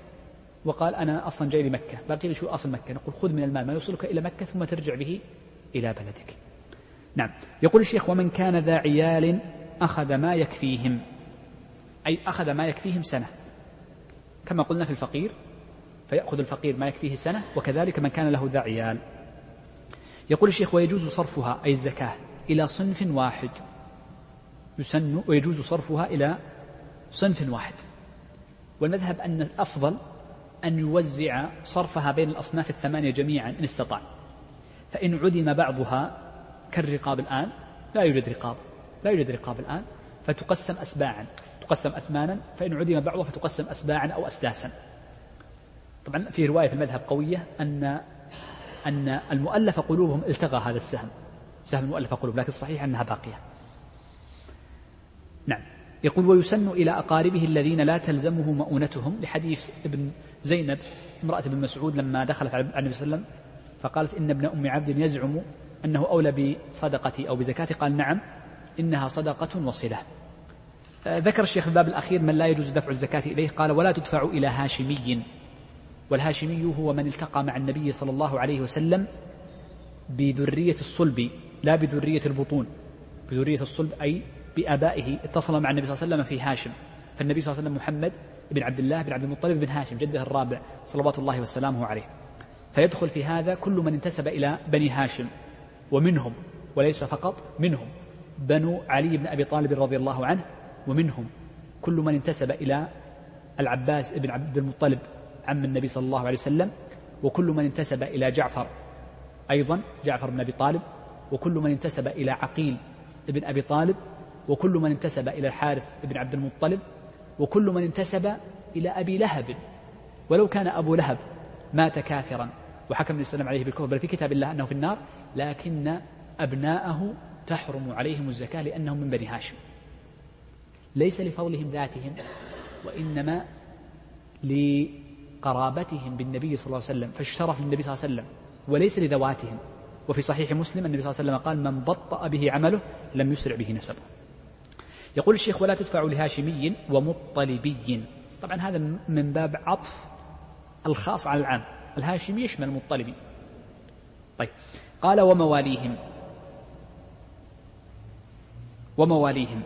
وقال أنا أصلا جاي لمكة باقي لي شو أصل مكة؟ نقول خذ من المال ما يوصلك إلى مكة ثم ترجع به إلى بلدك. نعم. يقول الشيخ ومن كان ذا عيال أخذ ما يكفيهم. أي أخذ ما يكفيهم سنة. كما قلنا في الفقير فيأخذ الفقير ما يكفيه سنة وكذلك من كان له ذا عيال. يقول الشيخ ويجوز صرفها أي الزكاة. إلى صنف واحد. يسن ويجوز صرفها إلى صنف واحد. والمذهب أن الأفضل أن يوزع صرفها بين الأصناف الثمانية جميعا إن استطاع. فإن عدم بعضها كالرقاب الآن لا يوجد رقاب. لا يوجد رقاب الآن فتقسم أسباعا. تقسم أثمانا فإن عدم بعضها فتقسم أسباعا أو أسداسا. طبعا في رواية في المذهب قوية أن أن المؤلف قلوبهم التغى هذا السهم. سهم المؤلف قلوب لكن الصحيح أنها باقية. نعم. يقول ويسن إلى أقاربه الذين لا تلزمه مؤونتهم لحديث ابن زينب امرأة ابن مسعود لما دخلت على النبي صلى الله عليه وسلم فقالت إن ابن أم عبد يزعم أنه أولى بصدقتي أو بزكاتي قال نعم إنها صدقة وصلة. آه، ذكر الشيخ في الباب الأخير من لا يجوز دفع الزكاة إليه قال ولا تدفع إلى هاشمي. والهاشمي هو من التقى مع النبي صلى الله عليه وسلم بذرية الصلب. لا بذرية البطون بذرية الصلب أي بآبائه اتصل مع النبي صلى الله عليه وسلم في هاشم. فالنبي صلى الله عليه وسلم محمد بن عبد الله بن عبد المطلب بن هاشم جده الرابع صلوات الله وسلامه عليه. فيدخل في هذا كل من انتسب إلى بني هاشم ومنهم وليس فقط منهم بنو علي بن أبي طالب رضي الله عنه ومنهم كل من انتسب إلى العباس بن عبد المطلب عم النبي صلى الله عليه وسلم وكل من انتسب إلى جعفر أيضا جعفر بن أبي طالب وكل من انتسب إلى عقيل بن أبي طالب وكل من انتسب إلى الحارث بن عبد المطلب وكل من انتسب إلى أبي لهب. ولو كان أبو لهب مات كافرا وحكم الله عليه بالكفر بل في كتاب الله أنه في النار لكن أبناءه تحرم عليهم الزكاة لأنهم من بني هاشم. ليس لفضلهم ذاتهم وإنما لقرابتهم بالنبي صلى الله عليه وسلم فالشرف للنبي صلى الله عليه وسلم وليس لذواتهم. وفي صحيح مسلم النبي صلى الله عليه وسلم قال من بطأ به عمله لم يسرع به نسبه. يقول الشيخ ولا تدفع لهاشمي ومطلبي. طبعا هذا من باب عطف الخاص على العام. الهاشمي يشمل المطلبي. طيب. قال ومواليهم. ومواليهم.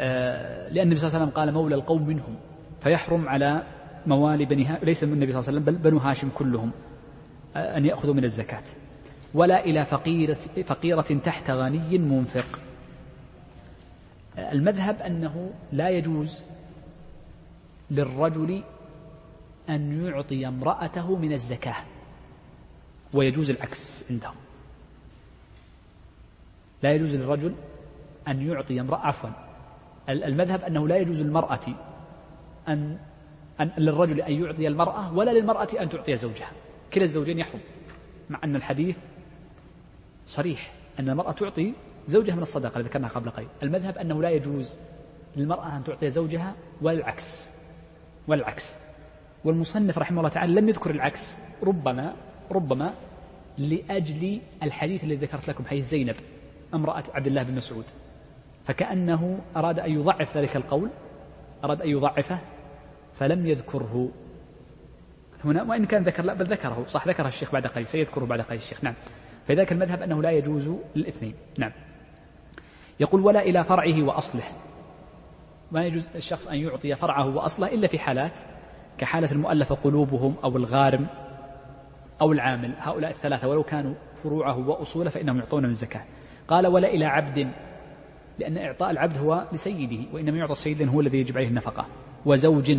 آه لأن النبي صلى الله عليه وسلم قال مولى القوم منهم. فيحرم على موالي بني. ليس من النبي صلى الله عليه وسلم بل بنو هاشم كلهم آه أن يأخذوا من الزكاة. ولا إلى فقيرة, فقيرة تحت غني منفق. المذهب أنه لا يجوز للرجل أن يعطي امرأته من الزكاة ويجوز العكس عندهم. لا يجوز للرجل أن يعطي امرأة عفوا المذهب أنه لا يجوز للمرأة أن, أن للرجل أن يعطي المرأة ولا للمرأة أن تعطي زوجها. كلا الزوجين يحرم مع أن الحديث صريح أن المرأة تعطي زوجها من الصدقة الذي ذكرناها قبل قليل. المذهب أنه لا يجوز للمرأة أن تعطي زوجها ولا العكس ولا العكس والمصنف رحمه الله تعالى لم يذكر العكس. ربما ربما لأجل الحديث الذي ذكرت لكم حديث زينب امرأة عبد الله بن مسعود. فكأنه أراد أن يضعف ذلك القول أراد أن يضعفه فلم يذكره. هنا وإن كان ذكر لا بل ذكره. صح ذكره الشيخ بعد قليل سيذكره بعد قليل الشيخ. نعم. فذاك المذهب أنه لا يجوز للاثنين. نعم. يقول ولا إلى فرعه وأصله. ما يجوز الشخص أن يعطي فرعه وأصله إلا في حالات كحالة المؤلفة قلوبهم أو الغارم أو العامل. هؤلاء الثلاثة ولو كانوا فروعه وأصوله فإنهم يعطون من الزكاة قال ولا إلى عبد لأن إعطاء العبد هو لسيده وإنما يعطى السيد هو الذي يجب عليه النفقة. وزوج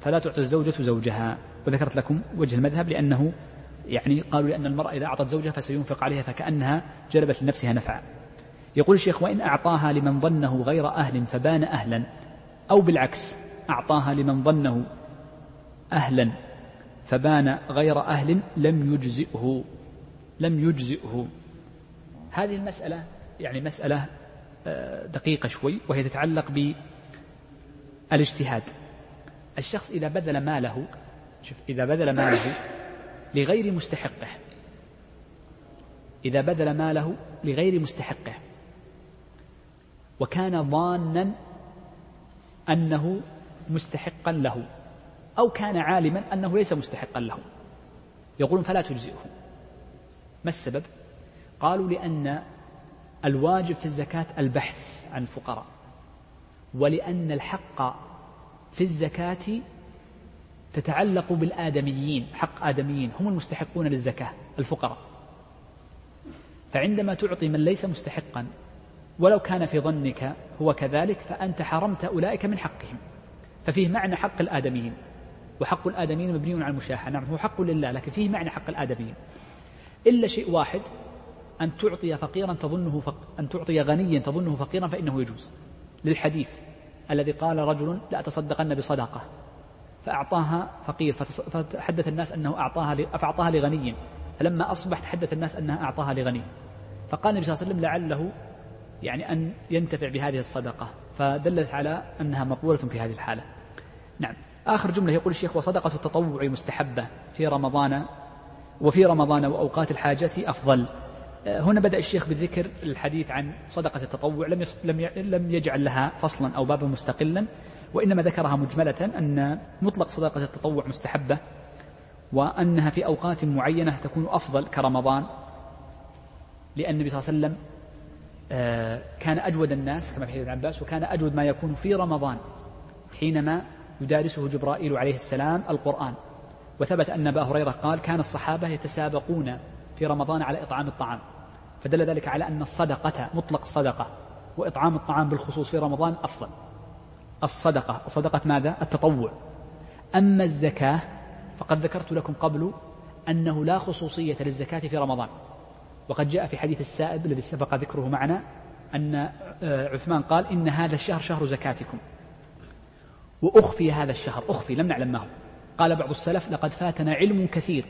فلا تعطي الزوجة زوجها. وذكرت لكم وجه المذهب لأنه يعني قالوا لأن المرأة إذا أعطت زوجها فسينفق عليها فكأنها جلبت لنفسها نفعا. يقول الشيخ وإن أعطاها لمن ظنه غير أهل فبان أهلا أو بالعكس أعطاها لمن ظنه أهلا فبان غير أهل لم يجزئه لم يجزئه. هذه المسألة يعني مسألة آه، دقيقة شوي وهي تتعلق بالإجتهاد. الشخص إذا بذل ماله شوف إذا بذل ماله لغير مستحقه. إذا بذل ماله لغير مستحقه. وكان ظانا أنه مستحقا له أو كان عالما أنه ليس مستحقا له. يقولون فلا تجزئه. ما السبب؟ قالوا لأن الواجب في الزكاة البحث عن الفقراء ولأن الحق في الزكاة تتعلق بالآدميين حق آدميين هم المستحقون للزكاة الفقراء. فعندما تعطي من ليس مستحقا ولو كان في ظنك هو كذلك فأنت حرمت أولئك من حقهم. ففيه معنى حق الآدميين وحق الآدميين مبني على المشاحة. نعم هو حق لله لكن فيه معنى حق الآدميين. إلا شيء واحد أن تعطي فقيرا تظنه فق... أن تعطي غنيا تظنه فقيرا فإنه يجوز. للحديث الذي قال رجل لا تصدقن بصدقة. فأعطاها فقير فتحدث الناس أنه أعطاها. فأعطاها لغني. فلما أصبح تحدث الناس أنها أعطاها لغني. فقال النبي صلى الله عليه وسلم لعله يعني أن ينتفع بهذه الصدقة. فدلت على أنها مقبولة في هذه الحالة. نعم. آخر جملة يقول الشيخ وصدقة التطوع مستحبة في رمضان وفي رمضان وأوقات الحاجة أفضل. هنا بدأ الشيخ بالذكر الحديث عن صدقة التطوع. لم لم يجعل لها فصلا أو بابا مستقلا. وإنما ذكرها مجملة أن مطلق صدقة التطوع مستحبة وأنها في أوقات معينة تكون أفضل كرمضان لأن النبي صلى الله عليه وسلم آه، كان أجود الناس كما في حديث عباس وكان أجود ما يكون في رمضان حينما يدارسه جبرائيل عليه السلام القرآن. وثبت أن أبا هريرة قال كان الصحابة يتسابقون في رمضان على إطعام الطعام فدل ذلك على أن الصدقة مطلق الصدقة وإطعام الطعام بالخصوص في رمضان أفضل. الصدقة. الصدقة ماذا؟ التطوع. أما الزكاة فقد ذكرت لكم قبل أنه لا خصوصية للزكاة في رمضان. وقد جاء في حديث السائب الذي سبق ذكره معنا أن آه، عثمان قال إن هذا الشهر شهر زكاتكم. وأخفي هذا الشهر. أخفي لم نعلم ما هو. قال بعض السلف لقد فاتنا علم كثير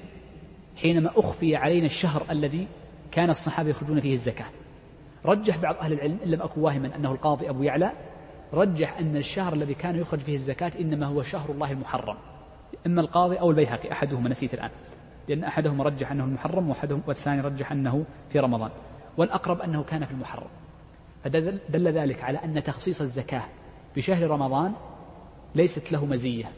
حينما أخفي علينا الشهر الذي كان الصحابة يخرجون فيه الزكاة. رجح بعض أهل العلم إن لم أكن واهما أنه القاضي أبو يعلى رجح أن الشهر الذي كان يخرج فيه الزكاة إنما هو شهر الله المحرم. إما القاضي أو البيهقي أحدهما نسيت الآن. لأن أحدهما رجح أنه المحرم وأحدهم والثاني رجح أنه في رمضان. والأقرب أنه كان في المحرم. فدل ذلك على أن تخصيص الزكاة بشهر رمضان ليست له مزية.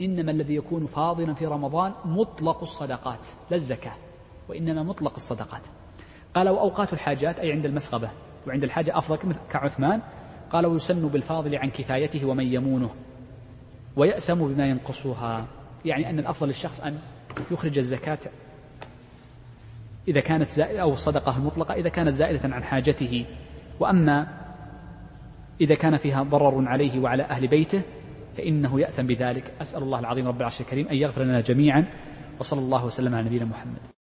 إنما الذي يكون فاضلا في رمضان مطلق الصدقات لا الزكاة وإنما مطلق الصدقات. قال وأوقات الحاجات أي عند المسغبة وعند الحاجة أفضل كعثمان قال ويسن بالفاضل عن كفايته ومن يمونه ويأثم بما ينقصها. يعني أن الأفضل للشخص أن يخرج الزكاة إذا كانت زائدة أو الصدقة المطلقة إذا كانت زائدة عن حاجته. وأما إذا كان فيها ضرر عليه وعلى أهل بيته فإنه يأثم بذلك. أسأل الله العظيم رب العرش الكريم أن يغفر لنا جميعا. وصلى الله وسلم على نبينا محمد.